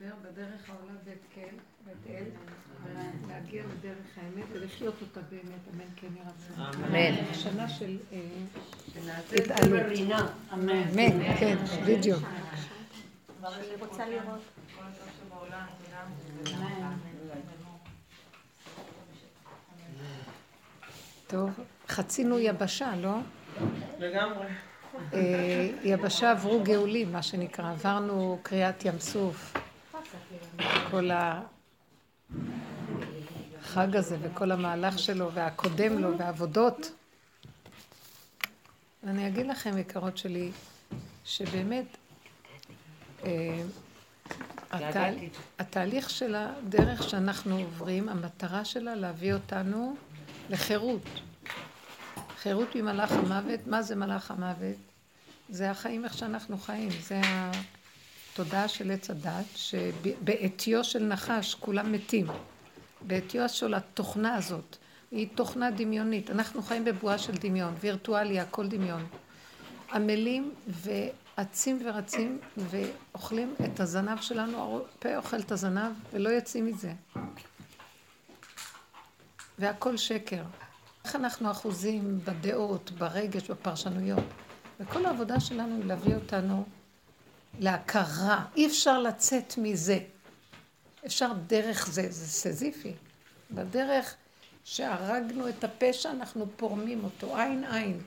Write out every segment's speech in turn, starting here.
להתחבר בדרך העולה בית כן, בית אל, להגיע לדרך האמת ולחיות אותה באמת, אמן כן רצון. אמן. שנה של אה, התעלות. אמן, כן, בדיוק. אני רוצה לראות. טוב, חצינו יבשה, לא? לגמרי. אה, יבשה עברו גאולים, מה שנקרא, עברנו קריעת ים סוף. כל החג הזה וכל המהלך שלו והקודם לו והעבודות. אני אגיד לכם, יקרות שלי, שבאמת אה, התהל... התהליך של הדרך שאנחנו עוברים, המטרה שלה להביא אותנו לחירות. חירות ממלאך המוות, מה זה מלאך המוות? זה החיים איך שאנחנו חיים, זה התודעה של עץ הדת, שבעטיו של נחש כולם מתים. בעטיו של התוכנה הזאת, היא תוכנה דמיונית. אנחנו חיים בבועה של דמיון, וירטואלי, הכל דמיון. עמלים ואצים ורצים ואוכלים את הזנב שלנו, הפה אוכל את הזנב ולא יוצאים מזה. והכל שקר. איך אנחנו אחוזים בדעות, ברגש, בפרשנויות. וכל העבודה שלנו היא להביא אותנו להכרה. אי אפשר לצאת מזה. אפשר דרך זה, זה סזיפי. בדרך שהרגנו את הפשע, אנחנו פורמים אותו, עין עין.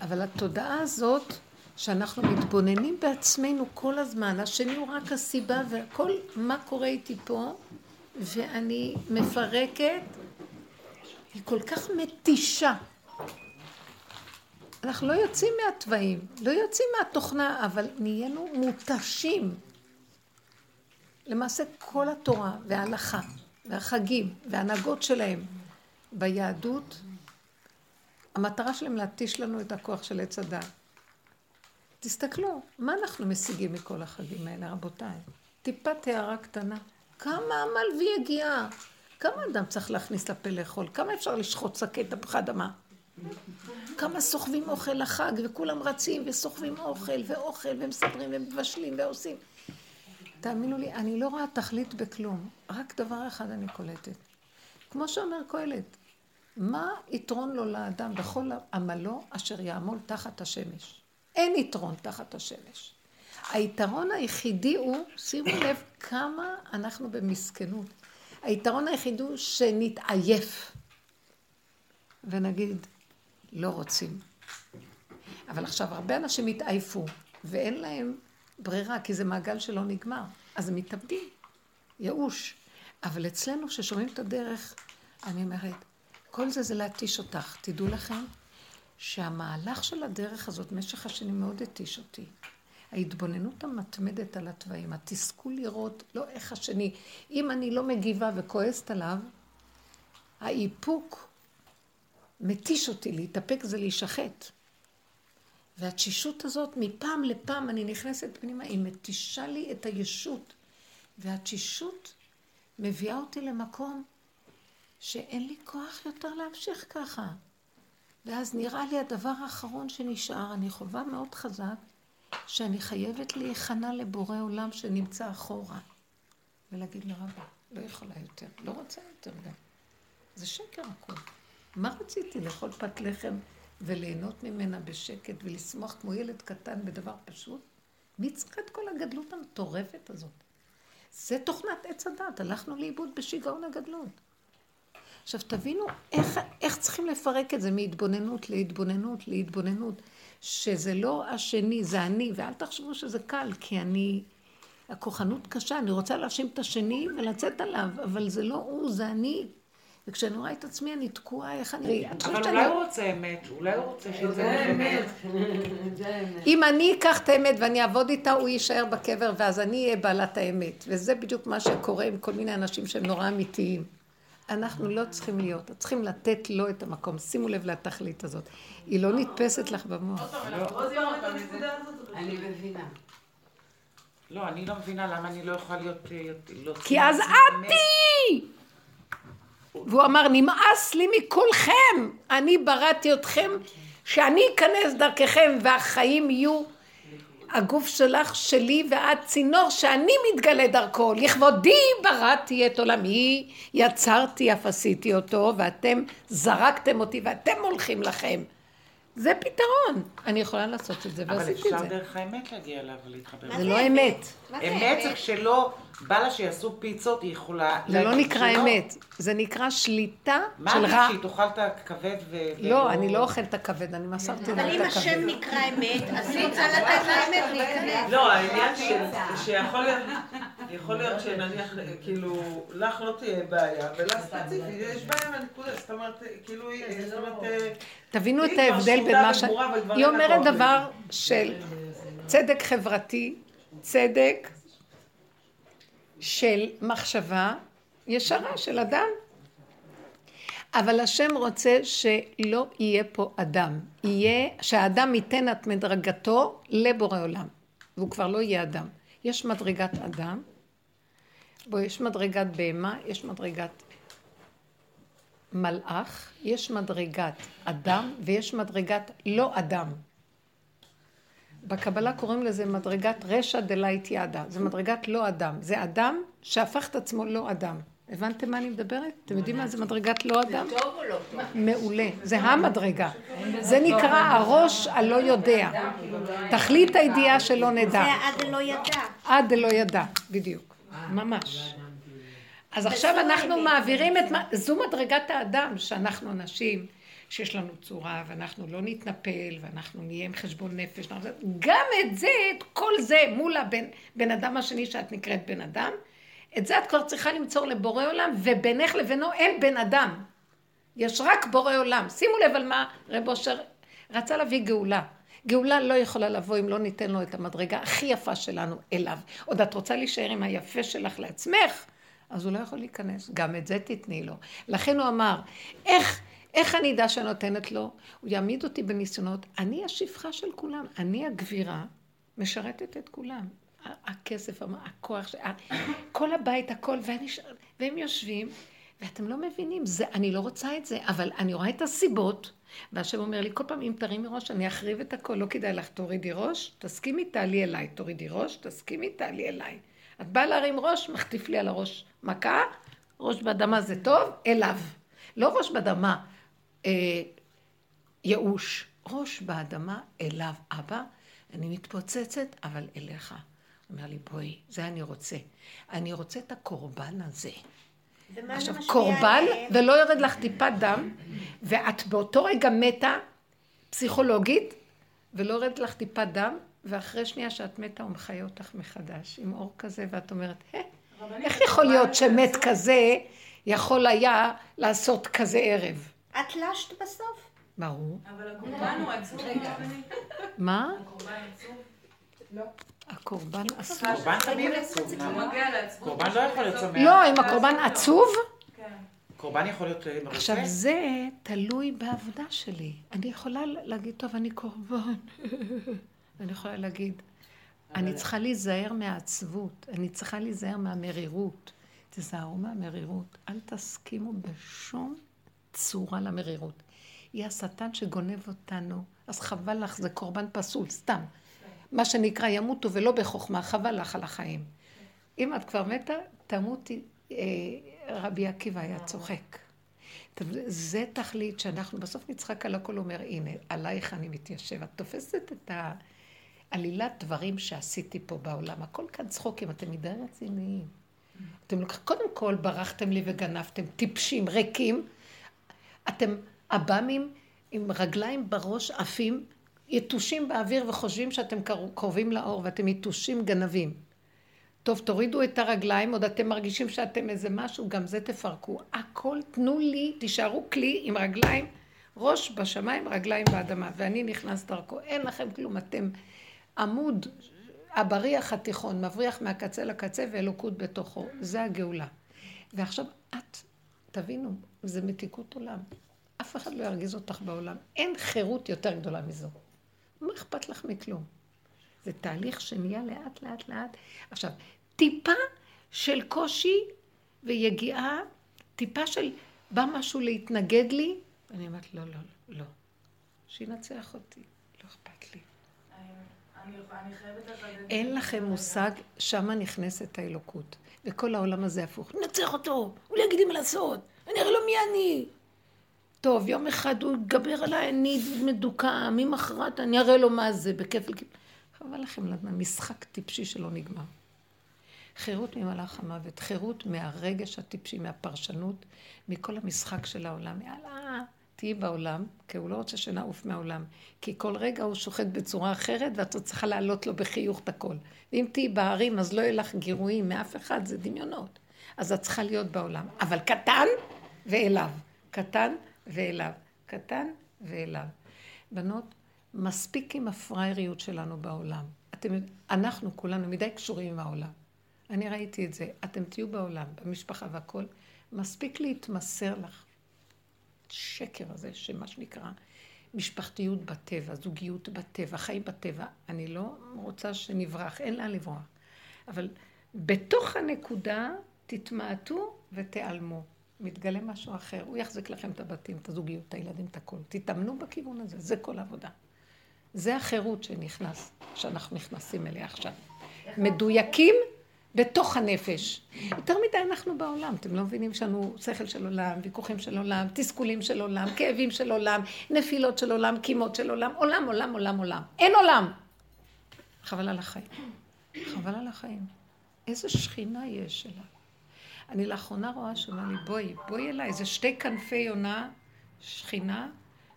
אבל התודעה הזאת, שאנחנו מתבוננים בעצמנו כל הזמן, השני הוא רק הסיבה והכל, מה קורה איתי פה, ואני מפרקת, היא כל כך מתישה. אנחנו לא יוצאים מהתוואים, לא יוצאים מהתוכנה, אבל נהיינו מותשים. למעשה כל התורה וההלכה והחגים וההנהגות שלהם ביהדות, המטרה שלהם להתיש לנו את הכוח של עץ הדת. תסתכלו, מה אנחנו משיגים מכל החגים האלה, רבותיי? טיפת הערה קטנה. כמה עמל ויגיעה? כמה אדם צריך להכניס לפה לאכול? כמה אפשר לשחוט שקי תפוחי אדמה? כמה סוחבים אוכל לחג, וכולם רצים וסוחבים אוכל ואוכל ומסדרים ומבשלים ועושים. תאמינו לי, אני לא רואה תכלית בכלום, רק דבר אחד אני קולטת. כמו שאומר קהלת, מה יתרון לו לאדם בכל עמלו אשר יעמול תחת השמש? אין יתרון תחת השמש. היתרון היחידי הוא, שימו לב כמה אנחנו במסכנות. היתרון היחידי הוא שנתעייף ונגיד, לא רוצים. אבל עכשיו, הרבה אנשים התעייפו, ואין להם ברירה, כי זה מעגל שלא נגמר. אז הם מתאבדים, ייאוש. אבל אצלנו, ששומעים את הדרך, אני אומרת, כל זה זה להתיש אותך. תדעו לכם שהמהלך של הדרך הזאת, משך השנים מאוד התיש אותי. ההתבוננות המתמדת על התוואים, התסכול לראות, לא איך השני, אם אני לא מגיבה וכועסת עליו, האיפוק מתיש אותי, להתאפק זה להישחט. והתשישות הזאת, מפעם לפעם אני נכנסת פנימה, היא מתישה לי את הישות. והתשישות מביאה אותי למקום שאין לי כוח יותר להמשיך ככה. ואז נראה לי הדבר האחרון שנשאר, אני חווה מאוד חזק, שאני חייבת להיכנע לבורא עולם שנמצא אחורה. ולהגיד לו, רבא, לא יכולה יותר, לא רוצה יותר גם. זה שקר הכול. מה רציתי? לאכול פת לחם וליהנות ממנה בשקט ולשמוח כמו ילד קטן בדבר פשוט? מי צריך את כל הגדלות המטורפת הזאת? זה תוכנת עץ הדת, הלכנו לאיבוד בשיגעון הגדלות. עכשיו תבינו איך, איך צריכים לפרק את זה מהתבוננות להתבוננות להתבוננות, שזה לא השני, זה אני, ואל תחשבו שזה קל, כי אני, הכוחנות קשה, אני רוצה להאשים את השני ולצאת עליו, אבל זה לא הוא, זה אני. וכשאני רואה את עצמי, אני תקועה, איך אני... אבל אולי הוא רוצה אמת, אולי הוא רוצה שזה אמת. אם אני אקח את האמת ואני אעבוד איתה, הוא יישאר בקבר, ואז אני אהיה בעלת האמת. וזה בדיוק מה שקורה עם כל מיני אנשים שהם נורא אמיתיים. אנחנו לא צריכים להיות, צריכים לתת לו את המקום. שימו לב לתכלית הזאת. היא לא נתפסת לך במוח. אני מבינה. לא, אני לא מבינה למה אני לא יכולה להיות... לא כי אז את תהיי! והוא אמר, נמאס לי מכולכם, אני בראתי אתכם, שאני אכנס דרככם והחיים יהיו הגוף שלך שלי ואת צינור שאני מתגלה דרכו. לכבודי בראתי את עולמי, יצרתי אף עשיתי אותו, ואתם זרקתם אותי ואתם הולכים לכם. זה פתרון. אני יכולה לעשות את זה, אבל ועשיתי את אפשר זה. דרך האמת להגיע אליו ולהתחבר. זה לא אמת. מה אמת זה כשלא בא לה שיעשו פיצות, היא יכולה... זה לא נקרא. אמת. זה נקרא שליטה מה של רע. שהיא תאכל את הכבד ו... לא, אני לא אוכלת את הכבד, אני מסרתי אבל לה אם את השם הכבד. נקרא אמת, אז היא רוצה לתת לאמת להיכנס. לא, העניין ש- שיכול להיות, יכול להיות שנניח, כאילו, לך לא תהיה בעיה, ולה ספציפית, יש בעיה מהנקודה, זאת אומרת, כאילו, היא- זאת אומרת, אה, תבינו את ההבדל בין מה ש... היא אומרת דבר של צדק חברתי, צדק של מחשבה ישרה של אדם. אבל השם רוצה שלא יהיה פה אדם. יהיה, שהאדם ייתן את מדרגתו לבורא עולם. והוא כבר לא יהיה אדם. יש מדרגת אדם, בו יש מדרגת בהמה, יש מדרגת מלאך, יש מדרגת אדם ויש מדרגת לא אדם. בקבלה קוראים לזה מדרגת רשע דלית ידה, זה מדרגת לא אדם, זה אדם שהפך את עצמו לא אדם. הבנתם מה אני מדברת? אתם יודעים מה זה מדרגת לא אדם? טוב או לא טוב? מעולה, זה המדרגה. זה נקרא הראש הלא יודע. תכלית הידיעה שלא נדע. זה עד לא ידע. עד דלא ידע, בדיוק. ממש. אז עכשיו אנחנו מעבירים את... מה- זו מדרגת האדם, שאנחנו אנשים שיש לנו צורה, ואנחנו לא נתנפל, ואנחנו נהיה עם חשבון נפש. גם את זה, את כל זה, מול הבן בן אדם השני שאת נקראת בן אדם, את זה את כבר צריכה למצוא לבורא עולם, ובינך לבינו אין בן אדם. יש רק בורא עולם. שימו לב על מה רב אושר רצה להביא גאולה. גאולה לא יכולה לבוא אם לא ניתן לו את המדרגה הכי יפה שלנו אליו. עוד את רוצה להישאר עם היפה שלך לעצמך, אז הוא לא יכול להיכנס. גם את זה תתני לו. לכן הוא אמר, איך, איך אני אדע שאני נותנת לו? הוא יעמיד אותי בניסיונות. אני השפחה של כולם. אני הגבירה משרתת את כולם. הכסף, הכוח, כל הבית, הכל, ואני, והם יושבים, ואתם לא מבינים, זה, אני לא רוצה את זה, אבל אני רואה את הסיבות, והשם אומר לי, כל פעם אם תרימי ראש, אני אחריב את הכל, לא כדאי לך, תורידי ראש, תסכימי, תעלי אליי, תורידי ראש, תסכימי, תעלי אליי. את באה להרים ראש, מחטיף לי על הראש מכה, ראש באדמה זה טוב, אליו. לא ראש באדמה, אה, ייאוש. ראש באדמה אליו, אבא, אני מתפוצצת, אבל אליך. אומר לי, בואי, זה אני רוצה. אני רוצה את הקורבן הזה. עכשיו, קורבן, עליהם? ולא יורד לך טיפת דם, ואת באותו רגע מתה, פסיכולוגית, ולא יורד לך טיפת דם, ואחרי שנייה שאת מתה הוא מחיה אותך מחדש, עם אור כזה, ואת אומרת, "אה, איך יכול להיות שמת כזה יכול היה לעשות כזה ערב? את לשת בסוף? ברור. אבל הקורבן הוא עצוב. מה? הקורבן עצוב. הקורבן אסור. קורבן תמיד עצוב. למה? קורבן לא יכול להיות שמח. לא, אם הקורבן עצוב, כן. קורבן יכול להיות אה, מרוצה. עכשיו זה תלוי בעבודה שלי. אני יכולה להגיד, טוב, אני קורבן. אני יכולה להגיד, אני צריכה להיזהר מהעצבות, אני צריכה להיזהר מהמרירות. תיזהרו מהמרירות, אל תסכימו בשום צורה למרירות. היא השטן שגונב אותנו, אז חבל לך, זה קורבן פסול, סתם. מה שנקרא, ימותו ולא בחוכמה, חבל לך על החיים. אם את כבר מתה, תמותי, אה, רבי עקיבא היה צוחק. זה תכלית שאנחנו בסוף נצחק על הכל, אומר, הנה, עלייך אני מתיישב. את תופסת את העלילת דברים שעשיתי פה בעולם. הכל כאן צחוקים, אתם מדי רציניים. אתם לוקחים, קודם כל ברחתם לי וגנבתם, טיפשים, ריקים. אתם עב"מים עם רגליים בראש עפים, יתושים באוויר וחושבים שאתם קר- קרובים לאור ואתם יתושים גנבים. טוב, תורידו את הרגליים, עוד אתם מרגישים שאתם איזה משהו, גם זה תפרקו. הכל, תנו לי, תישארו כלי עם רגליים, ראש בשמיים, רגליים באדמה, ואני נכנס דרכו. אין לכם כלום, אתם עמוד, הבריח התיכון, מבריח מהקצה לקצה ואלוקות בתוכו. זה הגאולה. ועכשיו את, תבינו, זה מתיקות עולם. אף אחד לא ירגיז אותך בעולם. אין חירות יותר גדולה מזו. מה אכפת לך מכלום? זה תהליך שנהיה לאט לאט לאט. עכשיו, טיפה של קושי ויגיעה, טיפה של בא משהו להתנגד לי, ואני אומרת, לא, לא, לא. שינצח אותי, לא אכפת לי. אני אני. אין לכם מושג, שמה נכנסת האלוקות. וכל העולם הזה הפוך. נצח אותו, הוא לא יגיד לי מה לעשות, אני אראה לו מי אני. טוב, יום אחד הוא יתגבר עליי, אני מדוכא, ממחרת אני אראה לו מה זה, בכיף. חבל לכם לדעת, משחק טיפשי שלא נגמר. חירות ממלאך המוות, חירות מהרגש הטיפשי, מהפרשנות, מכל המשחק של העולם. יאללה, תהיי בעולם, כי הוא לא רוצה שנעוף מהעולם. כי כל רגע הוא שוחט בצורה אחרת, ואת צריכה להעלות לו בחיוך את הכל. ואם תהיי בהרים, אז לא יהיה לך גירויים מאף אחד, זה דמיונות. אז את צריכה להיות בעולם. אבל קטן ואליו. קטן ואליו. קטן ואליו. בנות, מספיק עם הפראייריות שלנו בעולם. אתם, אנחנו כולנו מדי קשורים עם העולם. אני ראיתי את זה. אתם תהיו בעולם, במשפחה והכול. מספיק להתמסר לך. שקר הזה, שמה שנקרא משפחתיות בטבע, זוגיות בטבע, חיים בטבע. אני לא רוצה שנברח, אין לאן לברוח. אבל בתוך הנקודה תתמעטו ותיעלמו. מתגלה משהו אחר, הוא יחזיק לכם את הבתים, את הזוגיות, את הילדים, את הכול. תתאמנו בכיוון הזה, זה כל העבודה. זה החירות שנכנס, שאנחנו נכנסים אליה עכשיו. מדויקים בתוך הנפש. יותר מדי אנחנו בעולם, אתם לא מבינים שאנו שכל של עולם, ויכוחים של עולם, תסכולים של עולם, כאבים של עולם, נפילות של עולם, קימות של עולם, עולם, עולם, עולם, עולם. אין עולם. חבל על החיים. חבל על החיים. איזה שכינה יש שלה. אני לאחרונה רואה שאומר לי, בואי, בואי אליי, זה שתי כנפי יונה, שכינה,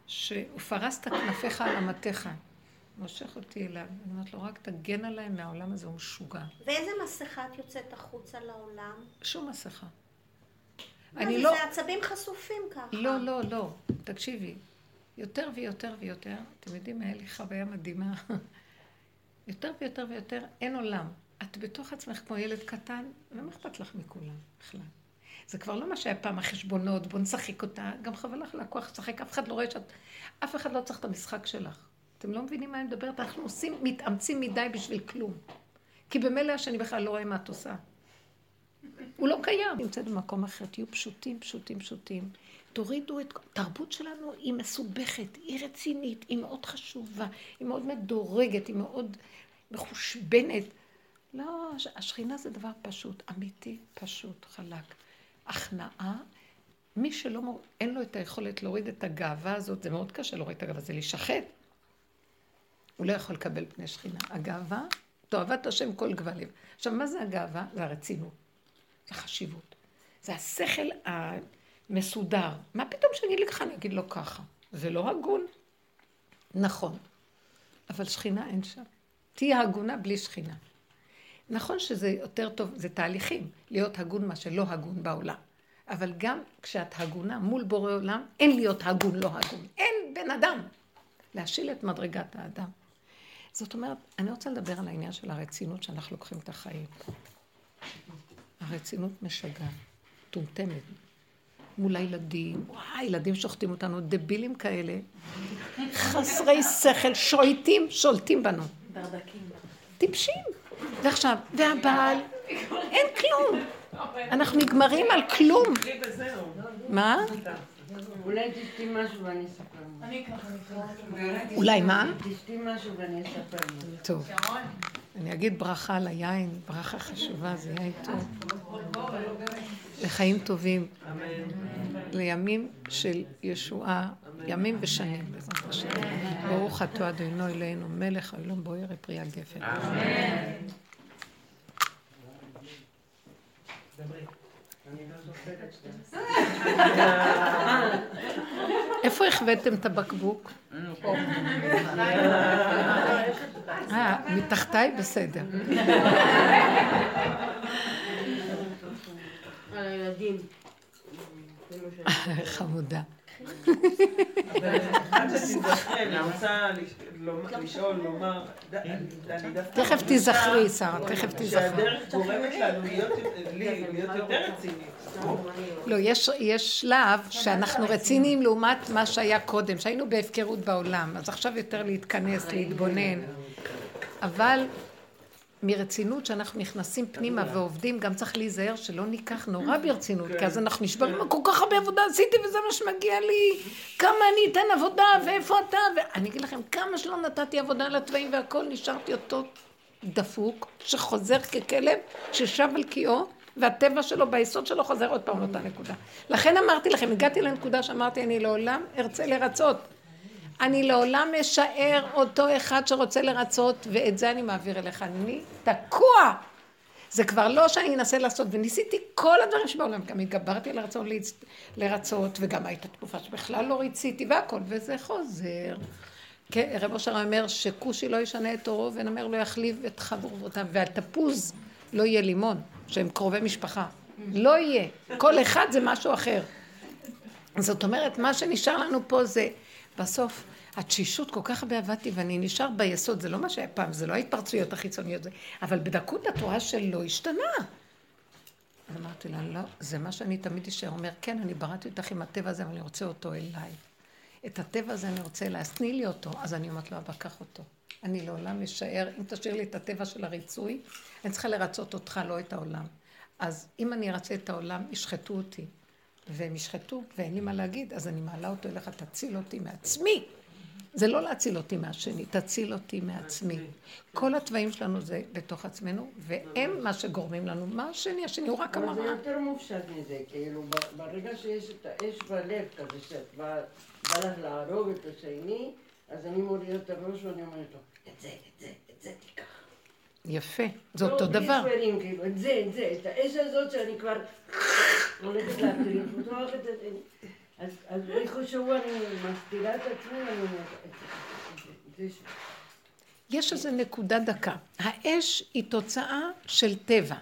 שפרסת כנפיך על אמתיך. מושך אותי אליו. אני אומרת לו, רק תגן עליי מהעולם הזה, הוא משוגע. ואיזה מסכה את יוצאת החוצה לעולם? שום מסכה. אני לא... זה עצבים חשופים ככה. לא, לא, לא. תקשיבי. יותר ויותר ויותר, אתם יודעים, היה לי חוויה מדהימה. יותר ויותר ויותר, אין עולם. את בתוך עצמך כמו ילד קטן, ומה אכפת לך מכולם בכלל? זה כבר לא מה שהיה פעם החשבונות, בוא נשחק אותה, גם חבל לך לקוח לשחק, אף אחד לא רואה שאת... אף אחד לא צריך את המשחק שלך. אתם לא מבינים מה אני מדברת? אנחנו עושים, מתאמצים מדי בשביל כלום. כי במילא השני בכלל לא רואה מה את עושה. הוא לא קיים. נמצאת במקום אחר, תהיו פשוטים, פשוטים, פשוטים. תורידו את... התרבות שלנו היא מסובכת, היא רצינית, היא מאוד חשובה, היא מאוד מדורגת, היא מאוד מחושבנת. לא, השכינה זה דבר פשוט, אמיתי, פשוט, חלק. הכנעה, מי שלא, אין לו את היכולת להוריד את הגאווה הזאת, זה מאוד קשה להוריד את הגאווה, זה להישחט. הוא לא יכול לקבל פני שכינה. הגאווה, תאהבת השם כל גבלים. עכשיו, מה זה הגאווה? זה הרצינות. זה חשיבות. זה השכל המסודר. מה פתאום שאני אגיד לך, אני אגיד לו ככה. זה לא הגון. נכון. אבל שכינה אין שם. תהיה הגונה בלי שכינה. נכון שזה יותר טוב, זה תהליכים, להיות הגון מה שלא הגון בעולם. אבל גם כשאת הגונה מול בורא עולם, אין להיות הגון לא הגון. אין בן אדם. להשיל את מדרגת האדם. זאת אומרת, אני רוצה לדבר על העניין של הרצינות שאנחנו לוקחים את החיים. הרצינות משגעת, טומטמת. מול הילדים, וואי, ילדים שוחטים אותנו, דבילים כאלה, חסרי שכל, שולטים, שולטים בנו. ברדקים. טיפשים. ועכשיו, והבעל, אין כלום. אנחנו נגמרים על כלום. מה? אולי תשתי משהו ואני אספר. אולי מה? תשתי משהו ואני אספר. טוב. אני אגיד ברכה על היין, ברכה חשובה, זה יין טוב. לחיים טובים. לימים של ישועה, ימים ושנים, בעזרת השם. ברוך אתה אדוני אלוהינו, מלך העולם בוער פרי הגפן. איפה החבאתם את הבקבוק? אה, מתחתיי? בסדר. חמודה. דווקא... תכף תיזכרי, שרה, תכף תיזכרי. שהדרך גורמת לנו להיות יותר רציניים. לא, יש, יש שלב שאנחנו רציניים לעומת מה שהיה קודם, שהיינו בהפקרות בעולם, אז עכשיו יותר להתכנס, להתבונן. אבל מרצינות שאנחנו נכנסים פנימה ועובדים, גם צריך להיזהר שלא ניקח נורא ברצינות, כי אז אנחנו נשברים, כל כך הרבה עבודה עשיתי וזה מה שמגיע לי, כמה אני אתן עבודה ואיפה אתה, ואני אגיד לכם, כמה שלא נתתי עבודה על התוואים והכל, נשארתי אותו דפוק, שחוזר ככלב, ששב על קיאו, והטבע שלו, ביסוד שלו, חוזר עוד פעם לאותה נקודה. לכן אמרתי לכם, הגעתי לנקודה שאמרתי, אני לעולם ארצה לרצות. אני לעולם אשאר אותו אחד שרוצה לרצות, ואת זה אני מעביר אליך. אני תקוע. זה כבר לא שאני אנסה לעשות, וניסיתי כל הדברים שבעולם, גם התגברתי על הרצון לרצות, וגם הייתה תקופה שבכלל לא ריציתי והכל, וזה חוזר. כן, רב אושר אומר שכושי לא ישנה את עורו, ונמר לא יחליב את חברותיו, והתפוז לא יהיה לימון, שהם קרובי משפחה. לא יהיה. כל אחד זה משהו אחר. זאת אומרת, מה שנשאר לנו פה זה, בסוף, התשישות כל כך הרבה עבדתי, ואני נשאר ביסוד, זה לא מה שהיה פעם, זה לא ההתפרצויות החיצוניות, אבל בדקות התורה שלא השתנה. אז אמרתי לה, לא, זה מה שאני תמיד אשאר. אומר, כן, אני בראתי אותך עם הטבע הזה, אבל אני רוצה אותו אליי. את הטבע הזה אני רוצה להשניא לי אותו. אז אני אומרת לו, אבא, קח אותו. אני לעולם אשאר, אם תשאיר לי את הטבע של הריצוי, אני צריכה לרצות אותך, לא את העולם. אז אם אני ארצה את העולם, ישחטו אותי. והם ישחטו, ואין לי מה להגיד, אז אני מעלה אותו אליך, תציל אותי מעצמי. זה לא להציל אותי מהשני, תציל אותי מעצמי. כל התוואים שלנו זה בתוך עצמנו, והם מה שגורמים לנו. מה השני? השני הוא רק המראה. אבל זה יותר מופשט מזה, כאילו, ברגע שיש את האש בלב כזה, שאת בא לך להרוג את השני, אז אני מוריד את הראש ואני אומרת לו, את זה, את זה, את זה תיקח. יפה, זה אותו לא, דבר. לא, בלי כאילו, את זה, את זה, את האש הזאת שאני כבר הולכת להטריף, אז איפה שהוא אני מסתירה את עצמי, אני אומרת, יש איזו נקודה דקה. האש היא תוצאה של טבע.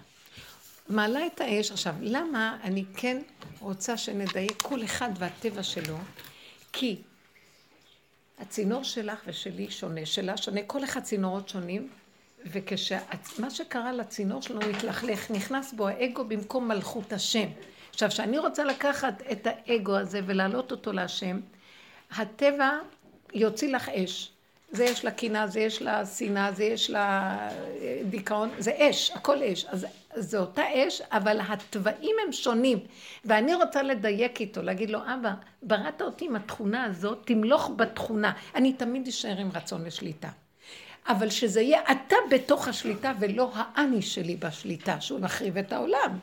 מעלה את האש. עכשיו, למה אני כן רוצה שנדייק כל אחד והטבע שלו? כי הצינור שלך ושלי שונה, שלה שונה, כל אחד צינורות שונים, וכשמה שקרה לצינור שלנו התלכלך, נכנס בו האגו במקום מלכות השם. עכשיו, כשאני רוצה לקחת את האגו הזה ולהעלות אותו להשם, הטבע יוציא לך אש. זה יש לה קינה, זה יש לה שנאה, זה יש לה דיכאון, זה אש, הכל אש. אז זה אותה אש, אבל התוואים הם שונים. ואני רוצה לדייק איתו, להגיד לו, אבא, בראת אותי עם התכונה הזאת, תמלוך בתכונה. אני תמיד אשאר עם רצון לשליטה. אבל שזה יהיה אתה בתוך השליטה ולא האני שלי בשליטה, שהוא מחריב את העולם.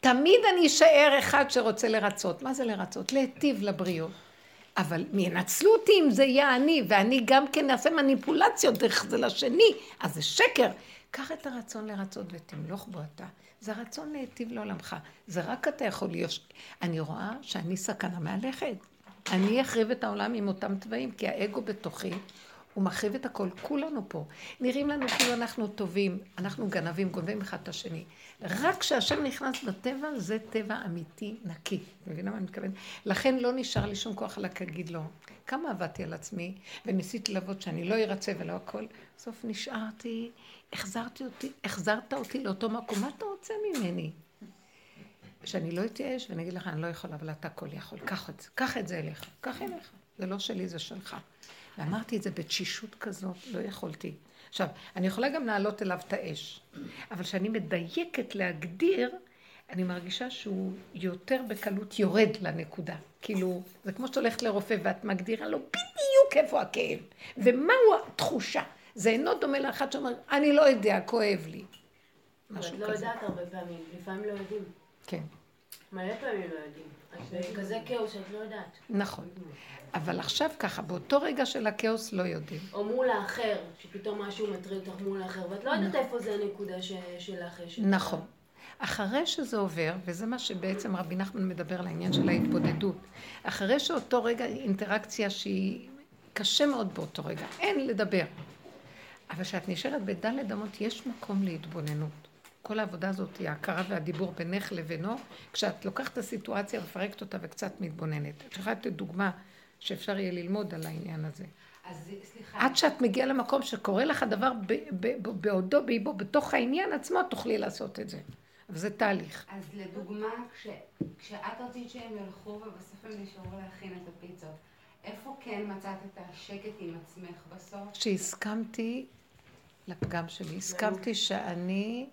תמיד אני אשאר אחד שרוצה לרצות. מה זה לרצות? להיטיב לבריות. אבל ינצלו אותי אם זה יהיה אני, ואני גם כן אעשה מניפולציות דרך זה לשני, אז זה שקר. קח את הרצון לרצות ותמלוך בו אתה. זה הרצון להיטיב לעולמך. זה רק אתה יכול להיות. אני רואה שאני סכנה מהלכת. אני אחריב את העולם עם אותם תוואים, כי האגו בתוכי הוא מחריב את הכל, כולנו פה. נראים לנו כאילו אנחנו טובים, אנחנו גנבים, גונבים אחד את השני. רק כשהשם נכנס בטבע, זה טבע אמיתי, נקי. מבינה מה אני מתכוונת? לכן לא נשאר לי שום כוח להגיד לו. כמה עבדתי על עצמי, וניסיתי לעבוד שאני לא ארצה ולא הכל. בסוף נשארתי, החזרתי אותי, החזרת אותי לאותו מקום, מה אתה רוצה ממני? שאני לא אתייאש ואני אגיד לך, אני לא יכולה, אבל אתה הכל יכול. קח את זה, קח את זה אליך, קח אליך. זה לא שלי, זה שלך. ואמרתי את זה בתשישות כזאת, לא יכולתי. עכשיו, אני יכולה גם להעלות אליו את האש, אבל כשאני מדייקת להגדיר, אני מרגישה שהוא יותר בקלות יורד לנקודה. כאילו, זה כמו שאת הולכת לרופא ואת מגדירה לו בדיוק איפה הכאב, ומהו התחושה. זה אינו דומה לאחד שאומר, אני לא יודע, כואב לי. משהו כזה. את לא יודעת הרבה פעמים, לפעמים לא יודעים. כן. מלא פעמים לא יודעים. כזה כאוס שאת לא יודעת. נכון. אבל עכשיו ככה, באותו רגע של הכאוס לא יודעים. או מול האחר, שפתאום משהו מטריד אותך מול האחר, ואת לא יודעת נכון. איפה זה הנקודה שלך. נכון. אחרי שזה עובר, וזה מה שבעצם רבי נחמן מדבר על העניין של ההתבודדות, אחרי שאותו רגע אינטראקציה שהיא קשה מאוד באותו רגע, אין לדבר. אבל כשאת נשארת בדלת אמות, יש מקום להתבוננות. כל העבודה הזאת היא ההכרה והדיבור בינך לבינו, כשאת לוקחת את הסיטואציה, מפרקת אותה וקצת מתבוננת. את יכולה לתת דוגמה שאפשר יהיה ללמוד על העניין הזה. אז סליחה. עד שאת מגיעה למקום שקורה לך דבר בעודו, באיבו, בתוך העניין עצמו, תוכלי לעשות את זה. אבל זה תהליך. אז לדוגמה, כש, כשאת רצית שהם ילכו ובסוף הם נשארו להכין את הפיצות, איפה כן מצאת את השקט עם עצמך בסוף? שהסכמתי לפגם שלי. הסכמתי שאני,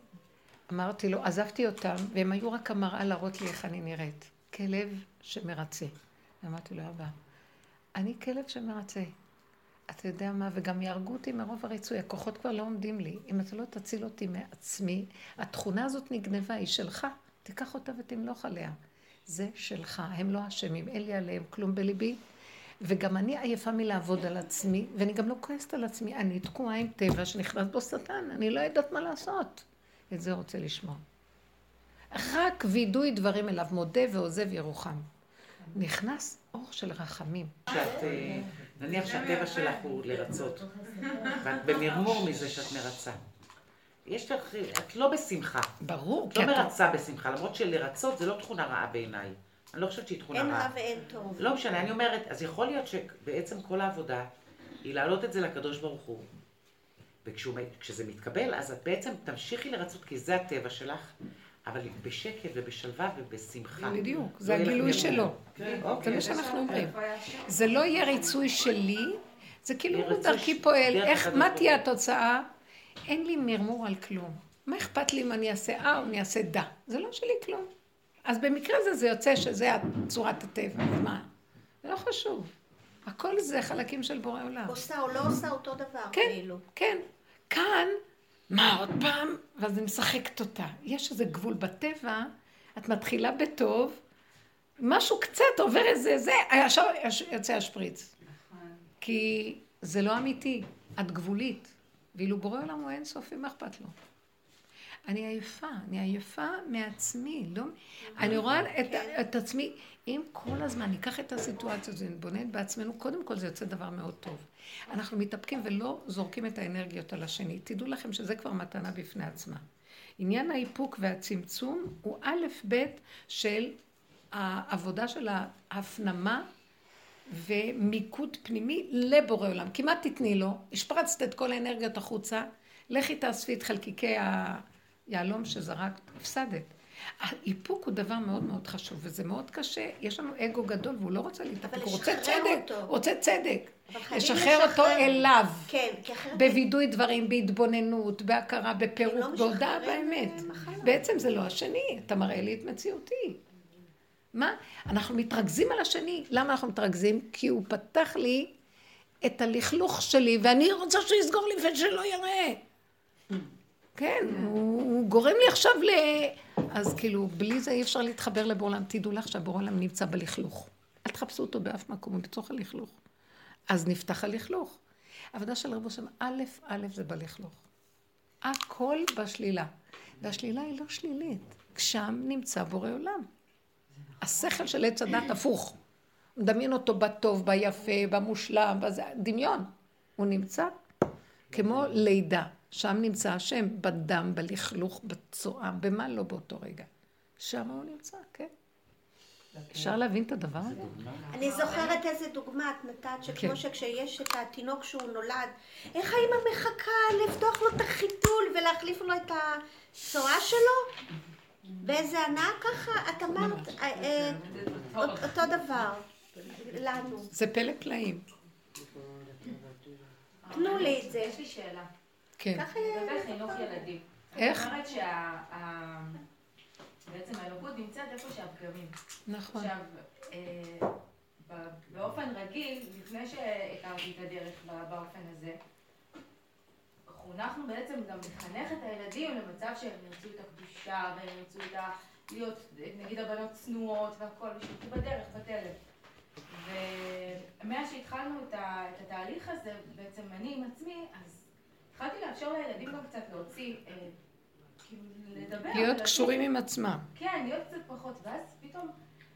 אמרתי לו, עזבתי אותם, והם היו רק המראה להראות לי איך אני נראית. כלב שמרצה. אמרתי לו, אבא, אני כלב שמרצה. אתה יודע מה, וגם יהרגו אותי מרוב הריצוי, הכוחות כבר לא עומדים לי. אם אתה לא תציל אותי מעצמי, התכונה הזאת נגנבה, היא שלך, תיקח אותה ותמלוך עליה. זה שלך, הם לא אשמים, אין לי עליהם כלום בליבי. וגם אני עייפה מלעבוד על עצמי, ואני גם לא כועסת על עצמי, אני תקועה עם טבע שנכנס בו שטן, אני לא יודעת מה לעשות. את זה רוצה לשמוע. רק וידוי דברים אליו, מודה ועוזב ירוחם. נכנס אור של רחמים. שאת, אה, נניח שהטבע שלך הוא לרצות, ואת במרמור מזה שאת מרצה. יש לך, את לא בשמחה. ברור, את לא מרצה בשמחה, למרות שלרצות זה לא תכונה רעה בעיניי. אני לא חושבת שהיא תכונה רעה. אין רע ואין טוב. לא משנה, אני אומרת, אז יכול להיות שבעצם כל העבודה היא להעלות את זה לקדוש ברוך הוא. וכשזה מתקבל, אז את בעצם תמשיכי לרצות, כי זה הטבע שלך, אבל בשקט ובשלווה ובשמחה. בדיוק, זה הגילוי שלו. כן, זה אוקיי. מה שאנחנו אומרים. זה לא יהיה ריצוי שלי, זה כאילו הוא דרכי פועל. איך, מה תהיה התוצאה? אין לי מרמור על כלום. מה אכפת לי אם אני אעשה אה או אני אעשה דה? זה לא שלי כלום. אז במקרה הזה זה יוצא שזה צורת הטבע, אז מה? זה לא חשוב. הכל זה חלקים של בורא עולם. עושה או לא עושה אותו דבר, כן, כאילו. כן. כאן, מה עוד פעם? ואז אני משחקת אותה. יש איזה גבול בטבע, את מתחילה בטוב, משהו קצת עובר איזה, זה, ישר יוצא השפריץ. כי זה לא אמיתי, את גבולית. ואילו בורא עולם הוא אין סופי, מה אכפת לו? אני עייפה, אני עייפה מעצמי, לא... אני רואה את, את עצמי, אם כל הזמן ניקח את הסיטואציה הזאת ונתבונן בעצמנו, קודם כל זה יוצא דבר מאוד טוב. אנחנו מתאפקים ולא זורקים את האנרגיות על השני. תדעו לכם שזה כבר מתנה בפני עצמה. עניין האיפוק והצמצום הוא א' ב' של העבודה של ההפנמה ומיקוד פנימי לבורא עולם. כמעט תתני לו, השפרצת את כל האנרגיות החוצה, לכי תאספי את חלקיקי היהלום שזרקת, הפסדת. האיפוק הוא דבר מאוד מאוד חשוב, וזה מאוד קשה. יש לנו אגו גדול והוא לא רוצה להתאפק, הוא רוצה צדק, הוא רוצה צדק. לשחרר אותו אליו. כן, כי אחרת... בווידוי דברים, בהתבוננות, בהכרה, בפירוק, לא בהודעה באמת. בעצם זה לא השני, אתה מראה לי את מציאותי. מה? אנחנו מתרכזים על השני. למה אנחנו מתרכזים? כי הוא פתח לי את הלכלוך שלי, ואני רוצה שהוא יסגור לי ושלא יראה. כן, הוא, הוא גורם לי עכשיו ל... אז כאילו, בלי זה אי אפשר להתחבר לבורא עולם. תדעו לך שהבורא עולם נמצא בלכלוך. אל תחפשו אותו באף מקום, הוא בתוך הלכלוך. אז נפתח הלכלוך. עבודה של רבו שם, א', א', זה בלכלוך. הכל בשלילה. והשלילה היא לא שלילית. שם נמצא בורא עולם. השכל של עץ הדת הפוך. מדמיין אותו בטוב, ביפה, במושלם, בזה, דמיון. הוא נמצא כמו לידה. שם נמצא השם, בדם, בלכלוך, בצואה, במה לא באותו רגע. שם הוא נמצא, כן. אפשר להבין את הדבר הזה? אני זוכרת איזה דוגמה את נתת, שכמו כן. שכשיש את התינוק שהוא נולד, איך האמא מחכה לפתוח לו את החיתול ולהחליף לו את הצואה שלו? באיזה הנאה ככה? את אמרת אה, אה, אותו דבר לנו. זה פלא פלאים. תנו לי את זה. יש לי שאלה. כן. ככה לגבי חינוך ילדים. איך? זאת אומרת שבעצם האלוקות נמצאת איפה שהפגמים. נכון. עכשיו, אה, ב- באופן רגיל, לפני שהכרתי את הדרך ב- באופן הזה, חונכנו בעצם גם לחנך את הילדים למצב שהם ירצו את הקדושה והם ירצו את ה... להיות, נגיד הבנות צנועות והכל, ושילכו בדרך, בתלם. ומאז שהתחלנו את, ה, את התהליך הזה, בעצם אני עם עצמי, אז התחלתי לאפשר לילדים גם קצת להוציא, אה, כאילו לדבר. להיות קשורים עם עצמם. כן, להיות קצת פחות, ואז פתאום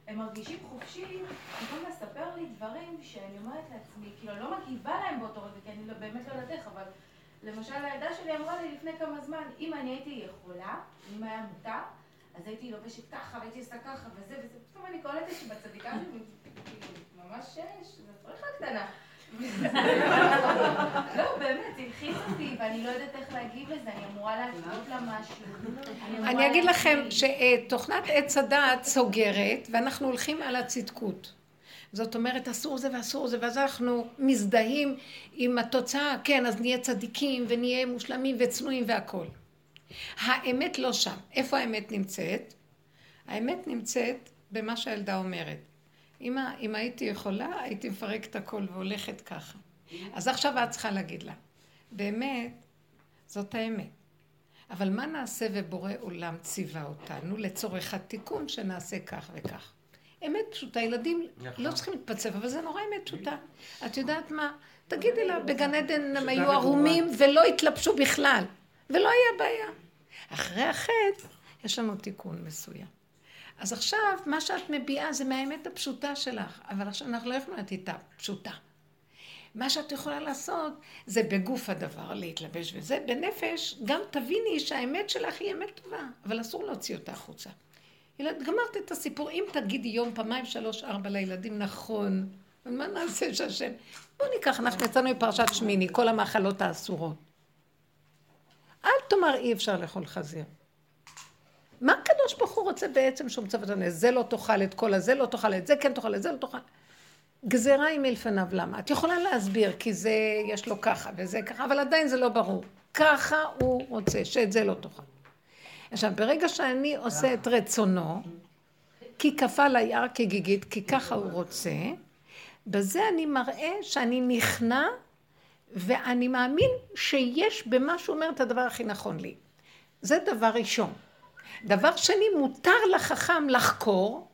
הם מרגישים חופשי, במקום לספר לי דברים שאני אומרת לעצמי, כאילו אני לא מגיבה להם באותו רגע, כי אני לא, באמת לא יודעת איך, אבל למשל הילדה שלי אמרה לי לפני כמה זמן, אם אני הייתי יכולה, אם היה מותר, אז הייתי לובשת ככה, והייתי עושה ככה, וזה וזה, פתאום אני קולטת שבצדיקה שלי, כאילו, ממש שש, זו פריחה קטנה. לא, באמת, הלחיץ אותי, ואני לא יודעת איך להגיב לזה, אני אמורה להפנות לה משהו. אני אגיד לכם להגיד- שתוכנת עץ הדעת סוגרת, ואנחנו הולכים על הצדקות. זאת אומרת, אסור זה ואסור זה, ואז אנחנו מזדהים עם התוצאה, כן, אז נהיה צדיקים ונהיה מושלמים וצנועים והכול. האמת לא שם. איפה האמת נמצאת? האמת נמצאת במה שהילדה אומרת. אמא, אם הייתי יכולה, הייתי מפרקת הכל והולכת ככה. אז עכשיו את צריכה להגיד לה, באמת, זאת האמת. אבל מה נעשה ובורא עולם ציווה אותנו לצורך התיקון שנעשה כך וכך. אמת פשוטה, ילדים נכון. לא צריכים להתפצף, אבל זה נורא אמת פשוטה. את יודעת מה? תגידי לה, בגן עדן הם היו. ערומים ולא התלבשו בכלל, ולא היה בעיה. אחרי החטא, יש לנו תיקון מסוים. אז עכשיו, מה שאת מביעה זה מהאמת הפשוטה שלך, אבל עכשיו אנחנו לא יכולים להיות איתה פשוטה. מה שאת יכולה לעשות זה בגוף הדבר להתלבש וזה, בנפש גם תביני שהאמת שלך היא אמת טובה, אבל אסור להוציא אותה החוצה. ילד, גמרת את הסיפור, אם תגידי יום, פעמיים, שלוש, ארבע לילדים, נכון, מה נעשה שהשם... בואו ניקח, אנחנו יצאנו מפרשת שמיני, כל המאכלות האסורות. אל תאמר אי אפשר לאכול חזיר. מה הקדוש ברוך הוא רוצה בעצם שהוא מצוות לנו? זה לא תאכל את כל הזה, לא תאכל את זה, כן תאכל את זה, לא תאכל. גזירה היא מלפניו, למה? את יכולה להסביר, כי זה, יש לו ככה וזה ככה, אבל עדיין זה לא ברור. ככה הוא רוצה, שאת זה לא תאכל. עכשיו, ברגע שאני עושה את רצונו, כי כפה ליער כגיגית, כי ככה הוא רוצה, בזה אני מראה שאני נכנע, ואני מאמין שיש במה שהוא אומר את הדבר הכי נכון לי. זה דבר ראשון. דבר שני, מותר לחכם לחקור,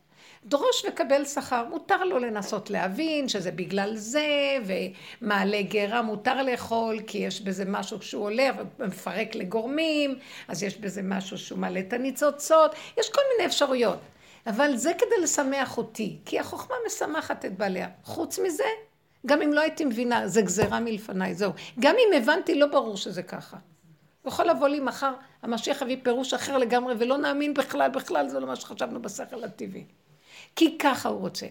דרוש וקבל שכר. מותר לו לנסות להבין שזה בגלל זה, ומעלה גרה מותר לאכול, כי יש בזה משהו שהוא עולה ומפרק לגורמים, אז יש בזה משהו שהוא מעלה את הניצוצות, יש כל מיני אפשרויות. אבל זה כדי לשמח אותי, כי החוכמה משמחת את בעליה. חוץ מזה, גם אם לא הייתי מבינה, זה גזירה מלפניי, זהו. גם אם הבנתי, לא ברור שזה ככה. יכול לבוא לי מחר, המשיח יביא פירוש אחר לגמרי, ולא נאמין בכלל, בכלל זה לא מה שחשבנו בשכל הטבעי. כי ככה הוא רוצה.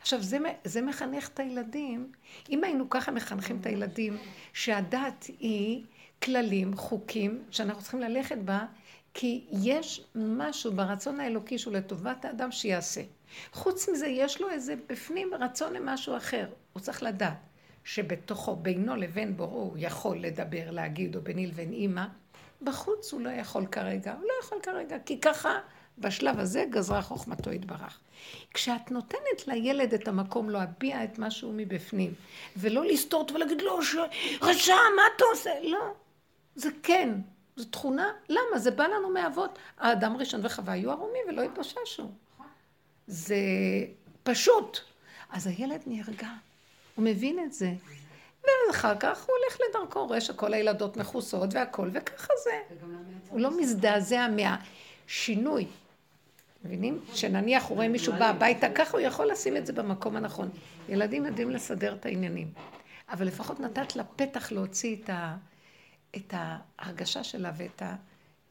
עכשיו, זה, זה מחנך את הילדים. אם היינו ככה מחנכים את הילדים, שהדת היא כללים, חוקים, שאנחנו צריכים ללכת בה, כי יש משהו ברצון האלוקי שהוא לטובת האדם שיעשה. חוץ מזה, יש לו איזה בפנים רצון למשהו אחר. הוא צריך לדעת שבתוכו, בינו לבין בוראו, הוא יכול לדבר, להגיד, או ביני לבין אימא. בחוץ הוא לא יכול כרגע, הוא לא יכול כרגע, כי ככה בשלב הזה גזרה חוכמתו יתברך. כשאת נותנת לילד את המקום להביע את משהו מבפנים, ולא לסתור ולהגיד לו, ש... רשע, מה אתה עושה? לא, זה כן, זו תכונה. למה? זה בא לנו מאבות. האדם הראשון וחווה היו ערומים ולא התבוששו. זה פשוט. אז הילד נרגע, הוא מבין את זה. ואחר כך הוא הולך לדרכו, רואה שכל הילדות מכוסות והכל, וככה זה. הוא לא מזדעזע מהשינוי. מבינים? שנניח הוא רואה מישהו בא הביתה, ככה הוא יכול לשים את זה במקום הנכון. ילדים יודעים לסדר את העניינים. אבל לפחות נתת לה פתח להוציא את, ה, את ההרגשה שלה ואת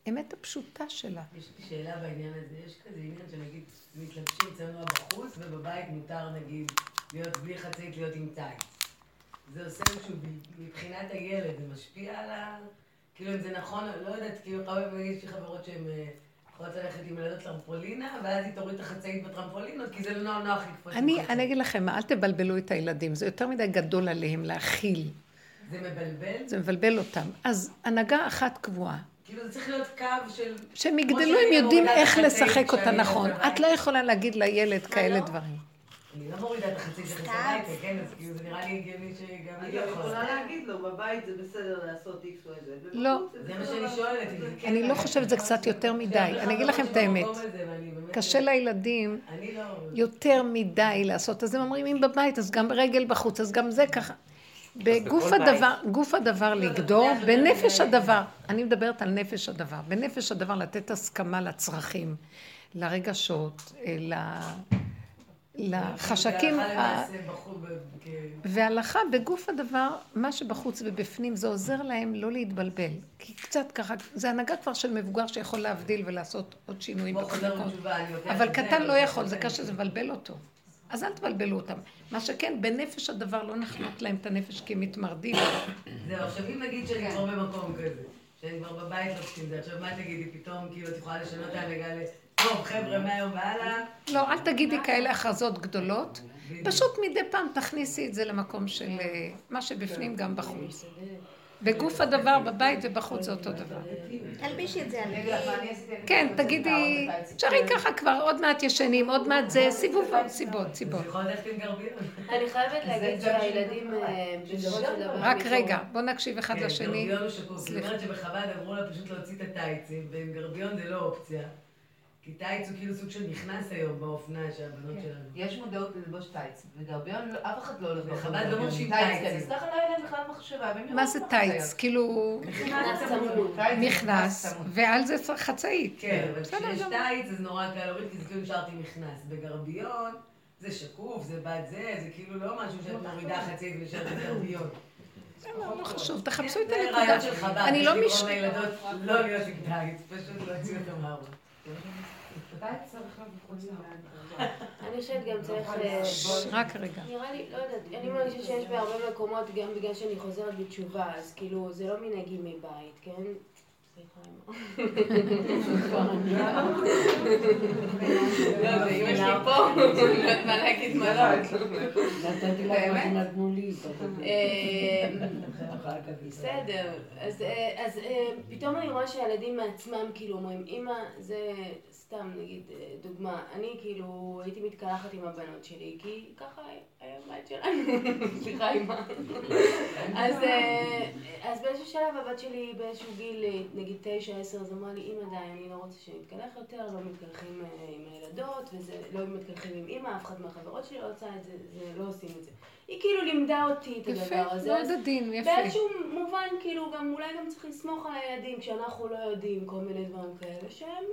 האמת הפשוטה שלה. יש לי שאלה בעניין הזה, יש כזה עניין שנגיד מתלבשים צנוע בחוץ ובבית מותר נגיד להיות בלי חצאית להיות עם טייץ. זה עושה משהו מבחינת הילד, זה משפיע על ה... כאילו אם זה נכון, לא יודעת, כאילו הרבה יש לי חברות שהן אה, יכולות ללכת עם ילדות טרמפולינה ואז היא תוריד את החצאית בטרמפולינות כי זה לא נוח לקפוץ. אני, אגיד לכם, אל תבלבלו את הילדים, זה יותר מדי גדול עליהם להכיל. זה מבלבל? זה מבלבל אותם. אז הנהגה אחת קבועה. כאילו זה צריך להיות קו של... שהם יגדלו, הם יודעים איך לשחק אותה נכון. את לא יכולה להגיד לילד כאלה לא? דברים. אני לא מורידה את החצאית של סתם. הביתה, כן, אז כאילו זה נראה לי הגיוני שגם אני לא יכולה. להגיד לו, בבית זה בסדר לעשות איקס או את זה. לא. זה מה שאני שואלת. כן אני לא. חושבת שזה קצת יותר מדי. שיש אני אגיד לכם את האמת. קשה לילדים לא... יותר מדי לעשות, אז הם אומרים, אם בבית, אז גם רגל בחוץ, אז גם זה ככה. בגוף. הדבר, גוף הדבר לגדור, בנפש הדבר, אני מדברת על נפש הדבר, בנפש הדבר לתת הסכמה לצרכים, לרגשות, אה, ל- לחשקים, והלכה בגוף הדבר, מה שבחוץ ובפנים, זה עוזר להם לא להתבלבל. כי קצת ככה, זה הנהגה כבר של מבוגר שיכול להבדיל ולעשות עוד שינויים לוקח אבל קטן אני לא לוקח יכול, זה קשה, זה מבלבל אותו. אז אל תבלבלו אותם. מה שכן, בנפש הדבר לא נחנוק להם את הנפש כי הם מתמרדים. זהו, עכשיו אם נגיד שאני כבר במקום כזה, שאני כבר בבית זה, עכשיו מה תגידי, פתאום כאילו את יכולה לשנות את ההנהגה. טוב, חבר'ה, מהיום והלאה. לא, אל תגידי כאלה הכרזות גדולות. פשוט מדי פעם תכניסי את זה למקום של אה, מה שבפנים גם בחוץ. בגוף הדבר בבית ובחוץ זה אותו דבר. תלבישי את זה על כן, תגידי, תשארי ככה כבר, עוד מעט ישנים, עוד מעט זה סיבוב, סיבות, סיבות. אני חייבת להגיד שהילדים אה. רק רגע, בוא נקשיב אחד כן, לשני. גרביון הוא שקוף. זאת אומרת שבחב"ד אמרו לה פשוט להוציא את הטייצים, ועם גרביון זה לא אופציה. כי טייץ הוא כאילו סוג של נכנס היום באופנה של הבנות שלנו. יש מודעות ללבוש טייץ, וגרביון, לא- אף אחד לא הולך בחב"ד לא מרשים טייץ. אז ככה לא יהיה להם בכלל מחשבה. מה זה טייץ? כאילו מכנס זה מכנס, צמוד. ועל זה צריך חצאית. כן, אבל כשיש. טייץ אז נורא קל להוריד, כי זה כאילו נשארתי מכנס. בגרביון זה שקוף, זה בת זה, זה כאילו לא משהו שאת מורידה חצאית ונשארת בגרביון. לא חשוב, תחפשו את זה הנקודה. רעיון של חב"ד, אני לא מש... לא להיות עם טייץ, פשוט להוציא אותם מהארון. אני חושבת גם צריך... אה, ש- רק רגע. נראה לי, לא יודעת, אני מרגישה שיש בהרבה מקומות, גם בגלל שאני חוזרת בתשובה, אז כאילו, זה לא מנהגים מבית, כן? סליחה, לא, ואמא שלי פה, לא יודעת מה להגיד מה לא. נתתי לך מה שנתנו לי. אה, אחר כך בסדר, אז, אה, אז אה, פתאום אני רואה שהילדים מעצמם כאילו אומרים, אמא, זה סתם נגיד אה, דוגמה, אני כאילו הייתי מתקלחת עם הבנות שלי, כי ככה היה בית שלנו, סליחה. אז, אה, אז באיזשהו שלב הבת שלי באיזשהו גיל, אה, נגיד תשע, עשר, אז אמרה לי, אמא די, אני לא רוצה שנתקלח יותר, לא מתקלחים עם הילדות, וזה לא מתקלחים עם אמא, אף אחד מהחברות שלי לא עושה את זה, זה לא עושים את זה. היא כאילו לימדה אותי את יפה, הדבר הזה. מאוד אז עדין, יפה. באיזשהו מובן, כאילו, גם אולי גם צריך לסמוך על הילדים כשאנחנו לא יודעים כל מיני דברים כאלה, שהם...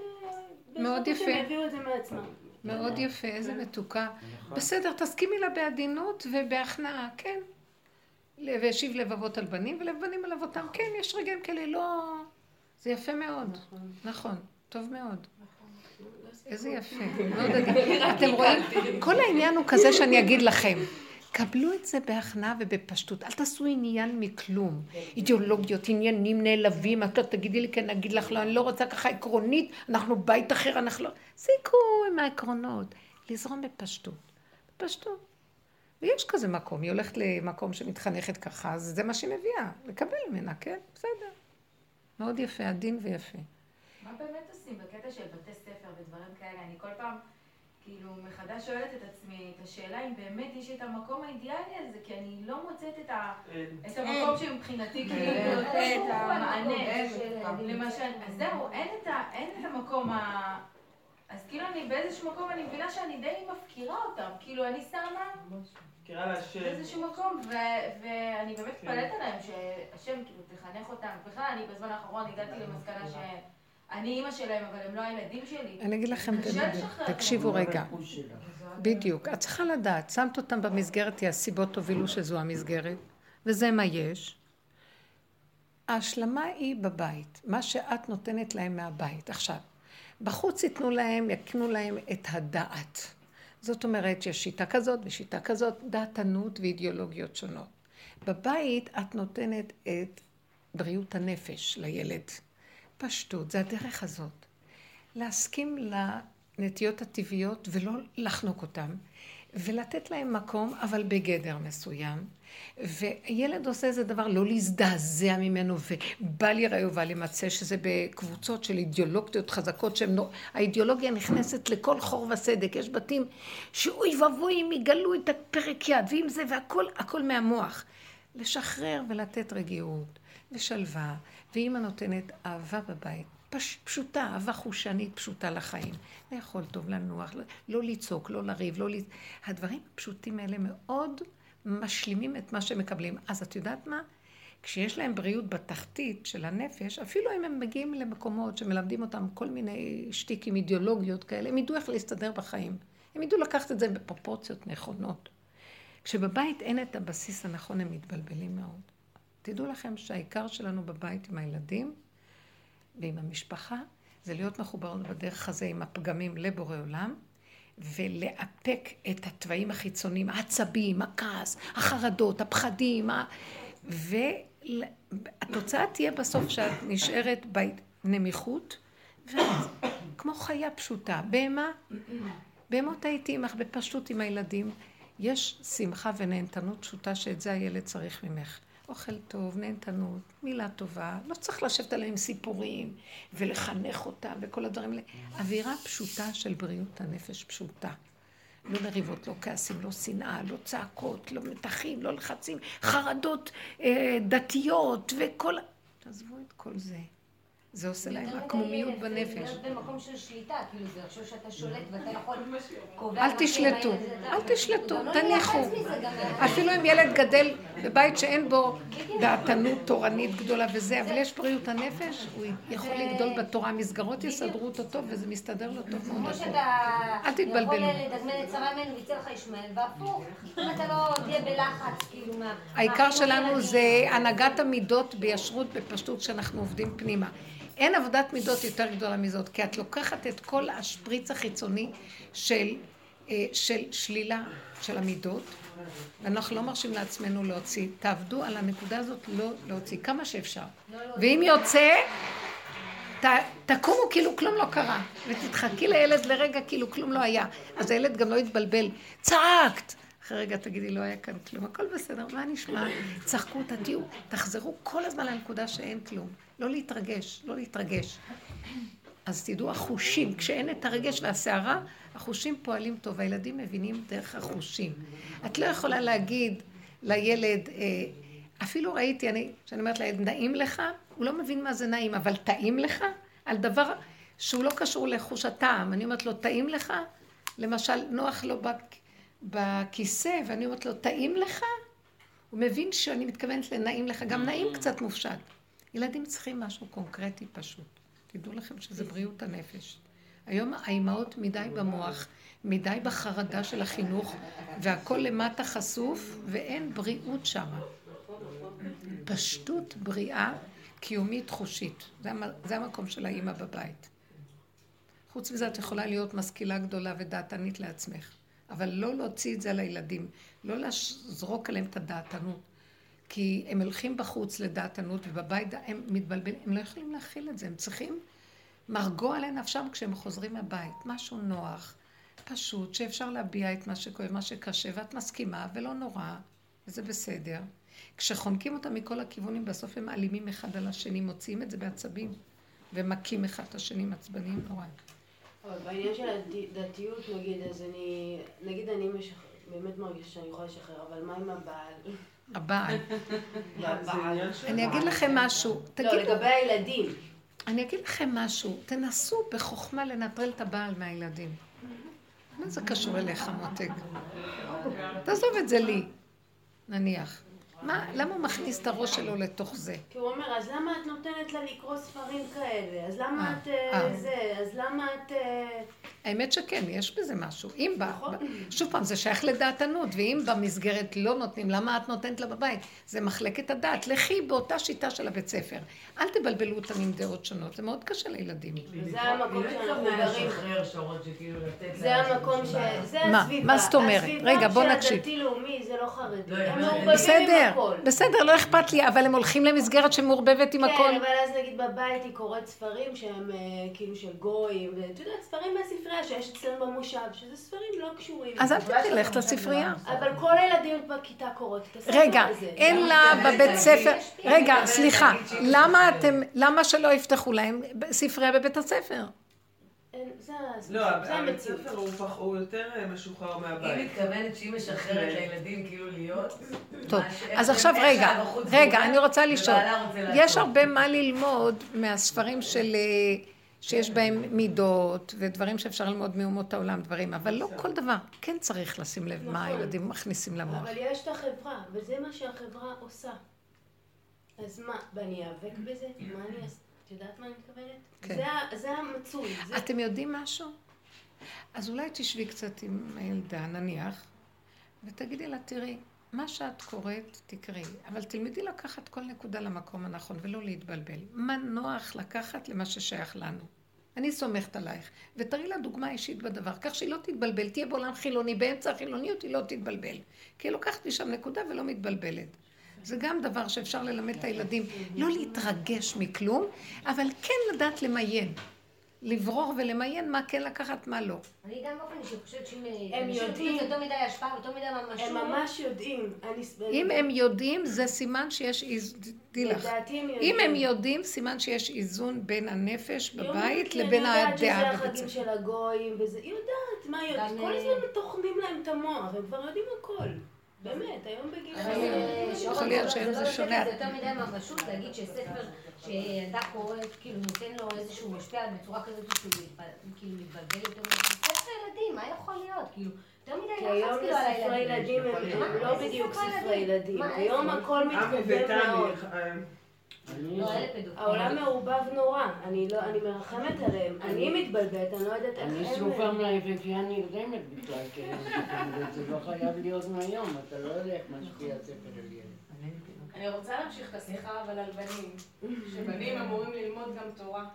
מאוד השם יפה. יביאו את זה מעצמם. מאוד יפה, איזה מתוקה. נכון. בסדר, תסכימי לה בעדינות ובהכנעה, כן. והשיב לבבות על בנים ולב בנים על אבותם. כן, יש רגעים כאלה, לא... זה יפה מאוד. נכון, טוב מאוד. איזה יפה, מאוד עדין. אתם רואים? כל העניין הוא כזה שאני אגיד לכם. קבלו את זה בהכנעה ובפשטות, אל תעשו עניין מכלום. אידיאולוגיות, עניינים נעלבים, את לא תגידי לי כן, אגיד לך לא, אני לא רוצה ככה עקרונית, אנחנו בית אחר, אנחנו לא... זיקו עם העקרונות, לזרום בפשטות. בפשטות. ויש כזה מקום, היא הולכת למקום שמתחנכת ככה, אז זה מה שהיא מביאה, לקבל ממנה, כן? בסדר. מאוד יפה, עדין ויפה. מה באמת עושים בקטע של בתי ספר ודברים כאלה? אני כל פעם, כאילו, מחדש שואלת את עצמי את השאלה אם באמת יש את המקום האידיאלי הזה, כי אני לא מוצאת את, ה, את המקום שמבחינתי כאילו נותן את המענה. למשל, אז זהו, אין את, ה, אין את המקום ה... אז כאילו אני באיזשהו מקום, אני מבינה שאני די מפקירה אותם. כאילו, אני שמה. באיזשהו מקום, ואני באמת מתפלאת עליהם שהשם כאילו תחנך אותם. בכלל, אני בזמן האחרון הגעתי למסקנה שאני אימא שלהם, אבל הם לא הילדים שלי. אני אגיד לכם, תקשיבו רגע. בדיוק. את צריכה לדעת, שמת אותם במסגרת, כי הסיבות הובילו שזו המסגרת, וזה מה יש. ההשלמה היא בבית, מה שאת נותנת להם מהבית. עכשיו, בחוץ ייתנו להם, יקנו להם את הדעת. זאת אומרת, יש שיטה כזאת ושיטה כזאת, דעתנות ואידיאולוגיות שונות. בבית את נותנת את בריאות הנפש לילד. פשטות, זה הדרך הזאת. להסכים לנטיות הטבעיות ולא לחנוק אותם, ולתת להם מקום, אבל בגדר מסוים. וילד עושה איזה דבר, לא להזדעזע ממנו, ובל ייראה ובל יימצא, שזה בקבוצות של אידיאולוגיות חזקות, שהן נו... האידיאולוגיה נכנסת לכל חור וסדק. יש בתים שאוי ואבוי אם יגלו את הפרק יד, ואם זה, והכל, הכל מהמוח. לשחרר ולתת רגיעות ושלווה, ואימא נותנת אהבה בבית. פש, פשוטה, אהבה חושנית פשוטה לחיים. לאכול טוב, לנוח, לא, לצעוק, לא לריב, לא ל... הדברים הפשוטים האלה מאוד משלימים את מה שהם מקבלים. אז את יודעת מה? כשיש להם בריאות בתחתית של הנפש, אפילו אם הם מגיעים למקומות שמלמדים אותם כל מיני שטיקים, אידיאולוגיות כאלה, הם ידעו איך להסתדר בחיים. הם ידעו לקחת את זה בפרופורציות נכונות. כשבבית אין את הבסיס הנכון, הם מתבלבלים מאוד. תדעו לכם שהעיקר שלנו בבית עם הילדים ועם המשפחה, זה להיות מחוברות בדרך הזה עם הפגמים לבורא עולם, ולאפק את התוואים החיצוניים, העצבים, הכעס, החרדות, הפחדים, ה... והתוצאה תהיה בסוף שאת נשארת בנמיכות, ואז כמו חיה פשוטה. בהמה, בהמות הייתי עמך בפשטות עם הילדים. יש שמחה ונהנתנות פשוטה שאת זה הילד צריך ממך. אוכל טוב, נהנתנות, מילה טובה, לא צריך לשבת עליהם סיפורים ולחנך אותם וכל הדברים האלה. אווירה פשוטה של בריאות הנפש פשוטה. לא מריבות, לא כעסים, לא שנאה, לא צעקות, לא מתחים, לא לחצים, חרדות אה, דתיות וכל... תעזבו את כל זה. זה עושה להם עקמומיות בנפש. להיות במקום של שליטה, כאילו זה לחשוב שאתה שולט ואתה יכול. אל תשלטו, אל תשלטו, לא תניחו. אפילו אם ילד גדל בבית שאין בו דעתנות תורנית גדולה וזה, אבל יש בריאות הנפש, הוא יכול לגדול בתורה, המסגרות יסדרו אותו טוב וזה מסתדר לו טוב מאוד. כמו. שאתה אל תתבלבלו. יכול לדגמן את שרה ממנו ויצא לך ישמעאל, והפוך. אם אתה לא תהיה בלחץ, כאילו מה... העיקר שלנו זה הנהגת המידות בישרות, בפשטות, שאנחנו עובדים פנימה. אין עבודת מידות יותר גדולה מזאת, כי את לוקחת את כל השפריץ החיצוני של, אה, של שלילה של המידות, ואנחנו לא מרשים לעצמנו להוציא. תעבדו על הנקודה הזאת לא להוציא, כמה שאפשר. ואם יוצא, ת, תקומו כאילו כלום לא קרה, ותתחכי לילד לרגע כאילו כלום לא היה. אז הילד גם לא יתבלבל. צעקת! אחרי רגע תגידי, לא היה כאן כלום, הכל בסדר, מה נשמע? צחקו, תתיעו, תחזרו כל הזמן לנקודה שאין כלום. לא להתרגש, לא להתרגש. אז תדעו, החושים, כשאין את הרגש והסערה, החושים פועלים טוב, הילדים מבינים דרך החושים. את לא יכולה להגיד לילד, אה, אפילו ראיתי, אני, שאני אומרת לילד, נעים לך? הוא לא מבין מה זה נעים, אבל טעים לך? על דבר שהוא לא קשור לחוש הטעם. אני אומרת לו, טעים לך? למשל, נוח לו בכ- בכיסא, ואני אומרת לו, טעים לך? הוא מבין שאני מתכוונת לנעים לך, גם נעים קצת מופשט. ילדים צריכים משהו קונקרטי פשוט. תדעו לכם שזה בריאות הנפש. היום האימהות מדי במוח, מדי בחרדה של החינוך, והכל למטה חשוף, ואין בריאות שמה. פשטות בריאה, קיומית חושית. זה, זה המקום של האימא בבית. חוץ מזה את יכולה להיות משכילה גדולה ודעתנית לעצמך, אבל לא להוציא את זה על הילדים, לא לזרוק עליהם את הדעתנות. כי הם הולכים בחוץ לדעתנות ובבית הם מתבלבלים, הם לא יכולים להכיל את זה, הם צריכים מרגוע לנפשם כשהם חוזרים מהבית, משהו נוח, פשוט, שאפשר להביע את מה שכואב, מה שקשה, ואת מסכימה, ולא נורא, וזה בסדר. כשחונקים אותם מכל הכיוונים, בסוף הם אלימים אחד על השני, מוציאים את זה בעצבים, ומכים אחד את השני, מעצבניים נורא. אבל בעניין של הדתיות, נגיד, אז אני, נגיד אני משח... באמת מרגישה שאני יכולה לשחרר, אבל מה עם הבעל? הבעל. של... אני אגיד לכם משהו, לא, תגידו, לגבי הילדים. אני אגיד לכם משהו, תנסו בחוכמה לנטרל את הבעל מהילדים. מה זה קשור אליך, מותק? תעזוב את זה לי, נניח. מה, למה הוא מכניס את הראש שלו לתוך זה? כי הוא אומר, אז למה את נותנת לה לקרוא ספרים כאלה? אז למה אה, את אה, אה. זה? אז למה את... האמת שכן, יש בזה משהו. אם ב... נכון. שוב פעם, זה שייך לדעתנות, ואם במסגרת לא נותנים, למה את נותנת לה בבית? זה מחלקת הדעת. לכי באותה שיטה של הבית ספר. אל תבלבלו אותם עם דעות שונות, זה מאוד קשה לילדים. זה המקום שאנחנו גרים. זה המקום ש... זה מה? הסביבה. מה זאת אומרת? רגע, בוא הסביבה נקשיב. של הדתי-לאומי זה לא חרדי. לא, הם אבל- מעורבבים עם בסדר, הכל. בסדר, לא אכפת לי, אבל הם הולכים למסגרת שמעורבבת עם הכל. כן, אבל אז נגיד בבית היא קוראת ספרים שהם אה, כאילו של גויים, ואת יודעת, ספרים מהספרייה שיש אצלנו במושב, שזה ספרים לא קשורים. אז אל תלך לספרייה. אבל כל הילדים בכיתה קוראות את הספר רגע, הזה. אין לה בבית ספר, רגע, סליחה, למה אתם, למה שלא יפתחו להם ספרייה בבית הספר? אין, זה לא, זה הבית. ספר הוא פח- הוא יותר אה, משוחרר היא מהבית. מתכוונת שהיא משחררת לילדים כאילו להיות... טוב, אז עכשיו רגע, רגע, אני רוצה לשאול. יש הרבה מה ללמוד מהספרים של... שיש בהם מידות ודברים שאפשר ללמוד מאומות העולם, דברים, אבל לא כל דבר. כן צריך לשים לב מה נכון. הילדים מכניסים למוח. אבל יש את החברה, וזה מה שהחברה עושה. אז מה, ואני איאבק בזה? מה אני אעשה? את יודעת מה אני מתכוונת? כן. זה המצוי. אתם יודעים משהו? אז אולי תשבי קצת עם הילדה, נניח, ותגידי לה, תראי, מה שאת קוראת, תקראי, אבל תלמדי לקחת כל נקודה למקום הנכון ולא להתבלבל. מה נוח לקחת למה ששייך לנו. אני סומכת עלייך, ותראי לה דוגמה אישית בדבר, כך שהיא לא תתבלבל, תהיה בעולם חילוני, באמצע החילוניות היא לא תתבלבל. כי היא לוקחת משם נקודה ולא מתבלבלת. זה גם דבר שאפשר ללמד את הילדים, לא להתרגש מכלום, אבל כן לדעת למיין. לברור ולמיין מה כן לקחת, מה לא. אני גם באופן אישי חושבת שאם הם יודעים. יותר מדי השפעה ויותר מדי ממשות, הם ממש יודעים. אם הם יודעים, זה סימן שיש איז... תדעי לך. לדעתי הם אם יודעים. הם יודעים, סימן שיש איזון בין הנפש בבית לבין אני יודעת הדעה שזה בבית החגים. של הגויים, וזה, היא יודעת, מה היא יודעת? כל אה, הזמן טוחנים להם את המוח, הם כבר יודעים הכל. באמת, היום בגיל. אה, יכול להיות זה לא- שאם זה זה לא שונה. לזה יותר מדי ממשות, להגיד שספר שילדה קוראת, כאילו נותן לו איזשהו משפיע בצורה כזאת שהוא מתבל- כאילו מתבלבל יותר. ספר ילדים, מה יכול להיות? כאילו, יותר מדי כי לחץ היום כאילו על ספרי הילדים. ילדים הם מה, הם לא בדיוק ספרי ספרי ילדים. היום? הכל ותמי, מאוד. אני- לא, פדופילים. העולם מעורבב נורא, אני לא, אני מרחמת עליהם. אני מתבלבלת, אני לא יודעת איך אני. שרופה מהיפיפייה נרדמת בכלל, כי זה לא חייב להיות מהיום, אתה לא יודע איך משפיע ספר על ילד. אני רוצה להמשיך את השיחה, אבל על בנים. שבנים אמורים ללמוד גם תורה.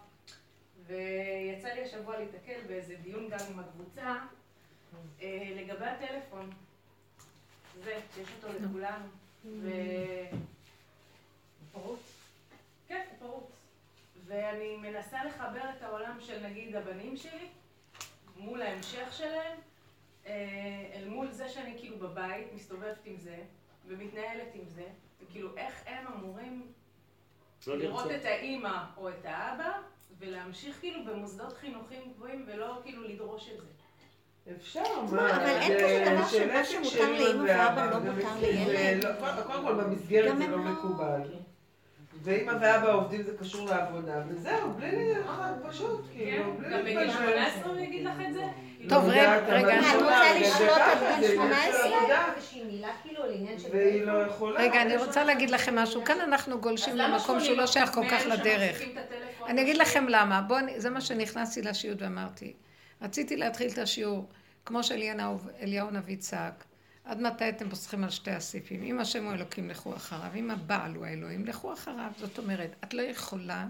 ויצא לי השבוע להתקל באיזה דיון גם עם הקבוצה אה, לגבי הטלפון. זה, שיש אותו לכולנו. ו... פרוץ? כן, פרוץ. ואני מנסה לחבר את העולם של נגיד הבנים שלי מול ההמשך שלהם, אה, אל מול זה שאני כאילו בבית, מסתובבת עם זה, ומתנהלת עם זה, וכאילו איך הם אמורים לא לראות לרצות. את האימא או את האבא, ולהמשיך כאילו במוסדות חינוכיים גבוהים, ולא כאילו לדרוש את זה. אפשר, מה, אבל אין זה כזה דבר שמה שמותר לאמא ואבא לא מותר לילד. לא- קודם כל במסגרת זה לא לא- מקובל. ואמא ואבא עובדים זה קשור לעבודה, וזהו, בלי פשוט, כאילו, בלי גם בגיל להתבלבל. 18 הוא יגיד לך את זה? טוב, לא רגע, רגע. את רוצה לשלוט עד גיל עניין של 18? עבודה. איזושהי מילה כאילו לעניין של... והיא לא יכולה. רגע, אני רוצה להגיד לכם משהו. כאן אנחנו גולשים למקום שהוא לא שייך כל כך לדרך. אני אגיד לכם למה. בואו, אני- זה מה שנכנסתי לשיעור ואמרתי. רציתי להתחיל את השיעור, כמו שאליהו נביא צעק. עד מתי אתם פוסחים על שתי הסעיפים? אם השם הוא אלוקים, לכו אחריו. אם הבעל הוא האלוהים, לכו אחריו. זאת אומרת, את לא יכולה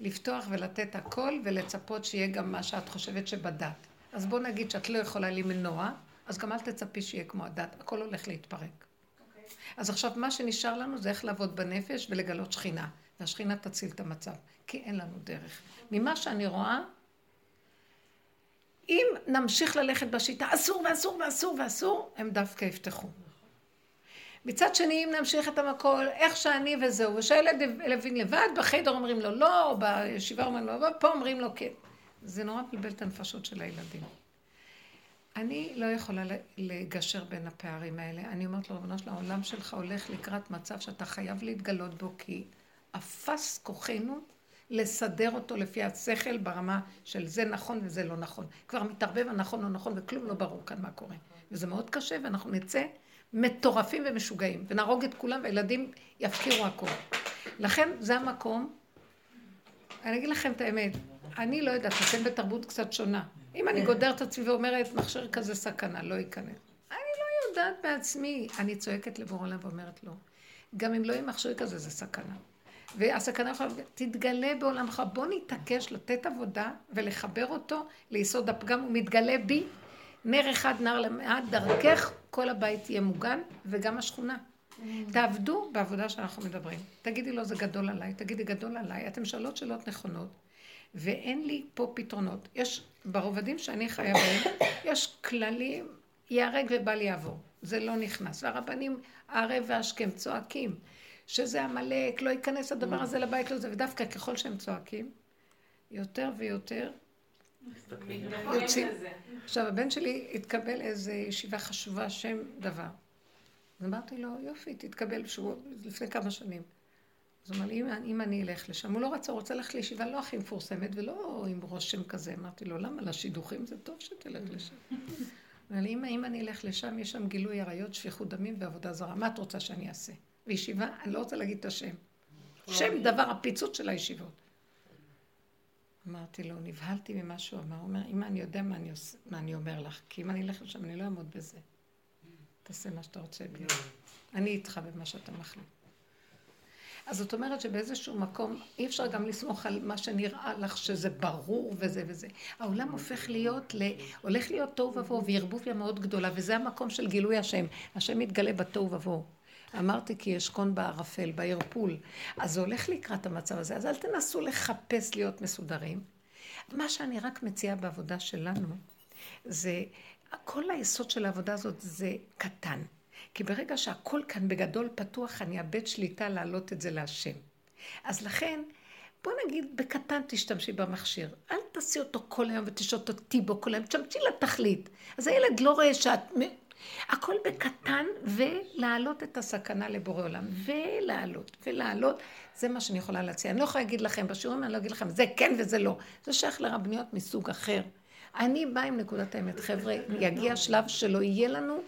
לפתוח ולתת הכל ולצפות שיהיה גם מה שאת חושבת שבדת. אז בואו נגיד שאת לא יכולה למנוע, אז גם אל תצפי שיהיה כמו הדת. הכל הולך להתפרק. אוקיי. אז עכשיו מה שנשאר לנו זה איך לעבוד בנפש ולגלות שכינה. והשכינה תציל את המצב, כי אין לנו דרך. ממה שאני רואה, אם נמשיך ללכת בשיטה אסור ואסור ואסור ואסור, הם דווקא יפתחו. מצד שני, אם נמשיך את המקול, איך שאני וזהו, ושהילד לוין לבד, בחדר אומרים לו לא, בישיבה אומרים לו לא, פה אומרים לו כן. זה נורא מבלבל את הנפשות של הילדים. אני לא יכולה לגשר בין הפערים האלה. אני אומרת לו, רבנו של העולם שלך הולך לקראת מצב שאתה חייב להתגלות בו, כי אפס כוחנו לסדר אותו לפי השכל ברמה של זה נכון וזה לא נכון. כבר מתערבב הנכון לא נכון וכלום לא ברור כאן מה קורה. וזה מאוד קשה ואנחנו נצא מטורפים ומשוגעים ונהרוג את כולם והילדים יפקירו הכול. לכן זה המקום, אני אגיד לכם את האמת, אני לא יודעת, אתם בתרבות קצת שונה. אם אני גודרת את עצמי ואומרת, מכשיר כזה סכנה, לא ייכנס. אני לא יודעת בעצמי. אני צועקת לבורא עולם ואומרת לו, גם אם לא יהיה מכשיר כזה, זה סכנה. והסכנה יכולה, תתגלה בעולמך, בוא נתעקש לתת עבודה ולחבר אותו ליסוד הפגם, הוא מתגלה בי, נר אחד נר למעט, דרכך כל הבית יהיה מוגן, וגם השכונה. תעבדו בעבודה שאנחנו מדברים. תגידי לו, זה גדול עליי, תגידי, גדול עליי. אתם שואלות שאלות נכונות, ואין לי פה פתרונות. יש, ברובדים שאני חיה בהם, יש כללים, ייהרג ובל יעבור. זה לא נכנס. והרבנים, הערב והשכם צועקים. שזה עמלק, לא ייכנס הדבר הזה לבית, לא זה, ודווקא ככל שהם צועקים, יותר ויותר מתנגדים יוצאים. עכשיו, הבן שלי התקבל איזו ישיבה חשובה, שם דבר. אז אמרתי לו, יופי, תתקבל, שהוא לפני כמה שנים. אז הוא אמר לי, אם, אם אני אלך לשם, הוא לא רצה, הוא רוצה ללכת לישיבה לא הכי מפורסמת ולא עם רושם כזה. אמרתי לו, למה? לשידוכים זה טוב שתלך לשם. הוא אמר לי, אם, אם אני אלך לשם, יש שם גילוי עריות, שפיכות דמים ועבודה זרה. מה את רוצה שאני אעשה? וישיבה, אני לא רוצה להגיד את השם. שם דבר הפיצוץ של הישיבות. אמרתי לו, נבהלתי ממה שהוא אמר. הוא אומר, אמא, אני יודע מה אני, עושה, מה אני אומר לך, כי אם אני אלך לשם, אני לא אעמוד בזה. תעשה מה שאתה רוצה. אני איתך במה שאתה מחליט. אז זאת אומרת שבאיזשהו מקום אי אפשר גם לסמוך על מה שנראה לך שזה ברור וזה וזה. העולם הופך להיות, ל... הולך להיות תוהו ובוהו וערבוביה מאוד גדולה, וזה המקום של גילוי השם. השם מתגלה בתוהו ובוהו. אמרתי כי אשכון בערפל, בערפול. אז זה הולך לקראת המצב הזה. אז אל תנסו לחפש להיות מסודרים. מה שאני רק מציעה בעבודה שלנו, זה, כל היסוד של העבודה הזאת זה קטן. כי ברגע שהכל כאן בגדול פתוח, אני אאבד שליטה להעלות את זה להשם. אז לכן, בוא נגיד, בקטן תשתמשי במכשיר. אל תעשי אותו כל היום ותשתותי בו כל היום, תשמשי לתכלית. אז הילד לא רואה שאת... הכל בקטן, ולהעלות את הסכנה לבורא עולם. ולהעלות, ולהעלות. זה מה שאני יכולה להציע. אני לא יכולה להגיד לכם, בשיעורים אני לא אגיד לכם, זה כן וזה לא. זה שייך לרבניות מסוג אחר. אני באה עם נקודת האמת. חבר'ה, יגיע שלב שלא יהיה לנו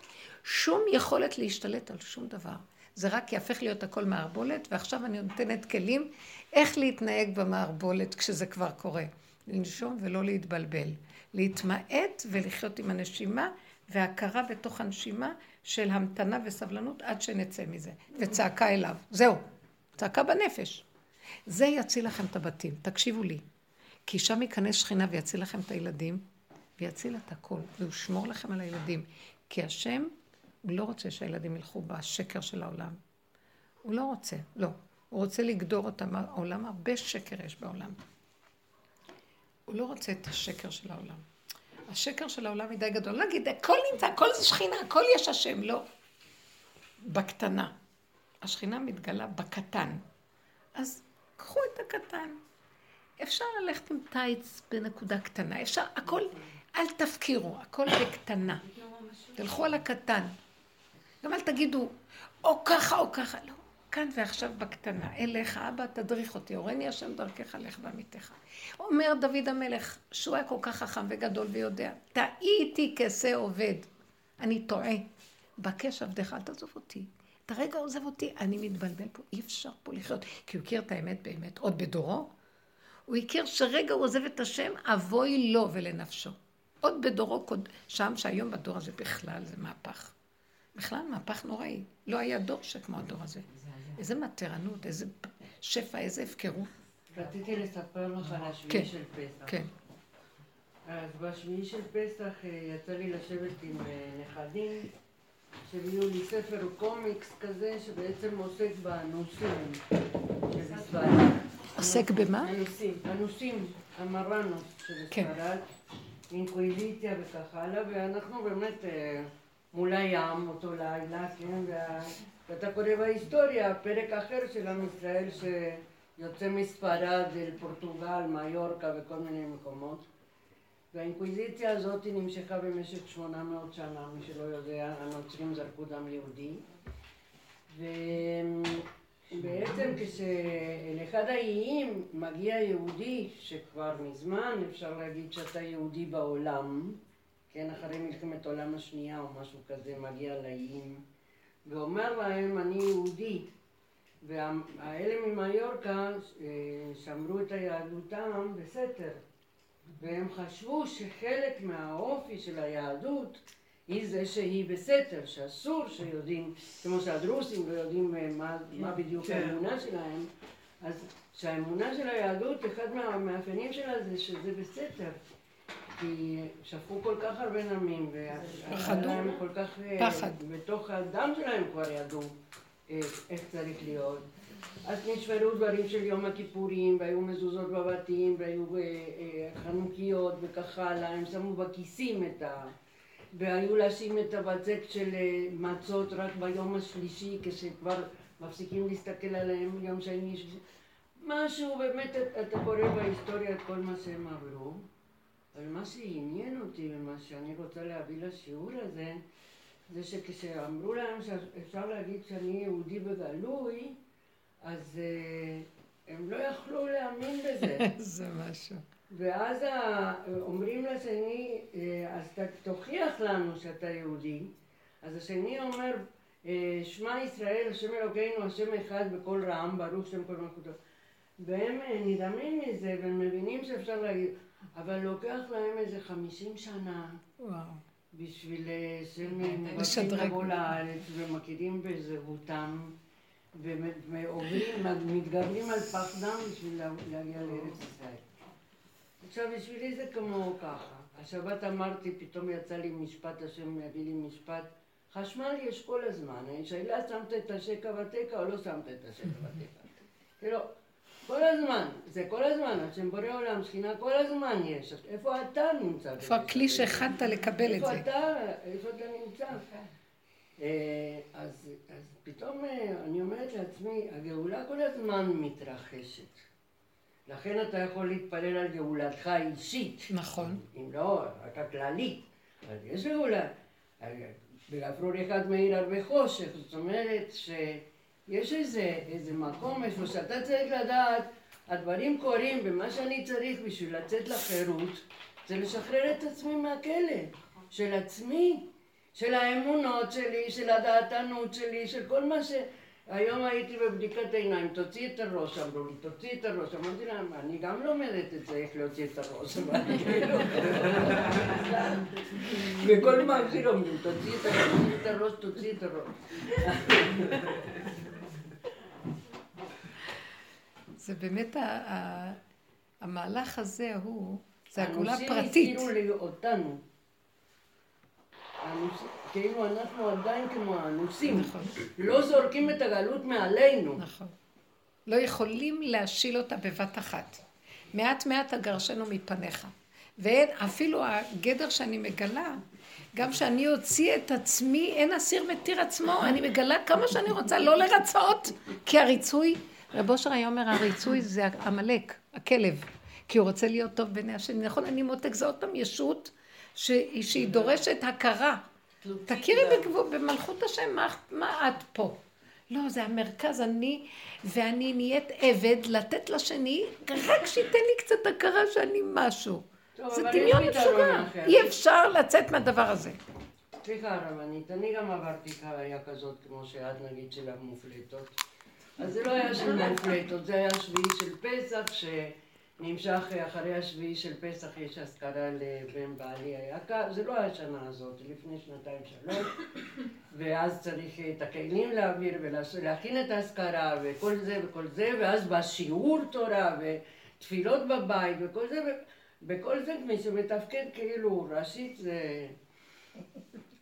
שום יכולת להשתלט על שום דבר. זה רק יהפך להיות הכל מערבולת, ועכשיו אני נותנת כלים איך להתנהג במערבולת כשזה כבר קורה. לנשום ולא להתבלבל. להתמעט ולחיות עם הנשימה והכרה בתוך הנשימה של המתנה וסבלנות עד שנצא מזה. וצעקה אליו. זהו. צעקה בנפש. זה יציל לכם את הבתים. תקשיבו לי. כי שם ייכנס שכינה ויציל לכם את הילדים, ויציל את הכל, והוא ישמור לכם על הילדים. כי השם, הוא לא רוצה שהילדים ילכו בשקר של העולם. הוא לא רוצה, לא. הוא רוצה לגדור אותם, העולם, הרבה שקר יש בעולם. הוא לא רוצה את השקר של העולם. השקר של העולם מדי גדול. להגיד, הכל נמצא, הכל זה שכינה, הכל יש השם, לא. בקטנה. השכינה מתגלה בקטן. אז קחו את הקטן. אפשר ללכת עם טייץ בנקודה קטנה, אפשר, הכל, אל תפקירו, הכל בקטנה. תלכו על הקטן. גם אל תגידו, או ככה או ככה, לא. כאן ועכשיו בקטנה. אליך, אבא, תדריך אותי, הורני השם דרכך, לך ועמיתך. אומר דוד המלך, שהוא היה כל כך חכם וגדול ויודע, טעיתי כשה עובד. אני טועה. בקש עבדך, אל תעזוב אותי. אתה רגע עוזב אותי, אני מתבלבל פה, אי אפשר פה לחיות. כי הוא הכיר את האמת באמת, עוד בדורו. הוא הכיר שרגע הוא עוזב את השם, אבוי לו ולנפשו. עוד בדורו, שם שהיום בדור הזה בכלל זה מהפך. בכלל מהפך נוראי. לא היה דור שכמו הדור הזה. איזה מתרנות, איזה שפע, איזה הפקרות. רציתי לספר לך על השביעי כן, של פסח. כן. אז בשביעי של פסח אה, יצא לי לשבת עם אה, נכדים, שהביאו לי ספר קומיקס כזה, שבעצם עוסק באנוסים של ספרד. עוסק במה? אנוסים, אנוסים, המרנוס של כן. ספרד, אינקוויזיציה וכך הלאה, ואנחנו באמת אה, מול הים אותו לילה, כן, ואתה קורא בהיסטוריה, פרק אחר של עם ישראל שיוצא מספרד אל פורטוגל, מיורקה וכל מיני מקומות. והאינקוויזיציה הזאת נמשכה במשך 800 שנה, מי שלא יודע, הנוצרים זרקו דם יהודי. ובעצם כשאל אחד האיים מגיע יהודי, שכבר מזמן אפשר להגיד שאתה יהודי בעולם, כן, אחרי מלחמת העולם השנייה או משהו כזה, מגיע לאיים, ואומר להם, אני יהודי. והאלה ממיורקה אה, שמרו את היהדותם בסתר. והם חשבו שחלק מהאופי של היהדות היא זה שהיא בסתר, שאסור שיודעים, כמו שהדרוסים לא יודעים אה, מה, מה בדיוק כן. האמונה שלהם, אז שהאמונה של היהדות, אחד מהמאפיינים שלה זה שזה בסתר. כי שפכו כל כך הרבה נמים, פחדו, כל כך, אה, פחד. בתוך הדם שלהם כבר ידעו אה, איך צריך להיות. אז נשמרו דברים של יום הכיפורים, והיו מזוזות בבתים, והיו אה, חנוכיות וכך הלאה, הם שמו בכיסים את ה... והיו לשים את הבצק של מצות רק ביום השלישי, כשכבר מפסיקים להסתכל עליהם יום שני, משהו באמת, אתה קורא בהיסטוריה את כל מה שהם עברו, אבל מה שעניין אותי ומה שאני רוצה להביא לשיעור הזה, זה שכשאמרו להם שאפשר להגיד שאני יהודי בגלוי, אז uh, הם לא יכלו להאמין בזה. זה משהו. ואז אומרים לשני, אה, אז תוכיח לנו שאתה יהודי. אז השני אומר, אה, שמע ישראל, השם אלוקינו, השם אחד בקול רעם, ברוך שם כל מלכותו. והם נדהמים מזה, והם מבינים שאפשר להגיד, אבל לוקח להם איזה חמישים שנה. וואו. בשביל שהם לבוא לארץ ומכירים בזהותם. ועוברים, מתגברים על פחדם בשביל להגיע לארץ ישראל. עכשיו בשבילי זה כמו ככה, השבת אמרתי, פתאום יצא לי משפט, השם יביא לי משפט, חשמל יש כל הזמן, השאלה שמת את השקע בתקע או לא שמת את השקע בתקע. כאילו, כל הזמן, זה כל הזמן, השם בורא עולם, שכינה כל הזמן יש. איפה אתה נמצא? איפה הכלי שהכנת לקבל את איפה זה? אתה, איפה אתה נמצא? אה, אז, אז פתאום אה, אני אומרת לעצמי, הגאולה כל הזמן מתרחשת. לכן אתה יכול להתפלל על גאולתך האישית. נכון. אם לא, רק הכללית. אז יש גאולה. בגפרור אחד מאיר הרבה חושך, זאת אומרת שיש איזה, איזה מקום איפה שאתה צריך לדעת, הדברים קורים, ומה שאני צריך בשביל לצאת לחירות, זה לשחרר את עצמי מהכלא, של עצמי, של האמונות שלי, של הדעתנות שלי, של כל מה ש... היום הייתי בבדיקת עיניים, תוציא את הראש, אמרו לי, תוציא את הראש. אמרתי להם, אני גם לומדת את זה, איך להוציא את הראש. וכל מה שלומדים, תוציא את הראש, תוציא את הראש, תוציא את הראש. זה באמת, ה- ה- המהלך הזה הוא, זה הגאולה הנושאים פרטית. הזכירו לי אותנו. הנושאים- כאילו אנחנו עדיין כמו האנוסים. נכון. לא זורקים את הגלות מעלינו. נכון. לא יכולים להשיל אותה בבת אחת. מעט מעט אגרשנו מפניך. ואין, אפילו הגדר שאני מגלה, גם שאני אוציא את עצמי, אין אסיר מתיר עצמו, אני מגלה כמה שאני רוצה לא לרצות, כי הריצוי, רב אושר היה אומר, הריצוי זה עמלק, הכלב, כי הוא רוצה להיות טוב בעיני השני. נכון, אני מותק, זה עוד פעם ישות שהיא דורשת הכרה. תכירי בגבול- במלכות השם, מה, מה את פה? לא, זה המרכז, אני, ואני נהיית עבד לתת לשני, רק שייתן לי קצת הכרה שאני משהו. טוב, זה דמיון משוגע. אי אפשר לצאת מהדבר הזה. סליחה רבנית, אני גם עברתי חוויה כזאת, כמו שאת נגיד של המופלטות. אז זה לא היה של מופלטות, זה היה שביעי של פסח, שנמשך אחרי השביעי של פסח, יש אזכרה לבן בעלי היקר, זה לא השנה הזאת, לפני שנתיים שלוש, ואז צריך את הכלים להעביר ולהכין את האזכרה וכל זה וכל זה, ואז בשיעור תורה ותפילות בבית וכל זה, וכל זה מי שמתפקד כאילו ראשית זה...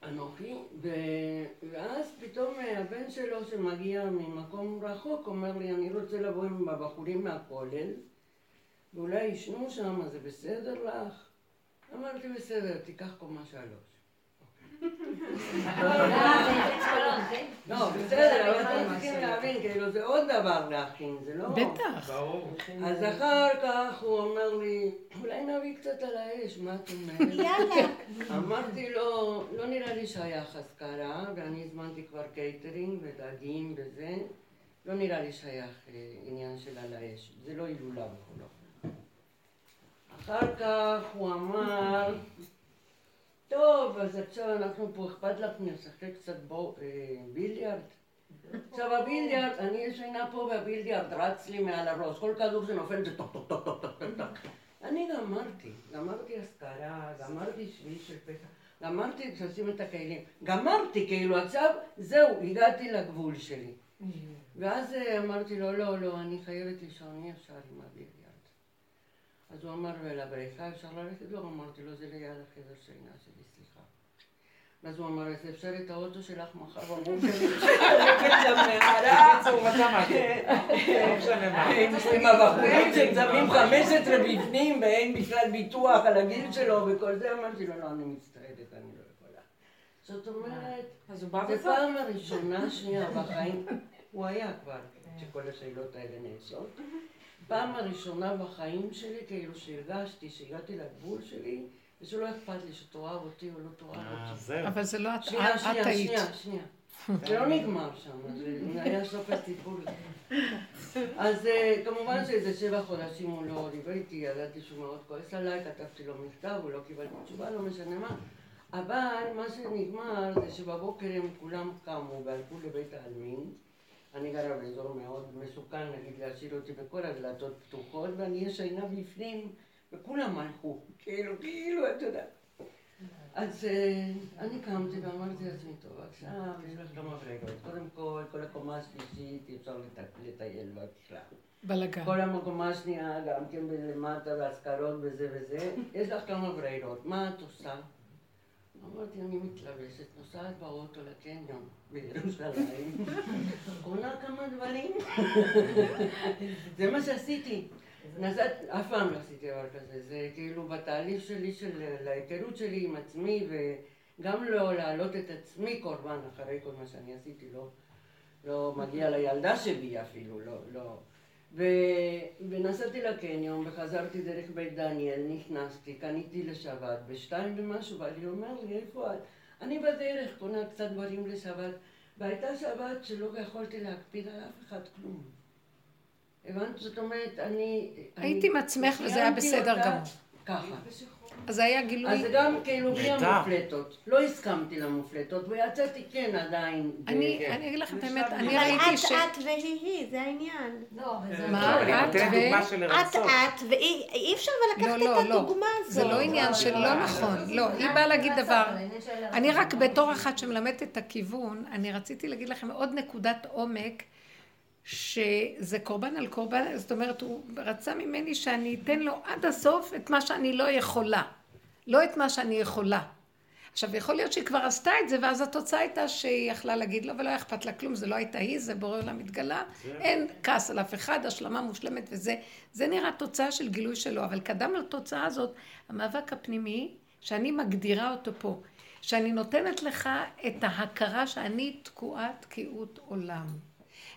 אנוכי, ו- ואז פתאום אה, הבן שלו שמגיע ממקום רחוק אומר לי, אני רוצה לבוא עם הבחורים מהכולל, ואולי ישנו שם, זה בסדר לך? אמרתי, בסדר, תיקח קומה שלוש. לא, בסדר, אבל אתם צריכים להבין, כאילו זה עוד דבר להכין, זה לא... בטח. אז אחר כך הוא אומר לי, אולי נביא קצת על האש, מה את אומרת? יאללה. אמרתי לו, לא נראה לי שייך אזכרה, ואני הזמנתי כבר קייטרינג ודגים וזה, לא נראה לי שייך אה, עניין של על האש, זה לא הילולה וכולו. אחר כך הוא אמר, טוב, אז עכשיו אנחנו פה, אכפת לך נשחק קצת בו, אה, ביליארד? עכשיו הביליארד, אני ישנה פה והביליארד רץ לי מעל הראש, כל כדור שנופל זה טוק טוק טוק טוק טוק טוק. אני גמרתי, גמרתי אזכרה, גמרתי שביעי של פסח, גמרתי לשים את הכלים, גמרתי כאילו עכשיו, זהו, הגעתי לגבול שלי. ואז אה, אמרתי לו, לא, לא, אני חייבת לישון, אי אפשר עם הביליארד. אז הוא אמר, ולבריכה אפשר ללכת? לא, אמרתי לו, זה ליד החדר שינה שלי, סליחה. ואז הוא אמר, אז אפשר את האוטו שלך מחר בבוקר? לא. עם הבחורים ששמים 15 בפנים ואין בכלל ביטוח על הגיל שלו וכל זה, אמרתי לו, לא, אני מצטערת, אני לא יכולה. זאת אומרת, בסוף. פעם הראשונה, שנייה, בחיים, הוא היה כבר, שכל השאלות האלה נעשות. פעם הראשונה בחיים שלי, כאילו שהרגשתי שהגעתי לגבול שלי, ושלא אכפת לי שתאהב אותי או לא תאהב אה, אותי. אבל זה לא את, שנייה, שנייה. שנייה, שנייה. זה לא נגמר שם, זה היה סוף הסיפור. אז אה, כמובן שאיזה שבע חודשים הוא לא דיבר איתי, ידעתי שהוא מאוד כועס עליי, כתבתי לו מכתב, הוא לא קיבל תשובה, לא משנה מה. אבל מה שנגמר זה שבבוקר הם כולם קמו והלכו לבית העלמין. אני גרה באזור מאוד מסוכן, נגיד, להשאיר אותי בכל הדלתות פתוחות, ואני ישנה בפנים, וכולם הלכו. כאילו, כאילו, אתה יודע. אז אה, אני קמתי ואמרתי לעצמי, טוב, עכשיו יש לך כמה ברירות. קודם כל, כל הקומה השלישית אי אפשר לט- לטייל בה בכלל. בלאגן. כל הקומה השנייה, גם כן למטה, והשכרות וזה וזה. יש לך כמה ברירות. מה את עושה? אמרתי, אני מתלבשת, נוסעת באוטו לקניון בירושלים, קונה כמה דברים. זה מה שעשיתי. נסעת, אף פעם לא עשיתי דבר כזה, זה כאילו בתהליך שלי, של ההיכרות שלי עם עצמי, וגם לא להעלות את עצמי קורבן אחרי כל מה שאני עשיתי, לא, לא מגיע לילדה שלי אפילו, לא, לא. ו... ונסעתי לקניון וחזרתי דרך בית דניאל, נכנסתי, קניתי לשבת, בשתיים ומשהו, ואני אומר לי, איפה את? אני בדרך קונה קצת דברים לשבת, והייתה שבת שלא יכולתי להקפיד על אף אחד כלום. הבנת? זאת אומרת, אני... היית עם עצמך וזה היה בסדר גמור. ככה. אז זה היה גילוי... אז זה גם כאילו בלי המופלטות. לא הסכמתי למופלטות, ויצאתי כן עדיין. אני אני אגיד לכם את האמת, אני אבל ראיתי את, ש... את והיא היא, זה העניין. לא, אבל זה... מה? את ו- את. את, ואי אי אפשר לא, לקחת לא, את לא. הדוגמה הזאת. זה לא עניין של לא נכון. לא, היא באה להגיד דבר. אני רק בתור אחת שמלמדת את הכיוון, אני רציתי להגיד לכם עוד נקודת עומק, שזה קורבן על קורבן, זאת אומרת, הוא רצה ממני שאני אתן לו עד הסוף את מה שאני לא יכולה. לא את מה שאני יכולה. עכשיו, יכול להיות שהיא כבר עשתה את זה, ואז התוצאה הייתה שהיא יכלה להגיד לו, ולא היה אכפת לה כלום, זה לא הייתה היא, זה בורא עולם מתגלה, אין כעס על אף אחד, השלמה מושלמת וזה, זה נראה תוצאה של גילוי שלו, אבל קדם לתוצאה הזאת, המאבק הפנימי, שאני מגדירה אותו פה, שאני נותנת לך את ההכרה שאני תקועה תקיעות עולם.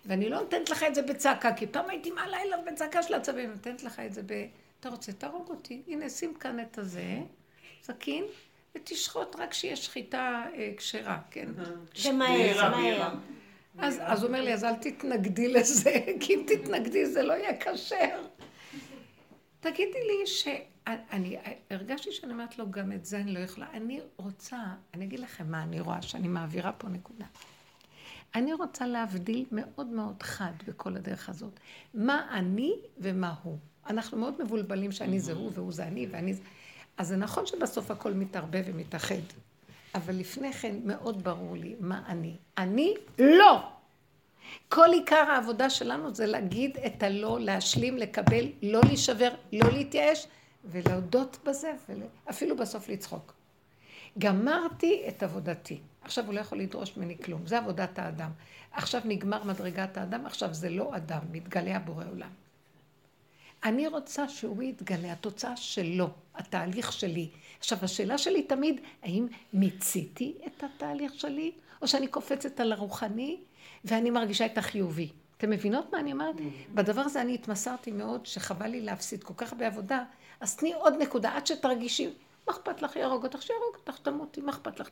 ואני לא נותנת לך את זה בצעקה, כי פעם הייתי מעלה אליו בצעקה של עצבים, נותנת לך את זה ב... אתה רוצה, תהרוג אותי. הנה, שים כאן את הזה, סכין, ותשחוט רק שיהיה שחיטה אה, כשרה, כן? שמהר, מהר. אז הוא אומר לי, אז אל תתנגדי לזה, כי אם תתנגדי זה לא יהיה כשר. תגידי לי ש... אני הרגשתי שאני אומרת לו, גם את זה אני לא יכולה. אני רוצה, אני אגיד לכם מה אני רואה, שאני מעבירה פה נקודה. אני רוצה להבדיל מאוד מאוד חד בכל הדרך הזאת. מה אני ומה הוא. אנחנו מאוד מבולבלים שאני זה הוא והוא זה אני ואני זה... אז זה נכון שבסוף הכל מתערבב ומתאחד. אבל לפני כן מאוד ברור לי מה אני. אני לא. כל עיקר העבודה שלנו זה להגיד את הלא, להשלים, לקבל, לא להישבר, לא להתייאש, ולהודות בזה, ואפילו בסוף לצחוק. גמרתי את עבודתי. עכשיו הוא לא יכול לדרוש ממני כלום, זה עבודת האדם. עכשיו נגמר מדרגת האדם, עכשיו זה לא אדם, מתגלה הבורא עולם. אני רוצה שהוא יתגלה, התוצאה שלו, התהליך שלי. עכשיו, השאלה שלי תמיד, האם מיציתי את התהליך שלי, או שאני קופצת על הרוחני, ואני מרגישה את החיובי. אתם מבינות מה אני אומרת? בדבר הזה אני התמסרתי מאוד, שחבל לי להפסיד כל כך הרבה עבודה, אז תני עוד נקודה, עד שתרגישי, מה אכפת לך, יהרוג אותך, שיהרוג אותך, תמותי, מה אכפת לך?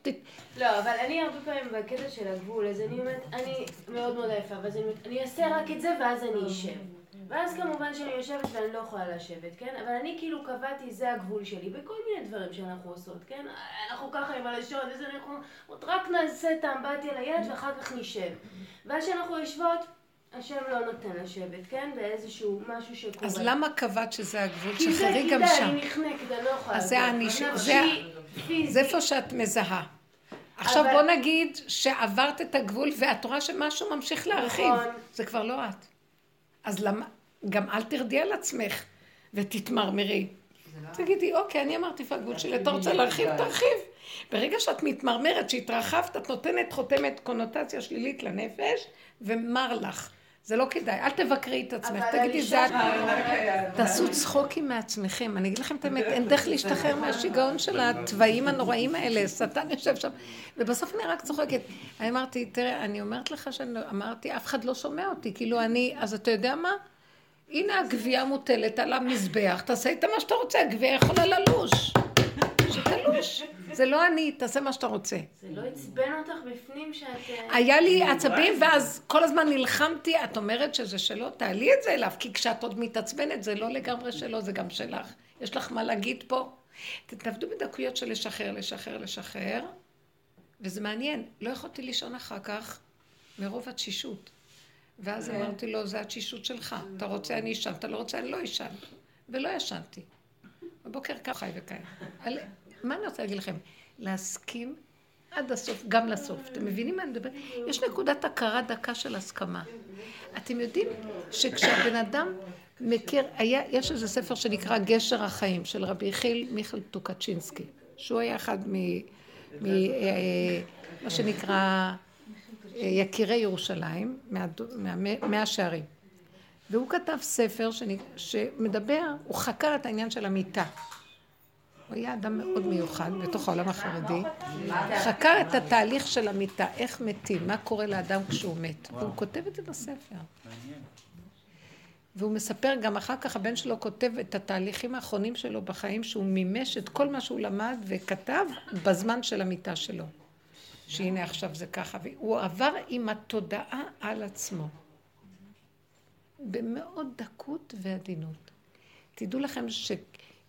לא, אבל אני הרבה פעמים בקטע של הגבול, אז אני אומרת, אני מאוד מאוד עייפה, ואז אני אומרת, אני אעשה רק את זה, ואז אני אשב. ואז כמובן שאני יושבת ואני לא יכולה לשבת, כן? אבל אני כאילו קבעתי, זה הגבול שלי, בכל מיני דברים שאנחנו עושות, כן? אנחנו ככה עם הלשון, וזה אנחנו רק נעשה את האמבטיה ליד ואחר כך נשב. ואז כשאנחנו יושבות, השם לא נותן לשבת, כן? באיזשהו משהו שקורה. אז למה קבעת שזה הגבול? כי זה שחררי גם כדאי, שם. אני נחנקת, אני לא יכולה. אז זה. אני זה-. זה איפה שאת מזהה. עכשיו אבל- בוא נגיד שעברת את הגבול ואת רואה שמשהו ממשיך להרחיב. נכון. זה כבר לא את. אז למה, גם אל תרדי על עצמך ותתמרמרי. תגידי, אוקיי, אני אמרתי איפה הגבול שלי, אתה רוצה להרחיב, תרחיב. ברגע שאת מתמרמרת, שהתרחבת, את נותנת חותמת קונוטציה שלילית לנפש, ומר לך. זה לא כדאי, אל תבקרי את עצמך, תגידי, זה את... תעשו צחוקים מעצמכם. אני אגיד לכם את האמת, אין דרך להשתחרר מהשיגעון של התוואים הנוראים האלה, שטן יושב שם. ובסוף אני רק צוחקת. אני אמרתי, תראה, אני אומרת לך שאני אמרתי, אף אחד לא שומע אותי. כאילו אני, אז אתה יודע מה? הנה הגבייה מוטלת על המזבח, תעשה איתה מה שאתה רוצה, הגבייה יכולה ללוש. שתלוש. זה לא אני, תעשה מה שאתה רוצה. זה לא עצבן אותך בפנים שאת... אה, היה לי עצבים, ואז כל הזמן נלחמתי, את אומרת שזה שלו, תעלי את זה אליו, כי כשאת עוד מתעצבנת, זה לא לגמרי שלו, זה גם שלך. יש לך מה להגיד פה? תעבדו בדקויות של לשחרר, לשחרר, לשחרר, וזה מעניין. לא יכולתי לישון אחר כך מרוב התשישות. ואז אמרתי לו, זה התשישות שלך. אתה רוצה, אני אשן, אתה לא רוצה, אני לא אשן. ולא ישנתי. בבוקר וקיים. על- מה אני רוצה להגיד לכם? להסכים עד הסוף, גם לסוף. אתם מבינים מה אני מדברת? יש נקודת הכרה דקה של הסכמה. אתם יודעים שכשהבן אדם מכיר, היה, יש איזה ספר שנקרא גשר החיים, של רבי יחיל מיכל טוקצ'ינסקי, שהוא היה אחד מה שנקרא אה, יקירי ירושלים, מאה שערים. והוא כתב ספר שמדבר, הוא חקר את העניין של המיטה. הוא היה אדם מאוד מיוחד בתוך העולם החרדי. חקר את התהליך של המיטה, איך מתים, מה קורה לאדם כשהוא מת. והוא כותב את זה בספר. והוא מספר גם אחר כך, הבן שלו כותב את התהליכים האחרונים שלו בחיים, שהוא מימש את כל מה שהוא למד וכתב בזמן של המיטה שלו. שהנה עכשיו זה ככה, והוא עבר עם התודעה על עצמו. במאוד דקות ועדינות. תדעו לכם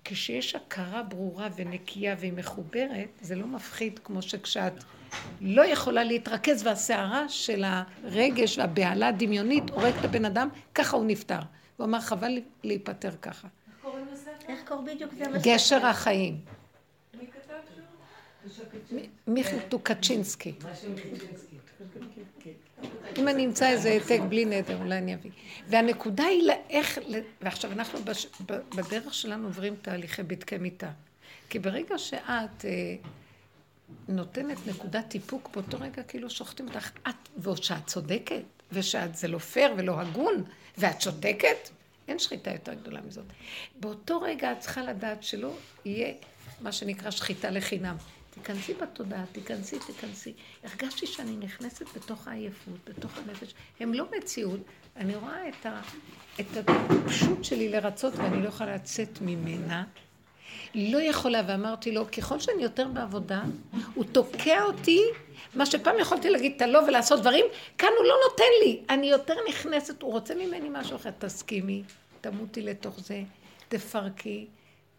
שכשיש הכרה ברורה ונקייה והיא מחוברת, זה לא מפחיד כמו שכשאת לא יכולה להתרכז והסערה של הרגש והבהלה הדמיונית הורגת את הבן אדם, ככה הוא נפטר. הוא אמר חבל להיפטר ככה. איך קוראים לספר? איך קוראים בדיוק זה? גשר החיים. מי כתב שם? מיכאל טוקצ'ינסקי. אם אני אמצא איזה העתק בלי נדר, אולי אני אביא. והנקודה היא לאיך, ועכשיו אנחנו בדרך שלנו עוברים תהליכי בדקי מיטה. כי ברגע שאת אה, נותנת נקודת איפוק, באותו רגע כאילו שוחטים אותך, את, ועוד שאת צודקת, ושאת זה לא פייר ולא הגון, ואת שותקת, אין שחיטה יותר גדולה מזאת. באותו רגע את צריכה לדעת שלא יהיה מה שנקרא שחיטה לחינם. תיכנסי בתודעה, תיכנסי, תיכנסי. הרגשתי שאני נכנסת בתוך העייפות, בתוך הנפש. הם לא מציאות, אני רואה את, ה, את הפשוט שלי לרצות ואני לא יכולה לצאת ממנה. לא יכולה, ואמרתי לו, ככל שאני יותר בעבודה, הוא תוקע אותי, מה שפעם יכולתי להגיד את הלא ולעשות דברים, כאן הוא לא נותן לי. אני יותר נכנסת, הוא רוצה ממני משהו אחר, תסכימי, תמותי לתוך זה, תפרקי,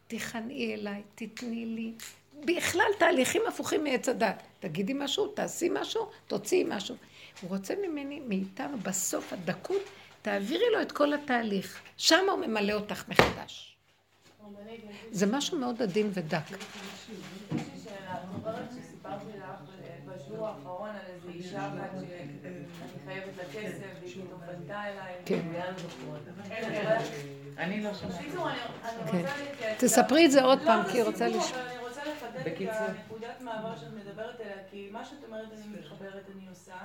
תכנעי אליי, תתני לי, בכלל תהליכים הפוכים מעץ הדת. תגידי משהו, תעשי משהו, תוציאי משהו. הוא רוצה ממני, מאיתנו, בסוף הדקות, תעבירי לו את כל התהליך. שם הוא ממלא אותך מחדש. זה משהו מאוד עדין ודק. בשיעור האחרון על איזו אישה אחת שאני חייבת לה כסף, והיא פתאום פנתה אליי. כן. אני לא. כן. תספרי את זה עוד פעם, כי היא רוצה לשמוע. לחדד את הנקודת מעבר שאת מדברת עליה, כי מה שאת אומרת אני מתחברת, אני עושה,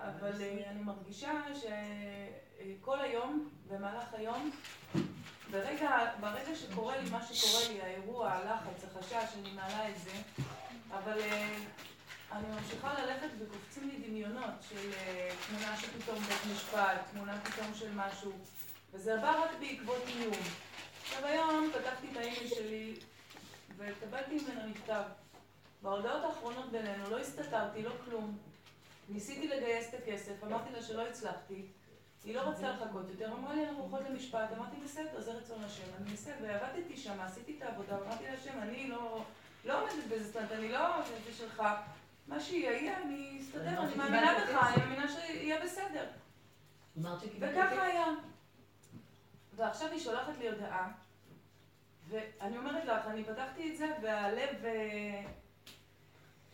אבל אה, אני מרגישה שכל היום, במהלך היום, ברגע, ברגע שקורה לי מה שקורה לי, האירוע, הלחץ, החשש, אני מעלה את זה, אבל אה, אני ממשיכה ללכת וקופצים לי דמיונות של אה, תמונה שפתאום בית משפט, תמונה פתאום של משהו, וזה בא רק בעקבות איום. עכשיו היום פתחתי את האימייל שלי וקיבלתי ממנה מכתב. בהודעות האחרונות בינינו לא הסתתרתי, לא כלום. ניסיתי לגייס את הכסף, אמרתי לה שלא הצלחתי. היא לא רצתה לחכות יותר, אמרה לי אנחנו הולכות למשפט, אמרתי בסדר, זה רצון השם, אני אעשה, ועבדתי שם, עשיתי את העבודה, אמרתי להשם, אני לא, לא עומדת בזה, זאת אומרת, אני לא, זה שלך, מה שיהיה, אני אסתדר, אני מאמינה בך, אני מאמינה שיהיה בסדר. וככה היה. ועכשיו היא שולחת לי הודעה, ואני אומרת לך, אני פתחתי את זה והלב אה,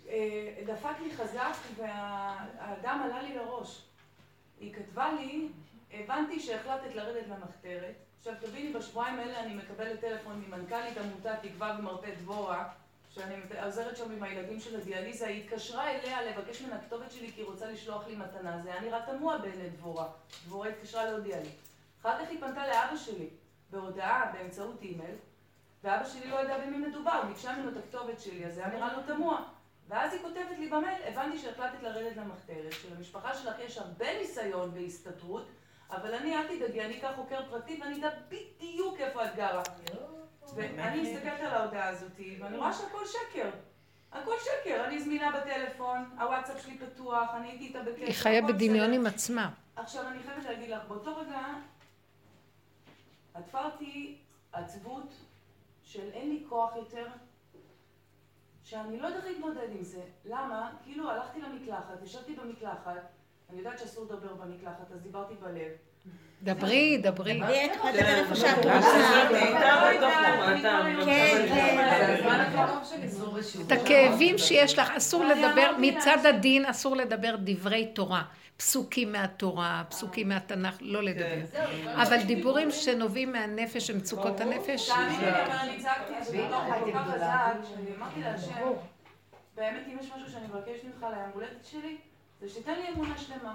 אה, דפק לי חזק והדם עלה לי לראש. היא כתבה לי, הבנתי שהחלטת לרדת למחתרת. עכשיו תביני, בשבועיים האלה אני מקבלת טלפון ממנכ"לית עמותת תקווה ומרפא דבורה, שאני עוזרת שם עם הילדים של הדיאליזה, היא התקשרה אליה לבקש ממנה כתובת שלי כי היא רוצה לשלוח לי מתנה. זה היה נראה תמוה בעיני דבורה. דבורה התקשרה להודיע לי. אחר כך היא פנתה לאבא שלי בהודעה באמצעות אימייל. ואבא שלי לא ידע במי מדובר, ביקשה ממנו את הכתובת שלי, אז זה היה נראה לו תמוה. ואז היא כותבת לי במייל, הבנתי שהחלטת לרדת למחתרת, שלמשפחה שלך יש הרבה ניסיון בהסתתרות, אבל אני, אל תדאגי, אני אקח חוקר פרטי ואני אדע בדיוק איפה את גרה. ואני מסתכלת על ההודעה הזאת, ואני רואה שהכל שקר. הכל שקר, אני זמינה בטלפון, הוואטסאפ שלי פתוח, אני הייתי איתה בקשר. היא חיה בדמיון עם עצמה. עכשיו אני חייבת להגיד לך, באותו רגע עטפה אותי עצבות של אין לי כוח יותר, שאני לא יודעת להתמודד עם זה. למה? כאילו הלכתי למקלחת, ישבתי במקלחת, אני יודעת שאסור לדבר במקלחת, אז דיברתי בלב. דברי, דברי. דברי, את יכולה לדבר איפה שאת רוצה. כן, כן. את הכאבים שיש לך, אסור לדבר, מצד הדין אסור לדבר דברי תורה. פסוקים מהתורה, פסוקים מהתנ"ך, לא לדבר. אבל דיבורים שנובעים מהנפש, שמצוקות הנפש. אני צעקתי את זה כל כך חזק, שאני אמרתי להשם, באמת אם יש משהו שאני מבקשת ממך ליום הולדת שלי, זה שתיתן לי אמונה שלמה.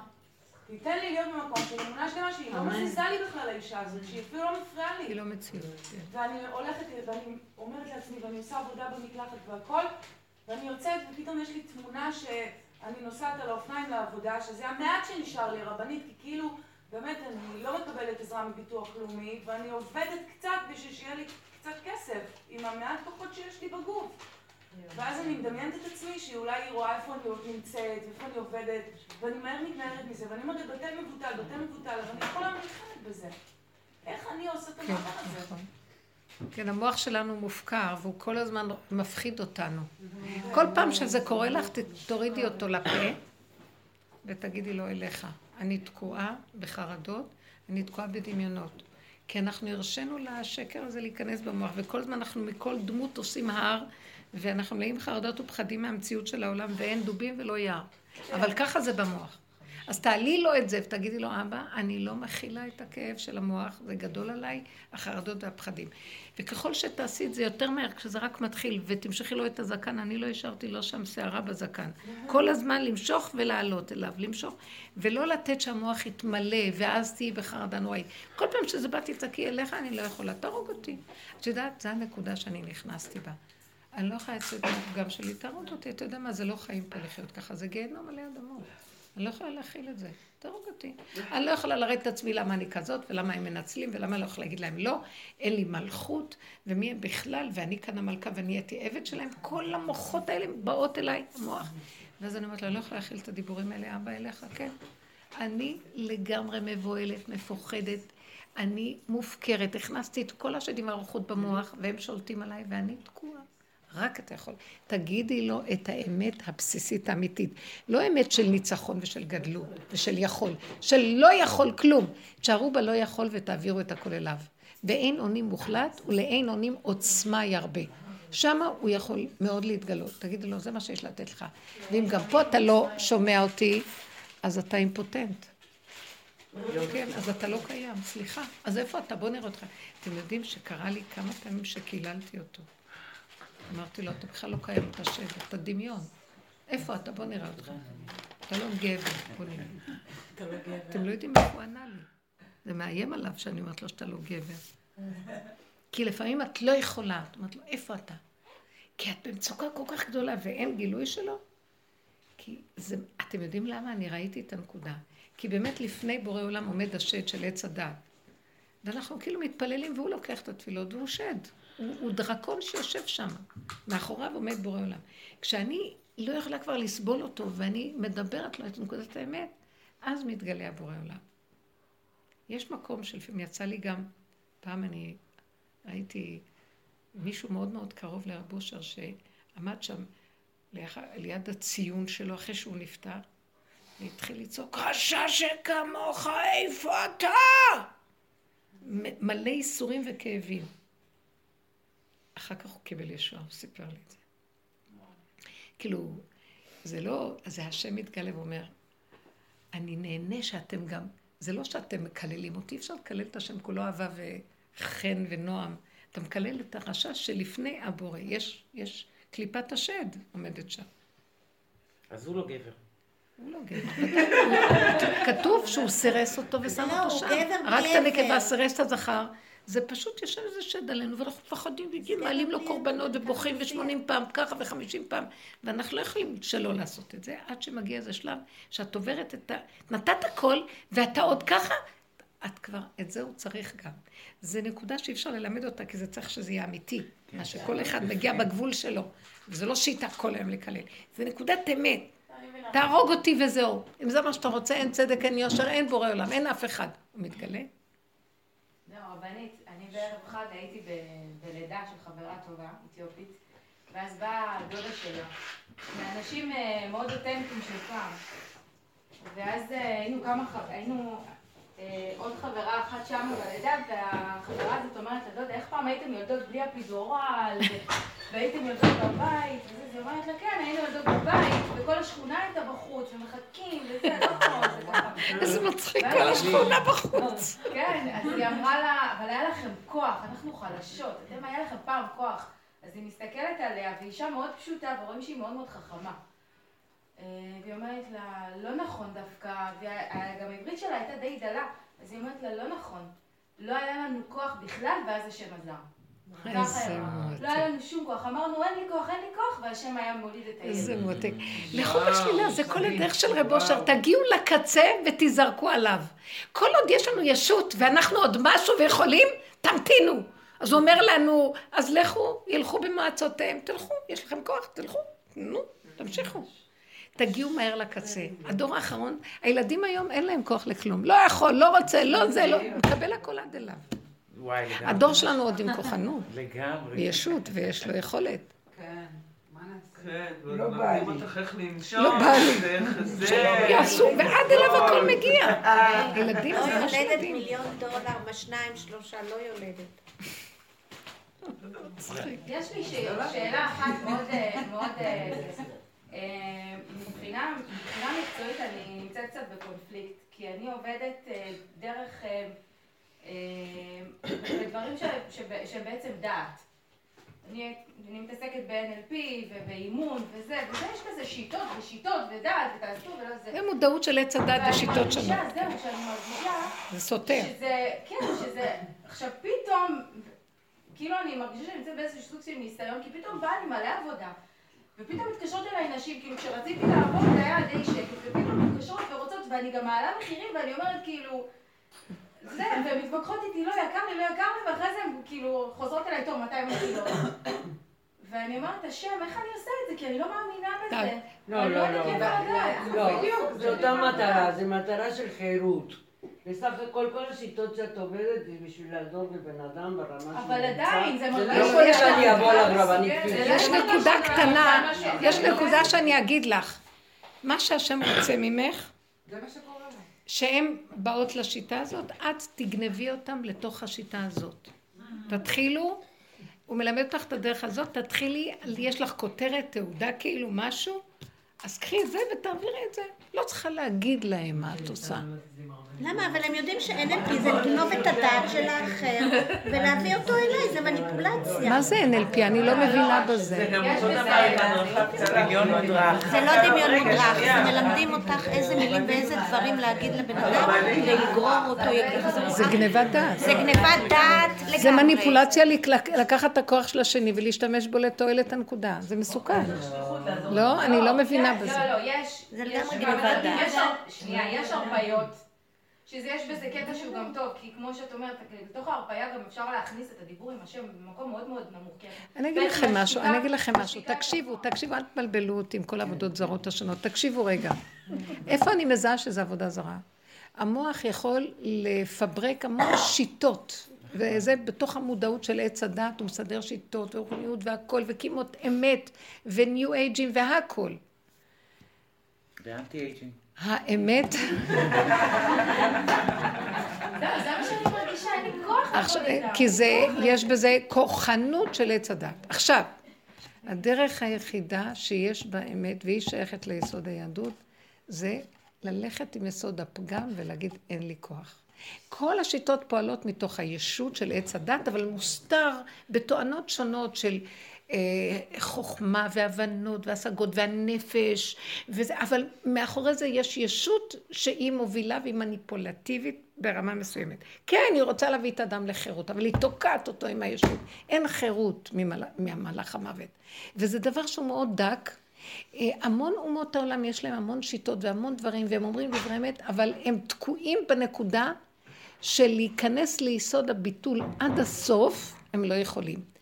תיתן לי להיות במקום של אמונה שלמה שהיא לא. מזיזה לי בכלל האישה הזאת, שהיא אפילו לא מפריעה לי. היא לא מציאות. כן. ואני הולכת, ואני אומרת לעצמי, ואני עושה עבודה במקלחת והכל, ואני יוצאת, ופתאום יש לי תמונה שאני נוסעת על האופניים לעבודה, שזה המעט שנשאר לי, רבנית, כי כאילו, באמת, אני לא מקבלת עזרה מביטוח לאומי, ואני עובדת קצת בשביל שיהיה לי קצת כסף, עם המעט כוחות שיש לי בגוף. ואז אני מדמיינת את עצמי שהיא אולי היא רואה איפה אני נמצאת, ואיפה אני עובדת, ואני מהר מתנערת מזה, ואני אומרת, בתי מבוטל, בתי מבוטל, אבל אני יכולה נלחמת בזה. איך אני עושה את המעבר הזה? כן, המוח שלנו מופקר, והוא כל הזמן מפחיד אותנו. כל פעם שזה קורה לך, תורידי אותו לפה, ותגידי לו אליך. אני תקועה בחרדות, אני תקועה בדמיונות. כי אנחנו הרשינו לשקר הזה להיכנס במוח, וכל הזמן אנחנו מכל דמות עושים הר, ואנחנו מלאים חרדות ופחדים מהמציאות של העולם, ואין דובים ולא יער. אבל ככה זה במוח. אז תעלי לו את זה ותגידי לו, אבא, אני לא מכילה את הכאב של המוח, זה גדול עליי, החרדות והפחדים. וככל שתעשי את זה יותר מהר, כשזה רק מתחיל, ותמשכי לו את הזקן, אני לא השארתי לו שם שערה בזקן. כל הזמן למשוך ולעלות אליו, למשוך, ולא לתת שהמוח יתמלא, ואז תהיי בחרדה נוראית. כל פעם שזה בא תצעקי אליך, אני לא יכולה, תהרוג אותי. את יודעת, זו הנקודה שאני נכנסתי בה. אני לא יכולה לצאת מהפגם שלי, תהרוג אותי, אתה יודע מה, זה לא חיים פה לחיות ככה, זה גיהנום עלי אדמות. אני לא יכולה להכיל את זה, תהרוג אותי. אני לא יכולה לרדת את עצמי למה אני כזאת, ולמה הם מנצלים, ולמה אני לא יכולה להגיד להם לא, אין לי מלכות, ומי הם בכלל, ואני כאן המלכה ואני הייתי עבד שלהם, כל המוחות האלה באות אליי, המוח. ואז אני אומרת לו, אני לא יכולה להכיל את הדיבורים האלה, אבא אליך, כן. אני לגמרי מבוהלת, מפוחדת, אני מופקרת, הכנסתי את כל השדים והרוחות במוח, והם שולטים עליי, ואני תקועה. רק אתה יכול. תגידי לו את האמת הבסיסית האמיתית. לא אמת של ניצחון ושל גדלות ושל יכול, של לא יכול כלום. תשארו בלא יכול ותעבירו את הכל אליו. ואין אונים מוחלט ולאין אונים עוצמה ירבה. שמה הוא יכול מאוד להתגלות. תגידי לו, זה מה שיש לתת לך. ואם גם פה אתה לא שומע אותי, אז אתה אימפוטנט. כן, אז אתה לא קיים, סליחה. אז איפה אתה? בוא נראה אותך. אתם יודעים שקרה לי כמה פעמים שקיללתי אותו. אמרתי לו, אתה בכלל לא קיים, אתה שד, אתה דמיון. איפה אתה? בוא נראה אותך. אתה לא גבר, בוא נראה. אתם לא יודעים איך הוא ענה לי. זה מאיים עליו שאני אומרת לו שאתה לא גבר. כי לפעמים את לא יכולה. את אומרת לו, איפה אתה? כי את במצוקה כל כך גדולה ואין גילוי שלו. כי זה, אתם יודעים למה? אני ראיתי את הנקודה. כי באמת לפני בורא עולם עומד השד של עץ הדת. ואנחנו כאילו מתפללים והוא לוקח את התפילות והוא שד. הוא, הוא דרקון שיושב שם. מאחוריו עומד בורא עולם. כשאני לא יכולה כבר לסבול אותו ואני מדברת לו את נקודת האמת, אז מתגלה הבורא עולם. יש מקום שלפעמים יצא לי גם, פעם אני ראיתי מישהו מאוד מאוד קרוב לרב אושר שעמד שם ליד הציון שלו אחרי שהוא נפטר, והתחיל לצעוק, רשע שכמוך, איפה אתה? מלא ייסורים וכאבים. אחר כך הוא קיבל ישועה, הוא סיפר לי את זה. כאילו, זה לא, זה השם מתגלה ואומר, אני נהנה שאתם גם, זה לא שאתם מקללים אותי, אפשר לקלל את השם כולו אהבה וחן ונועם. אתה מקלל את הרשע שלפני הבורא, יש, יש קליפת השד עומדת שם. אז הוא לא גבר. הוא לא גבר. כתוב שהוא סירס אותו ושם לא, אותו הוא שם. גבר רק את. הנקבה סירס את הזכר. זה פשוט יושב איזה שד עלינו, ואנחנו מפחדים, מעלים לו קורבנות ובוכים ושמונים פעם ככה וחמישים פעם. ואנחנו לא יכולים שלא לעשות את זה, עד שמגיע איזה שלב שאת עוברת את ה... נתת הכל, ואתה עוד ככה, את כבר, את זה הוא צריך גם. זה נקודה שאי אפשר ללמד אותה, כי זה צריך שזה יהיה אמיתי. מה שכל אחד מגיע בגבול שלו. וזה לא שיטה כל היום לקלל. זה נקודת אמת. תהרוג אותי וזהו. אם זה מה שאתה רוצה, אין צדק, אין יושר, אין בורא עולם, אין אף אחד. הוא מתגלה? לא, רבנית, בערב חג הייתי בלידה של חברה טובה, אתיופית, ואז באה הדודה שלה, מאנשים אה, מאוד אותנטיים של פעם. ואז אה, היינו כמה, היינו אה, עוד חברה אחת שם בלידה, והחברה הזאת אומרת לדודה, איך פעם הייתם יולדות בלי אפידורל, והייתם יולדות בבית, וזה, אז היא אומרת לה, כן, היינו יולדות בבית, וכל השכונה הייתה בחוץ, ומחכים, וזה, לא נכון, זה ככה. איזה מצחיק כל השכונה בחוץ. כן, אז היא אמרה לה, אבל היה לכם כוח, אנחנו חלשות, אתם היה לכם פעם כוח. אז היא מסתכלת עליה, והיא אישה מאוד פשוטה, ורואים שהיא מאוד מאוד חכמה. אה, והיא אומרת לה, לא נכון דווקא, וגם העברית שלה הייתה די דלה, אז היא אומרת לה, לא נכון, לא היה לנו כוח בכלל, ואז השם עזר. איזה מותק. לא היה לנו שום כוח, אמרנו אין לי כוח, אין לי כוח, והשם היה מוליד את הילד. איזה מותק. לכו בשלילה, זה כל הדרך של רב אושר. תגיעו לקצה ותיזרקו עליו. כל עוד יש לנו ישות ואנחנו עוד משהו ויכולים, תמתינו. אז הוא אומר לנו, אז לכו, ילכו במועצותיהם, תלכו, יש לכם כוח, תלכו, נו, תמשיכו. תגיעו מהר לקצה. הדור האחרון, הילדים היום אין להם כוח לכלום. לא יכול, לא רוצה, לא זה, לא, מקבל הכל עד אליו. וואי, לגמרי. הדור שלנו עוד עם כוחנות, לגמרי. ישות, ויש לו יכולת. כן, מה? כן, לא ועוד בא לי. לא בא לי. יעשו, ועד אליו הכל מגיע. ילדים לא זה ממש יולדת מדהים. מיליון דולר, מה שניים, שלושה, לא יולדת. יש לי שאלה אחת מאוד, אה, מאוד, אה, אה, מבחינה מקצועית אני נמצאת קצת בקונפליקט, כי אני עובדת דרך, אה, אה, שהם בעצם דעת. אני, אני מתעסקת ב-NLP ובאימון וזה, וזה יש כזה שיטות ושיטות ודעת ותעשו ולא זה. זה מודעות של עץ הדת ושיטות שונות. ואני מרגישה, זהו, שאני מרגישה זה סותר. שזה, כן, שזה, עכשיו פתאום, כאילו אני מרגישה שאני נמצאת באיזשהו סוג של ניסיון, כי פתאום בא לי מלא עבודה. ופתאום מתקשרות אליי נשים, כאילו כשרציתי לעבוד זה היה די שקט, ופתאום מתקשרות ורוצות, ואני גם מעלה מחירים, ואני אומרת כאילו, זה, והן מתווכחות איתי, לא יקר לי, לא יקר לי, ואחרי זה הן כאילו חוזרות אליי, טוב, 200 מחילות. ואני אומרת, השם, איך אני עושה את זה? כי אני לא מאמינה בזה. לא, לא, לא. איפה לדעת. לא, בדיוק, זו אותה מטרה, זו מטרה של חירות. בסך הכל כל השיטות שאת עובדת זה בשביל לעזור לבן אדם ברמה שהוא אבל עדיין, זה זה מרגיש... לא יכול שאני אבוא לרבנית זה. לא יש נקודה קטנה, זה יש זה לא- נקודה שאני אגיד לך. מה שהשם רוצה ממך, זה מה שקורה. שהן באות לשיטה הזאת, את תגנבי אותם לתוך השיטה הזאת. תתחילו, הוא מלמד אותך את הדרך הזאת, תתחילי, יש לך כותרת, תעודה, כאילו משהו, אז קחי את זה ותעבירי את זה. לא צריכה להגיד להם מה את עושה. למה? אבל הם יודעים ש-NLP זה לגנוב את הדעת של האחר ולהביא אותו אליי, זה מניפולציה. מה זה NLP? אני לא מבינה בזה. זה גם אותו דבר דמיון מודרך. זה לא דמיון מודרך. זה מלמדים אותך איזה מילים ואיזה דברים להגיד לבן אדם כדי לגרור אותו. זה גניבת דעת. זה גניבת דעת לגמרי. זה מניפולציה לק- לקחת את הכוח של השני ולהשתמש בו לתועלת הנקודה. זה מסוכן. לא, אני לא מבינה כן, בזה. לא, לא, יש... זה יש לגמרי גניבת דעת. שנייה, יש הרפיות. שזה יש בזה קטע שהוא גם טוב, כי כמו שאת אומרת, בתוך ההרפאיה גם אפשר להכניס את הדיבור עם השם במקום מאוד מאוד נמוך. אני אגיד לכם משהו, אני אגיד לכם משהו. תקשיבו, תקשיבו, אל תבלבלו אותי עם כל העבודות זרות השונות. תקשיבו רגע. איפה אני מזהה שזה עבודה זרה? המוח יכול לפברק המון שיטות. וזה בתוך המודעות של עץ הדעת, הוא מסדר שיטות ורוחניות והכל, וקיימות אמת, ו new age ים והכל. ו anti-aging. האמת, כוח עכשיו. כי זה, יש בזה כוחנות של עץ הדת. עכשיו, הדרך היחידה שיש בה אמת, והיא שייכת ליסוד היהדות, זה ללכת עם יסוד הפגם ולהגיד אין לי כוח. כל השיטות פועלות מתוך הישות של עץ הדת, אבל מוסתר בתואנות שונות של חוכמה והבנות והשגות והנפש, וזה, אבל מאחורי זה יש ישות שהיא מובילה והיא מניפולטיבית ברמה מסוימת. כן, היא רוצה להביא את האדם לחירות, אבל היא תוקעת אותו עם הישות. אין חירות ממל... מהמלאך המוות. וזה דבר שהוא מאוד דק. אה, המון אומות העולם יש להם המון שיטות והמון דברים, והם אומרים דברי אמת, אבל הם תקועים בנקודה של להיכנס ליסוד הביטול עד הסוף, הם לא יכולים.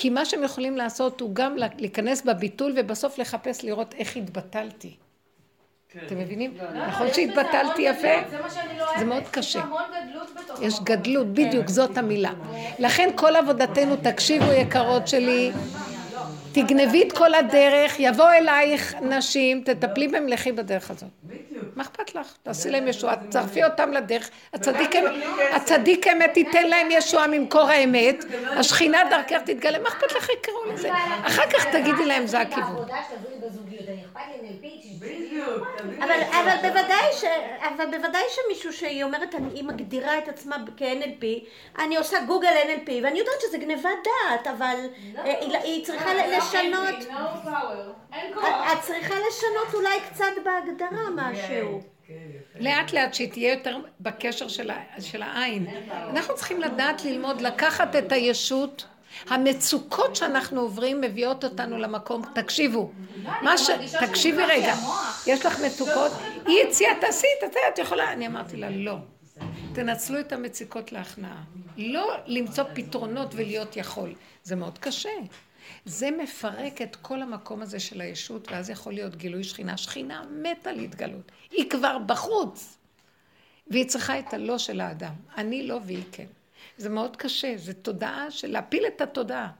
כי מה שהם יכולים לעשות הוא גם להיכנס בביטול ובסוף לחפש לראות איך התבטלתי. אתם מבינים? לא, לא, נכון המון שהתבטלתי יפה? זה לא מאוד קשה. יש גדלות בדיוק, זאת המילה. לכן כל עבודתנו, תקשיבו יקרות שלי, תגנבי את כל הדרך, יבוא אלייך נשים, תטפלי בהם, לכי בדרך הזאת. מה אכפת לך? תעשי להם ישועה, תצרפי אותם לדרך. הצדיק אמ- הצדיק אמת תיתן להם ישועה ממקור האמת, השכינה דרכך תתגלה, מה אכפת לך יקראו לזה? אחר כך תגידי להם זה הכיוון. אבל, אבל, בוודאי ש, אבל בוודאי שמישהו שהיא אומרת, אני, היא מגדירה את עצמה כ-NLP, אני עושה גוגל NLP, ואני יודעת שזה גניבת דעת, אבל לא. אה, היא, היא צריכה לשנות. את צריכה לשנות אולי קצת בהגדרה משהו. כן. לאט לאט שהיא תהיה יותר בקשר של, של העין. אנחנו צריכים לדעת ללמוד, לקחת את הישות. המצוקות שאנחנו עוברים מביאות אותנו למקום, תקשיבו, מה ש... מרגישה תקשיבי רגע. יש לך מצוקות, היא הציעה, תעשי את יכולה, אני אמרתי לה, לא. תנצלו את המצוקות להכנעה. לא למצוא פתרונות ולהיות יכול. זה מאוד קשה. זה מפרק את כל המקום הזה של הישות, ואז יכול להיות גילוי שכינה. שכינה מתה להתגלות. היא כבר בחוץ. והיא צריכה את הלא של האדם. אני לא והיא כן. זה מאוד קשה, זה תודעה של להפיל את התודעה.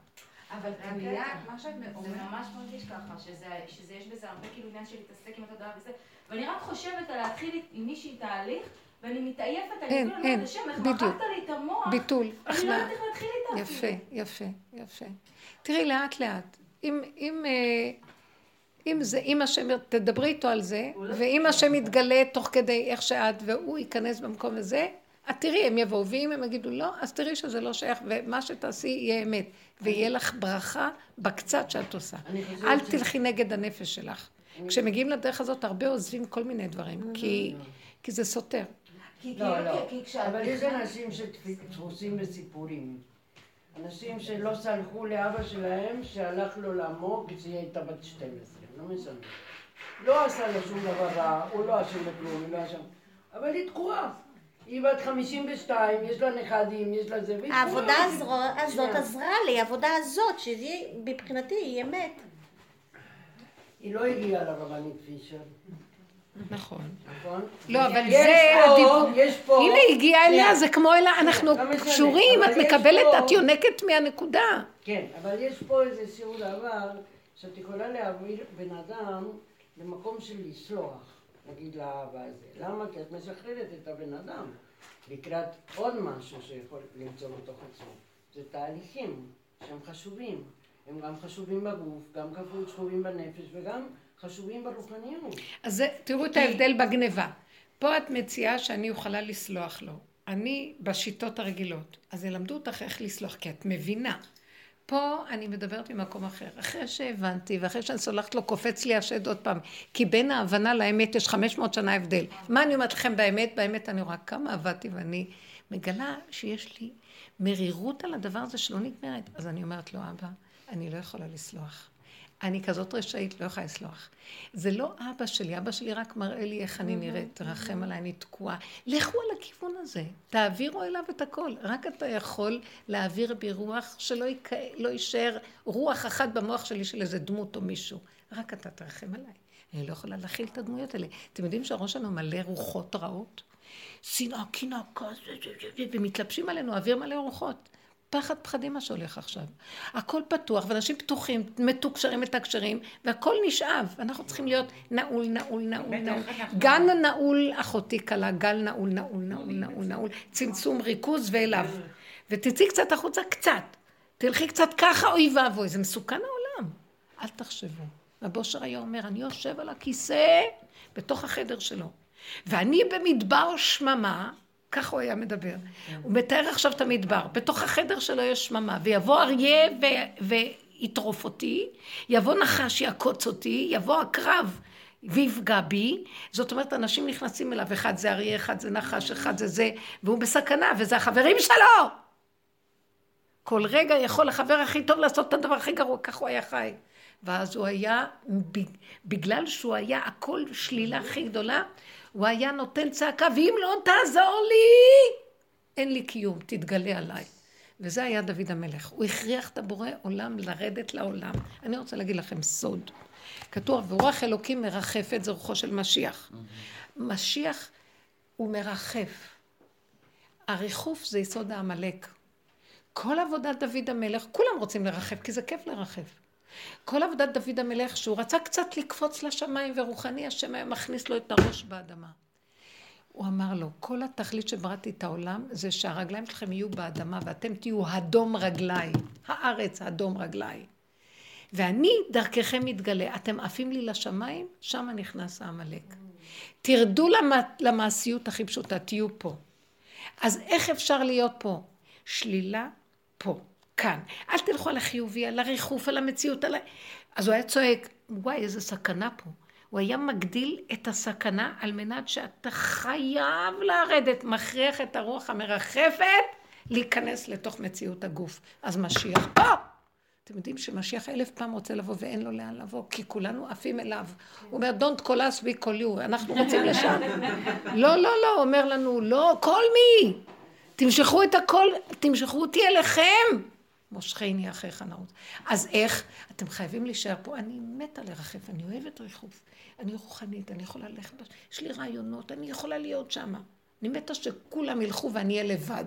אבל המילה, מה שאת אומרת, זה ממש מרגיש ככה, שזה, שזה יש בזה הרבה כאילו עניין של להתעסק עם התודעה וזה, ואני רק חושבת על להתחיל עם מישהי תהליך, ואני מתעייפת, אני אין, כאילו אין, אומרת, השם, איך בדיוק. מחקת לי את המוח, ביטול, אני לא הכנעה. יודעת איך להתחיל איתה יפה. יפה, יפה. תראי, לאט לאט. אם, אם, אה, אם זה, אם השם, תדברי איתו על זה, ואם השם יתגלה תוך כדי איך שאת, והוא ייכנס במקום הזה, את תראי, הם יבואו, ואם הם יגידו לא, אז תראי שזה לא שייך, ומה שתעשי יהיה אמת. ויהיה לך ברכה בקצת שאת עושה. אל ש- תלכי נגד הנפש שלך. כשמגיעים לדרך הזאת, הרבה עוזבים כל מיני דברים, כי, כי זה סותר. כי לא, כאילו, לא. כי כשאת אבל יש אנשים שתפוסים בסיפורים. אנשים שלא סלחו לאבא שלהם שהלך לו לעמוק כשהיא הייתה בת 12, לא משנה. לא עשה לה שום דבר רע, הוא לא אשם בכלום, היא לא אשם. אבל היא תקועה. היא בת 52, יש לה נכדים, יש לה זה, והיא תקועה. העבודה הזאת. עזרה לי, העבודה הזאת, שהיא מבחינתי היא אמת. היא לא הגיעה לרבנית פישר, נכון. נכון? לא, אבל זה הדיבור. יש פה... הנה, הגיעה אליה, שנייה. זה כמו אליה, אנחנו לא קשורים, את מקבלת, את יונקת מהנקודה. כן, אבל יש פה איזה שיעור דבר שאת יכולה להעביר בן אדם למקום של לסלוח, נגיד לאהבה הזה. למה? כי את משחררת את הבן אדם לקראת עוד משהו שיכול למצוא בתוך עצמו. זה תהליכים שהם חשובים. הם גם חשובים בגוף, גם חשובים בנפש וגם חשובים ברוחניות. אז זה, תראו את ההבדל בגניבה. פה את מציעה שאני אוכלה לסלוח לו. אני בשיטות הרגילות. אז ילמדו אותך איך לסלוח, כי את מבינה. פה אני מדברת ממקום אחר. אחרי שהבנתי, ואחרי שאני סולחת לו, קופץ לי השד עוד פעם. כי בין ההבנה לאמת יש 500 שנה הבדל. מה אני אומרת לכם באמת? באמת אני רואה כמה עבדתי, ואני מגלה שיש לי מרירות על הדבר הזה שלא נגמרת. אז אני אומרת לו, אבא, אני לא יכולה לסלוח. אני כזאת רשאית, לא יכולה לסלוח. זה לא אבא שלי, אבא שלי רק מראה לי איך אני נראית, תרחם עליי, אני תקועה. לכו על הכיוון הזה, תעבירו אליו את הכל. רק אתה יכול להעביר בי רוח שלא ייק... לא יישאר רוח אחת במוח שלי של איזה דמות או מישהו. רק אתה תרחם עליי. אני לא יכולה להכיל את הדמויות האלה. אתם יודעים שהראש שלנו מלא רוחות רעות? שנאה, קנאה, כעס, זה, זה, זה, ומתלבשים עלינו אוויר מלא רוחות. פחד פחדים מה שהולך עכשיו. הכל פתוח, ואנשים פתוחים, מתוקשרים, מתקשרים, והכל נשאב. אנחנו צריכים להיות נעול, נעול, נעול, נעול. גן נעול, אחותי כלה, גל נעול, נעול, נעול, נעול, נעול. צמצום ריכוז ואליו. ותצאי קצת החוצה, קצת. תלכי קצת ככה, אוי ואבוי, זה מסוכן העולם. אל תחשבו. הבושר היה אומר, אני יושב על הכיסא בתוך החדר שלו, ואני במדבר שממה, ככה הוא היה מדבר. הוא מתאר עכשיו את המדבר, בתוך החדר שלו יש שממה, ויבוא אריה ו- ויטרוף אותי, יבוא נחש יעקוץ אותי, יבוא עקרב ויפגע בי, זאת אומרת, אנשים נכנסים אליו, אחד זה אריה, אחד זה נחש, אחד זה זה, והוא בסכנה, וזה החברים שלו! כל רגע יכול החבר הכי טוב לעשות את הדבר הכי גרוע, כך הוא היה חי. ואז הוא היה, בגלל שהוא היה הכל שלילה הכי גדולה, הוא היה נותן צעקה, ואם לא תעזור לי, אין לי קיום, תתגלה עליי. וזה היה דוד המלך. הוא הכריח את הבורא עולם לרדת לעולם. אני רוצה להגיד לכם סוד. כתוב, ורוח אלוקים מרחפת, זה רוחו של משיח. משיח הוא מרחף. הריחוף זה יסוד העמלק. כל עבודת דוד המלך, כולם רוצים לרחף, כי זה כיף לרחף. כל עבודת דוד המלך, שהוא רצה קצת לקפוץ לשמיים ורוחני, השם היה מכניס לו את הראש באדמה. הוא אמר לו, כל התכלית שבראתי את העולם זה שהרגליים שלכם יהיו באדמה ואתם תהיו הדום רגליי, הארץ הדום רגליי. ואני דרככם מתגלה, אתם עפים לי לשמיים, שם נכנס העמלק. תרדו למעשיות הכי פשוטה, תהיו פה. אז איך אפשר להיות פה? שלילה פה, כאן. אל תלכו על החיובי, על הריחוף, על המציאות, על ה... אז הוא היה צועק, וואי, איזה סכנה פה. הוא היה מגדיל את הסכנה על מנת שאתה חייב לרדת, מכריח את הרוח המרחפת להיכנס לתוך מציאות הגוף. אז משיח פה! אתם יודעים שמשיח אלף פעם רוצה לבוא ואין לו לאן לבוא, כי כולנו עפים אליו. הוא אומר, Don't call us, we call you, אנחנו רוצים לשם. לא, לא, לא, אומר לנו, לא, call me. תמשכו את הכל, תמשכו אותי אליכם. מושכני אחיך נעוץ. אז איך? אתם חייבים להישאר פה. אני מתה לרחף, אני אוהבת ריחוף. אני רוחנית, אני יכולה ללכת, יש לי רעיונות, אני יכולה להיות שם. אני מתה שכולם ילכו ואני אהיה לבד.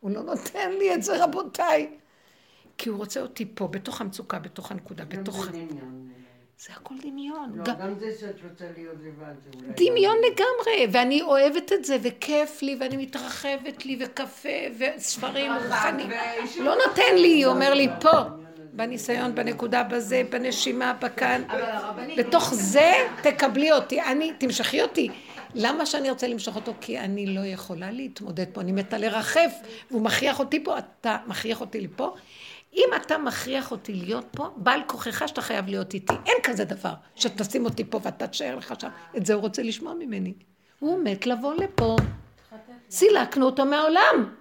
הוא לא נותן לי את זה, רבותיי. כי הוא רוצה אותי פה, בתוך המצוקה, בתוך הנקודה, בתוך... זה הכל דמיון. לא, גם זה שאת רוצה להיות לבד, זה אולי... דמיון לגמרי, ואני אוהבת את זה, וכיף לי, ואני מתרחבת לי, וקפה, וספרים, רוחניים. לא נותן לי, הוא אומר לי, פה. בניסיון, בנקודה, בזה, בנשימה, בכאן. בתוך זה תקבלי אותי, אני, תמשכי אותי. למה שאני רוצה למשוך אותו? כי אני לא יכולה להתמודד פה, אני מתה לרחף, והוא מכריח אותי פה, אתה מכריח אותי לפה. אם אתה מכריח אותי להיות פה, בעל כוחך שאתה חייב להיות איתי. אין כזה דבר שתשים אותי פה ואתה תשאר לך שם. את זה הוא רוצה לשמוע ממני. הוא מת לבוא לפה. סילקנו אותו מהעולם.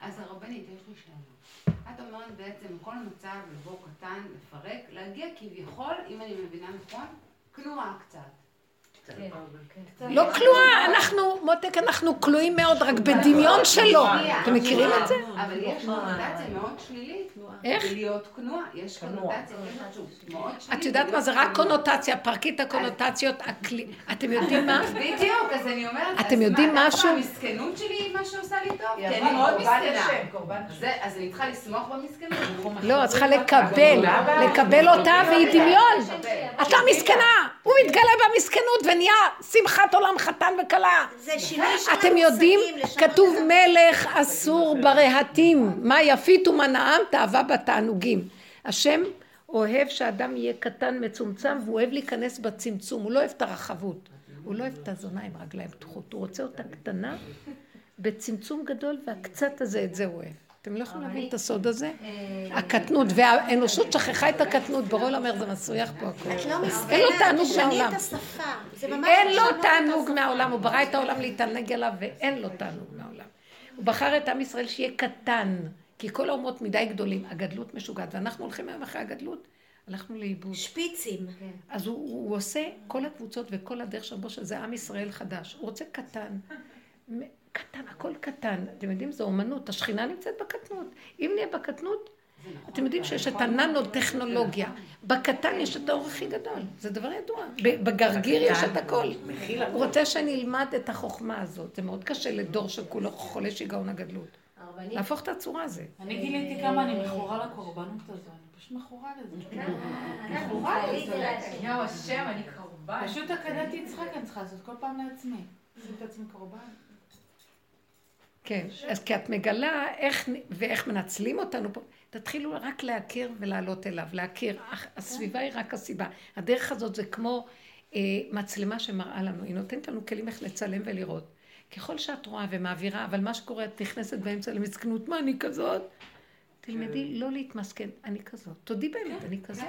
אז הרבנית, יש לי שאלה. את אומרת בעצם, כל מצב לבוא קטן, לפרק, להגיע כביכול, אם אני מבינה נכון, כנועה קצת. כן. כן. לא כלואה, אנחנו, מותק, אנחנו כלואים מאוד, רק בדמיון שלו. אתם מכירים את זה? אבל יש קונוטציה מאוד שלילית. איך? להיות כנועה. יש קונוטציה מאוד שלילית. את יודעת מה זה רק קונוטציה, פרקי את הקונוטציות, אתם יודעים מה? בדיוק, אז אני אומרת, אתם יודעים משהו? המסכנות שלי היא מה שעושה לי טוב, כי אני מאוד מסכנה. אז אני צריכה לסמוך במסכנות. לא, את צריכה לקבל, לקבל אותה והיא דמיון. את לא מסכנה, הוא מתגלה במסכנות ונהיה שמחת עולם חתן וכלה. זה שינוי של אתם יודעים, כתוב מלך אסור ברהטים, מה יפית ומה נעם תאווה בתענוגים. השם אוהב שאדם יהיה קטן מצומצם והוא אוהב להיכנס בצמצום, הוא לא אוהב את הרחבות. הוא לא אוהב את הזונה עם רגליים פתוחות, הוא רוצה אותה קטנה בצמצום גדול והקצת הזה, את זה הוא אוהב. אתם לא יכולים להבין את הסוד הזה? אה, הקטנות, והאנושות שכחה את הקטנות, ברול אומר זה מסריח פה הכול. את לא מסכנה, אין לו תענוג מהעולם. אין לו תענוג מהעולם, הוא ברא את העולם להתענג עליו ואין לו תענוג מהעולם. הוא בחר את עם ישראל שיהיה קטן, כי כל האומות מדי גדולים, הגדלות משוגעת, ואנחנו הולכים היום אחרי הגדלות, הלכנו לאיבוד. שפיצים. אז הוא, הוא עושה כל הקבוצות וכל הדרך שבו שזה עם ישראל חדש. הוא רוצה קטן. קטן, הכל קטן. אתם יודעים, זו אומנות, השכינה נמצאת בקטנות. אם נהיה בקטנות, נכון. אתם יודעים שיש את הננו-טכנולוגיה. בקטן יש את האור הכי גדול, זה דבר ידוע. בגרגיר יש את הכל. הוא רוצה שאני אלמד את החוכמה הזאת. זה מאוד קשה לדור שכולו חולה שיגעון הגדלות. להפוך את הצורה הזאת. אני גיליתי כמה אני מכורה לקורבנות הזו, אני פשוט מכורה לזה. כן. מכורה לזה. יואו, השם, אני קורבן. פשוט הקדתי יצחק אני צריכה לעשות כל פעם לעצמי. לעשות את עצמי קורבן. כן, אז כי את מגלה איך, ואיך מנצלים אותנו פה. תתחילו רק להכיר ולעלות אליו, להכיר. הסביבה היא רק הסיבה. הדרך הזאת זה כמו אה, מצלמה שמראה לנו, היא נותנת לנו כלים איך לצלם ולראות. ככל שאת רואה ומעבירה, אבל מה שקורה, את נכנסת באמצע למסכנות, מה אני כזאת? תלמדי לא להתמסכן, אני כזאת. תודי באמת, אני כזאת.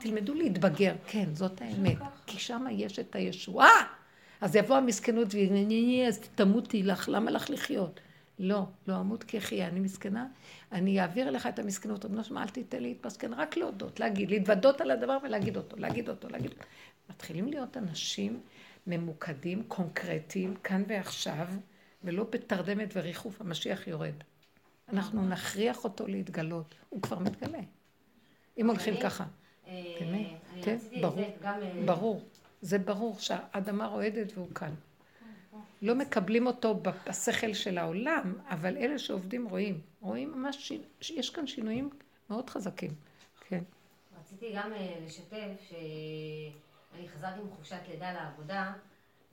תלמדו להתבגר, כן, זאת האמת. כי שם יש את הישועה. אז יבוא המסכנות אז תמותי לך, למה לך לחיות? לא, לא אמות כי אחיה, אני מסכנה, אני אעביר לך את המסכנות, רבנו שמע, אל תיתן לי להתמסכן, רק להודות, להגיד, להתוודות על הדבר ולהגיד אותו, להגיד אותו, להגיד אותו. מתחילים להיות אנשים ממוקדים, קונקרטיים, כאן ועכשיו, ולא בתרדמת וריחוף, המשיח יורד. אנחנו נכריח אותו להתגלות, הוא כבר מתגלה. אם הולכים ככה. אה, באמת, כן, ברור, אה, ברור. זה ברור שהאדמה רועדת והוא כאן. לא מקבלים אותו בשכל של העולם, אבל אלה שעובדים רואים. רואים ממש, יש כאן שינויים מאוד חזקים. כן. רציתי גם אה, לשתף שאני חזרתי מחופשת לידה לעבודה,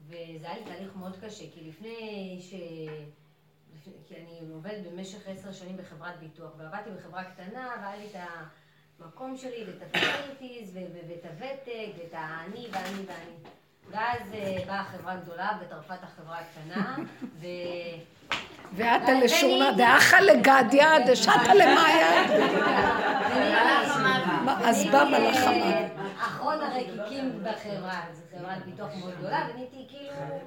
וזה היה לי תהליך מאוד קשה, כי לפני ש... כי אני עובדת במשך עשר שנים בחברת ביטוח, ועבדתי בחברה קטנה, והיה לי את המקום שלי, ואת ו- ואת הוותק, ואת האני ואני ואני. ואז אה, באה החברה הגדולה וטרפה את החברה הקטנה, ו... ואתה לשורנה דאחה לגדיא דשתא למאיה. אז בא מלאך המוות. אחרון הרקיקים בחברה, זו חברת ביטוח מאוד גדולה, ונהייתי כאילו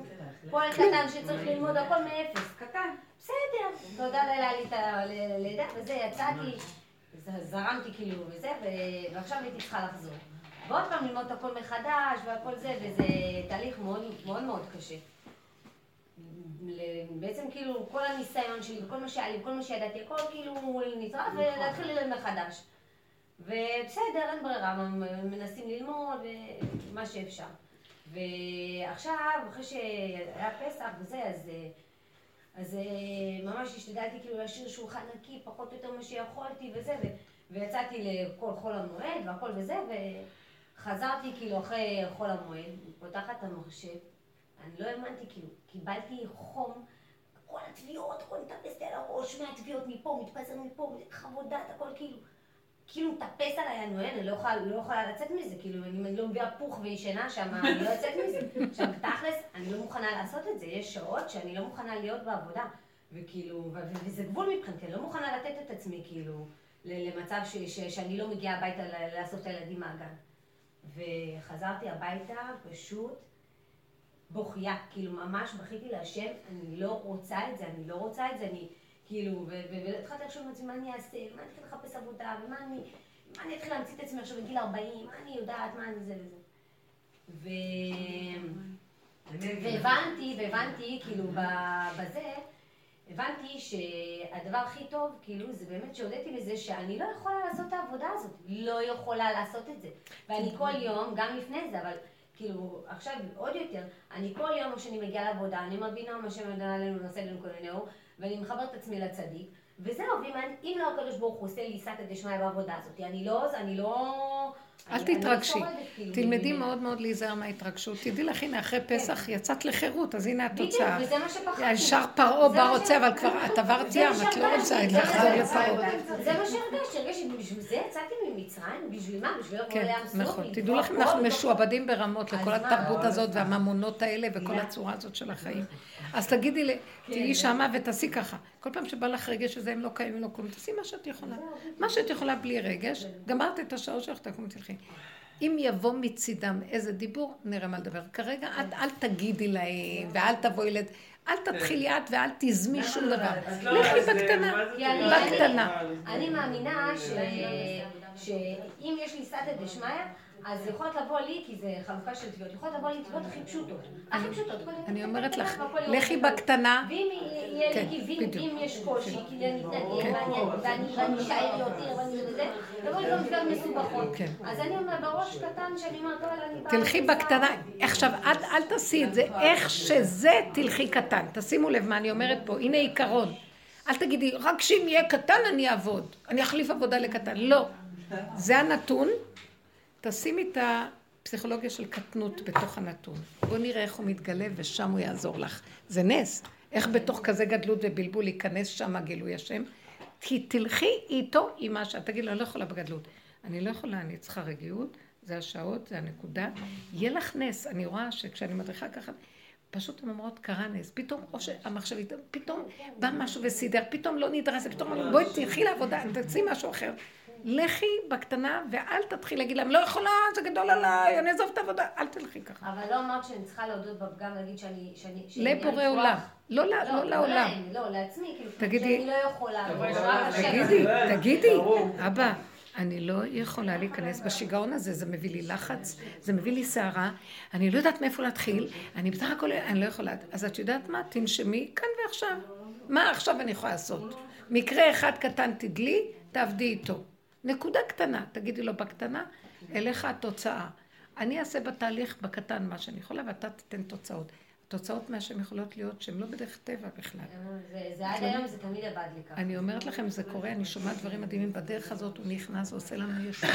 פועל קטן שצריך ללמוד הכל מאפס, קטן, בסדר, תודה לאלה לי את הלידה, וזה, יצאתי, זרמתי כאילו וזה, ועכשיו הייתי צריכה לחזור. ועוד פעם ללמוד את הכל מחדש והכל זה, וזה תהליך מאוד מאוד מאוד קשה. בעצם כאילו כל הניסיון שלי וכל מה שהיה לי וכל מה שידעתי, הכל כאילו נטרף ולהתחיל ללמוד מחדש. ובסדר, אין ברירה, מנסים ללמוד ומה שאפשר. ועכשיו, אחרי שהיה פסח וזה, אז, אז אה, ממש השתדלתי כאילו להשאיר שולחן נקי, פחות או יותר מה שיכולתי וזה, ו, ויצאתי לכל חול המועד והכל וזה, וחזרתי כאילו אחרי חול המועד, פותחת את המחשב, אני לא האמנתי, כאילו, קיבלתי חום, כל התביעות, הכל מטפס על הראש, מהתביעות מפה, מתפזר מפה, חוות דעת, הכל כאילו, כאילו מטפס עליי, אני אני לא יכולה, לא יכולה לצאת מזה, כאילו, אם אני לא מביאה פוך וישנה שם, אני לא יוצאת מזה. עכשיו, תכלס, אני לא מוכנה לעשות את זה, יש שעות שאני לא מוכנה להיות בעבודה, וכאילו, וזה גבול מבחינתי, אני לא מוכנה לתת את עצמי, כאילו, למצב ש- ש- שאני לא מגיעה הביתה לאסוף את הילדים מהגן. וחזרתי הביתה, פשוט, בוכייה, כאילו ממש בכיתי להשם, אני לא רוצה את זה, אני לא רוצה את זה, אני כאילו, והתחלתי לחשוב לעצמי מה אני אעשה, מה אני אתחיל לחפש עבודה, ומה אני, מה אני אתחיל להמציא את עצמי עכשיו בגיל 40, מה אני יודעת, מה אני זה וזה. ו... והבנתי, והבנתי, כאילו, בזה, הבנתי שהדבר הכי טוב, כאילו, זה באמת שהודיתי לזה שאני לא יכולה לעשות את העבודה הזאת. לא יכולה לעשות את זה. ואני כל יום, גם לפני זה, אבל כאילו, עכשיו עוד יותר, אני כל יום כשאני מגיעה לעבודה, אני מבינה מה שמדע עלינו, נושא לנו כוננהו, ואני מחברת את עצמי לצדיק, וזהו, ואם לא הקדוש ברוך הוא עושה לי סייעתא דשמיא בעבודה הזאת, אני לא, אני לא... אל לא תתרגשי. כאילו, תלמדי. מאוד מאוד להיזהר מההתרגשות. תדעי לך, הנה, אחרי פסח יצאת לחירות, אז הנה בדיוק, התוצאה. וזה מה שפחדתי. ישר פרעה בא רוצה, אבל כבר את עברת ים, את לא רוצה לחזור. לפרעה. זה מה שהרגשתי, הרגשתי, בשביל זה יצאתי ממצרים, בשביל מה? בשביל לבוא כן, לים סוף, נכון. תדעו לכם, אנחנו משועבדים ברמות לכל? התרבות הזאת והממונות האלה וכל הצורה הזאת של החיים. אז תגידי, לי, תהיי שמה ותעשי ככה. כל פעם שבא לך רגש שזה הם לא קיימים, לא כלום, תעשי מה שאת יכולה. מה שאת יכולה בלי רגש, גמרת את השעות שלך, תקומי תלכי. אם יבוא מצידם איזה דיבור, נראה מה לדבר. כרגע את אל תגידי להם, ואל תבואי לד... אל תתחילי את ואל תיזמי שום דבר. את לא לכי בקטנה? בקטנה. אני מאמינה ש- שאם יש לי סייעתא דשמיא, אז יכולות לבוא לי, כי זה חלוקה של תביעות, יכולות לבוא לי תביעות הכי פשוטות. הכי פשוטות. אני אומרת לך, לכי. בקטנה. ואם יהיה כן, לי, ואם- בדיוק. אם יש קושי, כי אני מתנגד, כן. ואני- ואני אשאר יותר, ואני וזה, יבואו לי גם תביעות מסובכות. כן. אז אני אומרת, בראש קטן, שאני אומרת, וואלה, אני באה... תלכי בקטנה. עכשיו, אל תעשי את זה איך שזה, תלכי קטן. תשימו לב מה אני אומרת פה. הנה עיקרון. אל תגידי, רק שאם יהיה קטן אני אעבוד. אני אחליף עבודה לקטן. לא. זה הנתון. תשימי את הפסיכולוגיה של קטנות בתוך הנתון. בוא נראה איך הוא מתגלה ושם הוא יעזור לך. זה נס. איך בתוך כזה גדלות ובלבול ייכנס שם גילוי השם. כי תלכי איתו עם מה שאת תגידי לו, אני לא יכולה בגדלות. אני לא יכולה, אני צריכה רגיעות, זה השעות, זה הנקודה. יהיה לך נס. אני רואה שכשאני מדריכה ככה, פשוט הן אומרות, קרה נס. פתאום, או שהמחשבית, פתאום בא משהו וסידר, פתאום לא נדרס, פתאום בואי תלכי לעבודה, תעשי משהו אחר. לכי בקטנה ואל תתחיל להגיד להם, לא יכולה, זה גדול עליי, אני אעזוב את העבודה, אל תלכי ככה. אבל לא אמרת שאני צריכה להודות בפגם, להגיד שאני... שאני- שאני- לבורא אני עולם. כוח. לא ל- לא לעולם. לא, לעצמי, כאילו, תגידי- שאני לא יכולה. תגידי, תגידי. אבא, אני לא יכולה להיכנס בשיגעון הזה, זה מביא לי לחץ, זה מביא לי סערה, אני לא יודעת מאיפה להתחיל, אני בסך הכל, אני לא יכולה. אז את יודעת מה? תנשמי כאן ועכשיו. מה עכשיו אני יכולה לעשות? מקרה אחד קטן תדלי, תעבדי איתו. נקודה קטנה, תגידי לו בקטנה, אליך התוצאה. אני אעשה בתהליך בקטן מה שאני יכולה, ואתה תיתן תוצאות. התוצאות מהשם יכולות להיות שהן לא בדרך טבע בכלל. זה- זה עד היום, זה תמיד עבד לי ככה. אני אומרת לכם, זה קורה, אני שומעת דברים מדהימים בדרך הזאת, הוא נכנס ועושה לנו ישועות.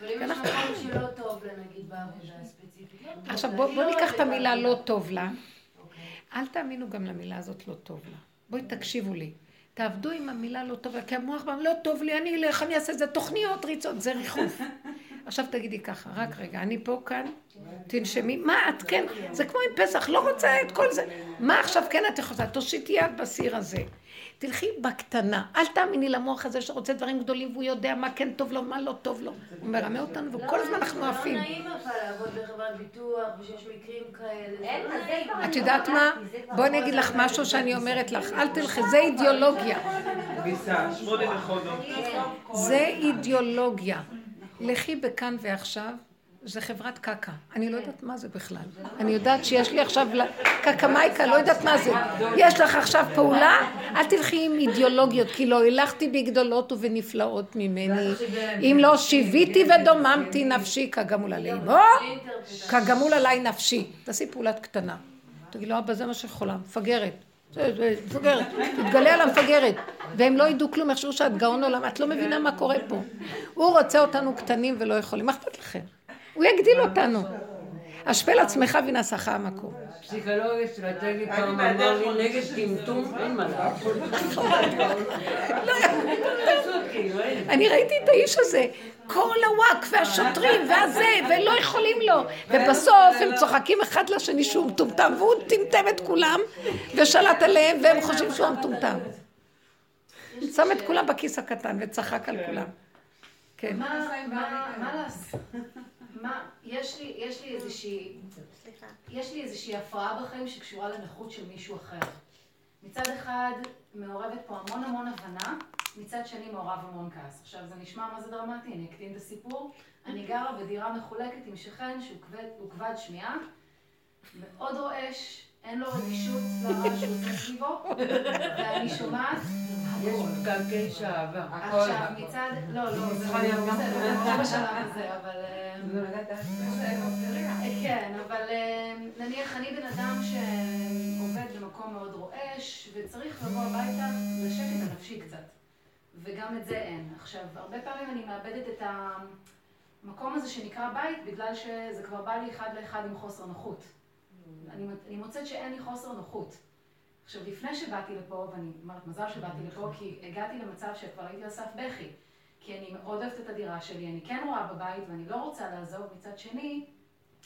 אבל אם יש מקום שלא טוב לה, נגיד, בעבודה הספציפית. לא עכשיו בואו לא ניקח את המילה. לא טוב לה. אל תאמינו גם למילה הזאת לא טוב לה. בואי תקשיבו לי. תעבדו עם המילה לא טוב לה, כי המוח בא, לא טוב לי, אני אלך, אני אעשה את זה, תוכניות, ריצות, זה ריחוף. עכשיו תגידי ככה, רק רגע, אני פה כאן, תנשמי, מה את כן, זה כמו עם פסח, לא רוצה את כל זה. מה עכשיו כן את יכולה, תושיטי יד בסיר הזה. תלכי בקטנה, אל תאמיני למוח הזה שרוצה דברים גדולים והוא יודע מה כן טוב לו, מה לא טוב לו. הוא מרמה אותנו וכל הזמן אנחנו עפים. לא נעים אבל לעבוד בחברת ביטוח, ושיש מקרים כאלה. לא את יודעת מה? בואי אני אגיד לך משהו שאני אומרת לך, אל תלכי, זה אידיאולוגיה. מכונות. זה אידיאולוגיה. לכי בכאן ועכשיו, זה חברת קקה. אני לא יודעת מה זה בכלל. אני יודעת שיש לי עכשיו קקה מייקה, לא יודעת מה זה. יש לך עכשיו פעולה, אל תלכי עם אידיאולוגיות, כי לא הילכתי בגדולות ובנפלאות ממני. אם לא שיוויתי ודוממתי נפשי כגמול עלי. או, כגמול עליי נפשי. תעשי פעולת קטנה. תגיד לו, אבא, זה מה שיכולה, מפגרת. מפגרת, תתגלה על המפגרת. והם לא ידעו כלום, יחשבו שאת גאון עולם, את לא מבינה מה קורה פה. הוא רוצה אותנו קטנים ולא יכולים, מה אכפת לכם? הוא יגדיל אותנו. השפל עצמך ונעשך המקום. פסיכולוג אסטרטגי פעם אמר לי נגד טמטום אין מה לעשות. אני ראיתי את האיש הזה, כל הוואק והשוטרים והזה, ולא יכולים לו. ובסוף הם צוחקים אחד לשני שהוא מטומטם, והוא טמטם את כולם, ושלט עליהם, והם חושבים שהוא המטומטם. שם את כולם בכיס הקטן וצחק על כולם. כן. מה, מה לעשות? מה, יש לי, יש לי איזושהי, יש לי איזושהי הפרעה בחיים שקשורה לנכות של מישהו אחר. מצד אחד מעורבת פה המון המון הבנה, מצד שני מעורב המון כעס. עכשיו זה נשמע מה זה דרמטי, אני אקטין את הסיפור. אני גרה בדירה מחולקת עם שכן שהוא כבד, כבד שמיעה, מאוד רועש, אין לו רגישות לרעש שהוא סביבו, ואני שומעת יש פקקי שעבר. עכשיו מצד, לא, לא, זה לא בשלב הזה, אבל... אה, כן, אבל אה, נניח אני בן אדם שעובד במקום מאוד רועש, וצריך לבוא הביתה לשקט הנפשי קצת. וגם את זה אין. עכשיו, הרבה פעמים אני מאבדת את המקום הזה שנקרא בית, בגלל שזה כבר בא לי אחד לאחד עם חוסר נוחות. אני מוצאת שאין לי חוסר נוחות. עכשיו, לפני שבאתי לפה, ואני אומרת, מזל שבאתי לפה, כי הגעתי למצב שכבר הייתי על סף בכי. כי אני מאוד אוהבת את הדירה שלי, אני כן רואה בבית ואני לא רוצה לעזוב, מצד שני,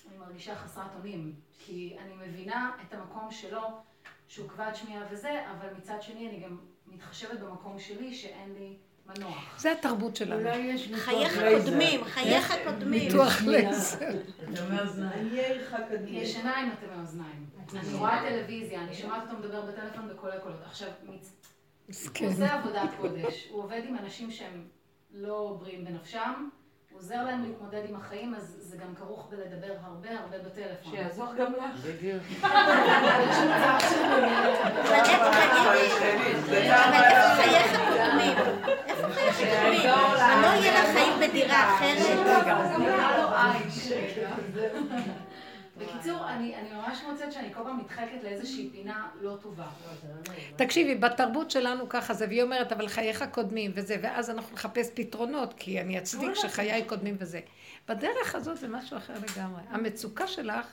אני מרגישה חסרת אונים. כי אני מבינה את המקום שלו, שהוא כבד שמיעה וזה, אבל מצד שני אני גם מתחשבת במקום שלי שאין לי מנוח. זה התרבות שלנו. אולי יש חייך לייזר. קודמים, חייך קודמים. ניתוח לייזר. יש עיניים אתם מאוזניים. אני רואה טלוויזיה, אני שומעת אותו מדבר בטלפון בקולי קולות. עכשיו. הוא עושה עבודת קודש. הוא עובד עם אנשים שהם לא בריאים בנפשם, הוא עוזר להם להתמודד עם החיים, אז זה גם כרוך בלדבר הרבה הרבה בטלפון. שיעזור גם לך. בדיוק. לא יהיה לך חיים בדירה אחרת? בקיצור, אני אני ממש מוצאת שאני כל פעם נדחקת לאיזושהי פינה לא טובה. תקשיבי, בתרבות שלנו ככה זה, והיא אומרת, אבל חייך קודמים וזה, ואז אנחנו נחפש פתרונות, כי אני אצדיק שחיי קודמים וזה. בדרך הזאת זה משהו אחר לגמרי. המצוקה שלך,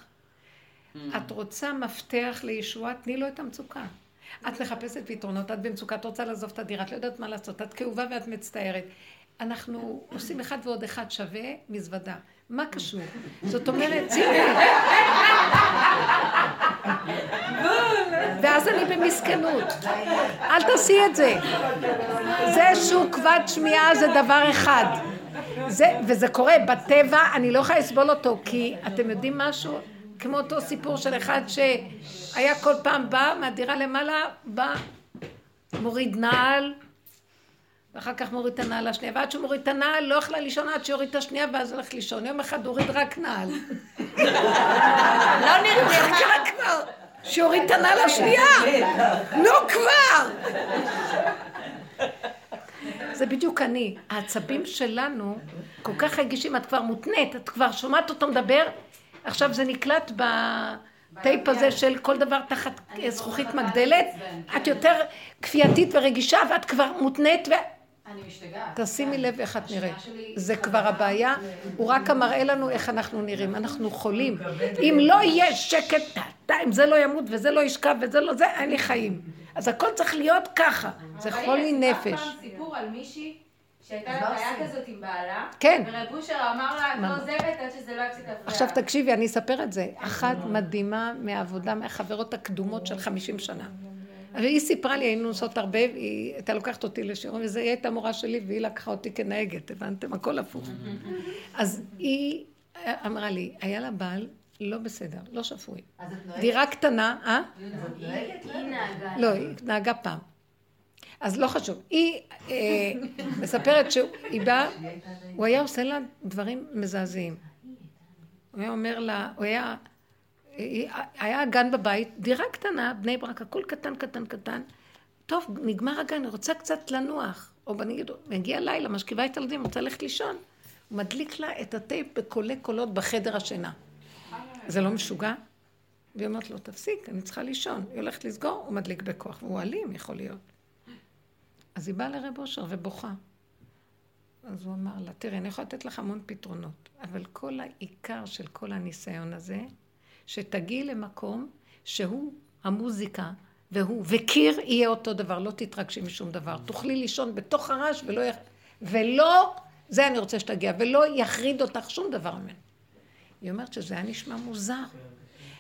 את רוצה מפתח לישועה, תני לו את המצוקה. את מחפשת פתרונות, את במצוקה, את רוצה לעזוב את הדירה, את לא יודעת מה לעשות, את כאובה ואת מצטערת. אנחנו עושים אחד ועוד אחד שווה מזוודה. מה קשור? זאת אומרת. ואז אני במסכנות. אל תעשי את זה. זה שהוא כבד שמיעה זה דבר אחד. זה, וזה קורה בטבע, אני לא יכולה לסבול אותו, כי אתם יודעים משהו? כמו אותו סיפור של אחד שהיה כל פעם בא מהדירה למעלה, בא, מוריד נעל, ואחר כך מוריד את הנעל השנייה, ועד שהוא מוריד את הנעל, לא יכלה לישון עד שיוריד את השנייה, ואז הולך לישון. יום אחד הוריד רק נעל. לא נרדמה. כבר, שיוריד את הנעל השנייה. נו כבר. זה בדיוק אני. העצבים שלנו כל כך רגישים, את כבר מותנית, את כבר שומעת אותו מדבר, עכשיו זה נקלט בטייפ הזה של כל דבר תחת זכוכית מגדלת, את יותר כפייתית ורגישה ואת כבר מותנית. אני משתגעת. תשימי. לב איך את נראית. זה. כבר הבעיה, הוא רק מראה לנו איך אנחנו נראים. אנחנו חולים. אם לא יהיה שקט, אם זה לא ימות וזה לא ישכב וזה לא זה, אין לי חיים. אז הכל צריך להיות ככה. זה אבל חולי נפש. פעם סיפור על מישהי שהייתה לה בעיה? כזאת עם בעלה. כן. ורב אושר אמר לה, את? לא עוזבת עד שזה לא יפסיק להפריע. עכשיו תקשיבי, אני אספר את זה. אחת מדהימה מהעבודה, מהחברות הקדומות של 50 שנה. אבל היא סיפרה לי, היינו נוסעות הרבה, היא הייתה לוקחת אותי לשיעורים, היא הייתה מורה שלי, והיא לקחה אותי כנהגת, הבנתם? הכל הפוך. אז היא אמרה לי, היה לה בעל לא בסדר, לא שפוי. דירה קטנה, אה? היא נהגה. לא, היא נהגה פעם. אז לא חשוב. היא אה, מספרת שהיא באה, הוא היה עושה לה דברים מזעזעים. הוא היה אומר לה, הוא היה, היה גן בבית, דירה קטנה, בני ברק, הכל קטן, קטן, קטן. טוב, נגמר הגן, אני רוצה קצת לנוח. או נגיד, מגיע לילה, משכיבה את הילדים, רוצה ללכת לישון. הוא מדליק לה את הטייפ בקולי קולות בחדר השינה. זה לא משוגע? והיא אומרת לו, תפסיק, אני צריכה לישון. היא הולכת לסגור, הוא מדליק בכוח. והוא אלים, יכול להיות. אז היא באה לרב אושר ובוכה. אז הוא אמר לה, תראי, אני יכולה לתת לך המון פתרונות, אבל כל העיקר של כל הניסיון הזה, שתגיעי למקום שהוא המוזיקה, והוא, וקיר יהיה אותו דבר, לא תתרגשי משום דבר. תוכלי לישון בתוך הרעש ולא, יח... ולא, זה אני רוצה שתגיע, ולא יחריד אותך שום דבר ממנו. היא אומרת שזה היה נשמע מוזר.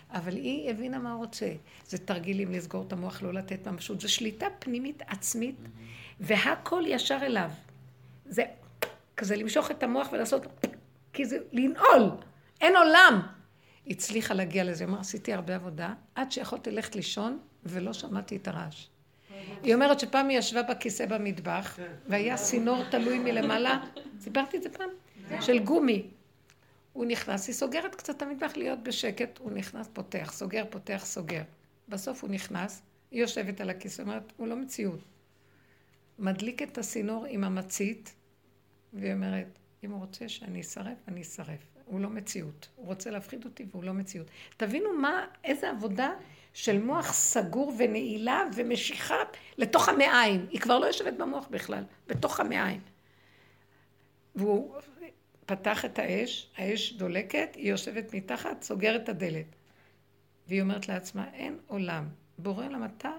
אבל היא הבינה מה הוא רוצה. זה תרגילים לסגור את המוח, לא לתת ממשות. זה שליטה פנימית עצמית, והכל ישר אליו. זה כזה למשוך את המוח ולעשות, כי זה לנעול. אין עולם. הצליחה להגיע לזה. היא אמרה, עשיתי הרבה עבודה, עד שיכולתי ללכת לישון, ולא שמעתי את הרעש. היא אומרת שפעם היא ישבה בכיסא במטבח, והיה צינור תלוי מלמעלה, סיפרתי את זה פעם, של גומי. הוא נכנס, היא סוגרת קצת את המטבח להיות בשקט, הוא נכנס, פותח, סוגר, פותח, סוגר. בסוף הוא נכנס, היא יושבת על הכיסא, אומרת, הוא לא מציאות. מדליק את הסינור עם המצית, והיא אומרת, אם הוא רוצה שאני אשרף, אני אשרף. הוא לא מציאות. הוא רוצה להפחיד אותי והוא לא מציאות. תבינו מה, איזה עבודה של מוח סגור ונעילה ומשיכה לתוך המעיים. היא כבר לא יושבת במוח בכלל, בתוך המעיים. והוא פתח את האש, האש דולקת, היא יושבת מתחת, סוגרת את הדלת. והיא אומרת לעצמה, אין עולם. בורא עולם, אתה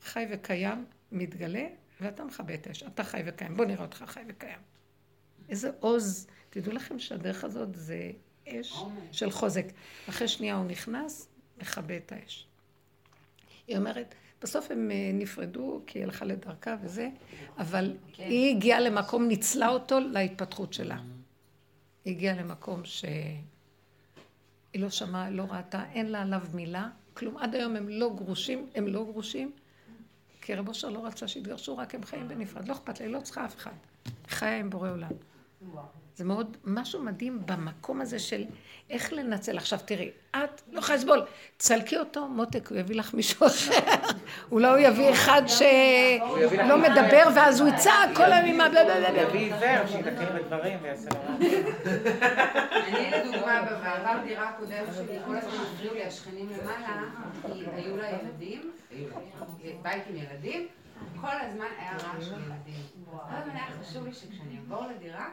חי וקיים, מתגלה, ואתה מכבה את האש. אתה חי וקיים. בוא נראה אותך חי וקיים. איזה עוז. תדעו לכם שהדרך הזאת זה אש של חוזק. אחרי שנייה הוא נכנס, מכבה את האש. היא אומרת, בסוף הם אה, נפרדו, כי היא הלכה לדרכה וזה, אבל כן. היא הגיעה למקום, ניצלה אותו להתפתחות שלה. היא הגיעה למקום שהיא לא שמעה, לא ראתה, אין לה עליו מילה, כלום. עד היום הם לא גרושים, הם לא גרושים, כי רב אושר לא רצה שיתגרשו, רק הם חיים בנפרד. לא אכפת לה, היא לא צריכה אף אחד. חיה עם בורא עולם. זה מאוד, משהו מדהים במקום הזה של איך לנצל. עכשיו תראי, את לא יכולה לסבול, תסלקי אותו, מותק, הוא יביא לך מישהו אחר. אולי הוא יביא אחד שלא מדבר, ואז הוא יצעק כל היום עם ה... הוא יביא עיוור, שיתקן בדברים ויעשה. אני לדוגמה, בעבר דירה קודמת שלי, כל הזמן הפריעו לי השכנים למעלה, כי היו לה ילדים, בית עם ילדים, כל הזמן היה רעש של ילדים. כל הזמן היה חשוב לי שכשאני אעבור לדירה,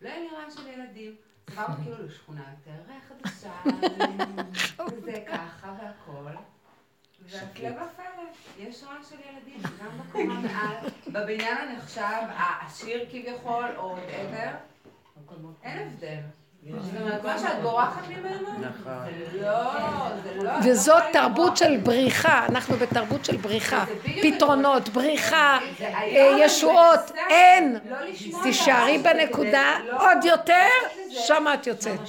לא יהיה לי רעש של ילדים. עברנו כאילו לשכונה יותר חדשה, וזה ככה והכל. והפלא ופלא, יש רעש של ילדים, גם בקומה מעל, בבניין הנחשב, העשיר כביכול, או whatever, אין הבדל. נכון. לא, לא... וזאת תרבות של בריחה, אנחנו בתרבות של בריחה. פתרונות, בריחה, אה, ישועות, אין. תישארי בנקודה עוד יותר, שמה את יוצאת.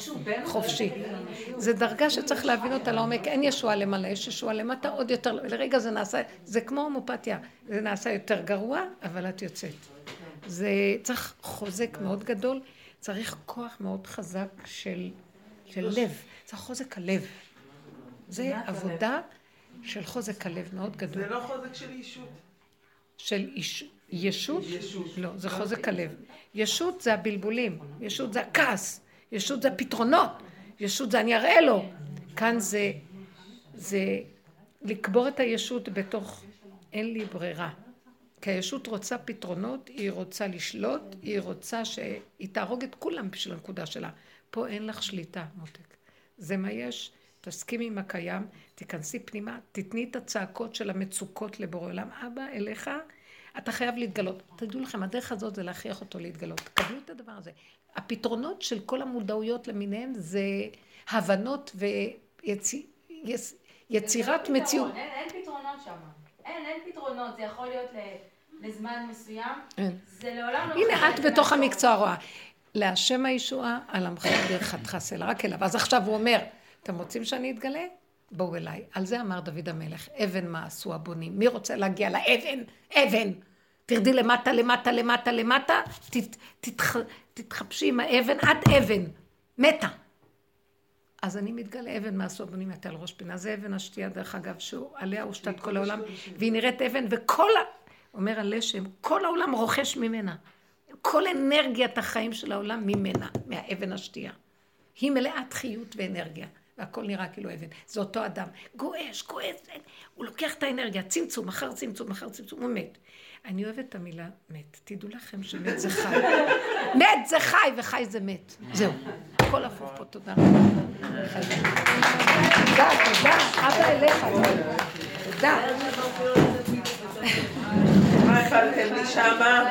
חופשי. זה דרגה שצריך להבין אותה לעומק, אין ישועה למעלה, יש ישועה למטה עוד יותר, לרגע זה נעשה, זה כמו הומופתיה, זה נעשה יותר גרוע, אבל את יוצאת. זה צריך חוזק מאוד גדול, צריך כוח מאוד חזק של, של לב, צריך חוזק הלב. זה. עבודה של חוזק הלב מאוד גדול. זה לא חוזק של אישות. של איש, ישות? ישות. לא, זה חוזק הלב. ישות זה הבלבולים, ישות זה הכעס, ישות זה הפתרונות, ישות זה אני אראה לו. כאן זה, זה לקבור את הישות בתוך אין לי ברירה. כי הישות רוצה פתרונות, היא רוצה לשלוט, היא רוצה שהיא תהרוג את כולם בשביל הנקודה שלה. פה אין לך שליטה, מותק. זה מה יש, תסכימי עם הקיים, תיכנסי פנימה, תתני את הצעקות של המצוקות לבורא עולם. אבא, אליך, אתה חייב להתגלות. תדעו לכם, הדרך הזאת זה להכריח אותו להתגלות. קבלו את הדבר הזה. הפתרונות של כל המודעויות למיניהם זה הבנות ויצירת מציאות. אין, אין פתרונות שם. אין, אין פתרונות. זה יכול להיות לזמן מסוים. אין. זה לעולם לא... הנה את בתוך המקצוע רואה. להשם הישועה, על עמך ברכתך סלע, רק אליו. אז עכשיו הוא אומר, אתם רוצים שאני אתגלה? בואו אליי. על זה אמר דוד המלך, אבן מה עשו הבונים. מי רוצה להגיע לאבן? אבן. תרדי למטה, למטה, למטה, למטה, תת, תתח, תתחפשי עם האבן עד אבן. מתה. אז אני מתגלה אבן מה עשו הבונים מתה על ראש פינה. זה אבן השתייה, דרך אגב, שעליה הושתת כל העולם, והיא נראית אבן, וכל. אומר הלשם, כל העולם רוכש ממנה. כל אנרגיית החיים של העולם ממנה, מהאבן השתייה. היא מלאת חיות ואנרגיה, והכל נראה כאילו אבן. זה אותו אדם. גועש, גועש, הוא לוקח את האנרגיה, צמצום, אחר צמצום, אחר צמצום, הוא מת. אני אוהבת את המילה מת. תדעו לכם שמת זה חי. מת זה חי וחי זה מת. זהו. הכל הפוך פה, תודה רבה. תודה, תודה. אבא אליך. תודה. מה אכלתם לי שמה?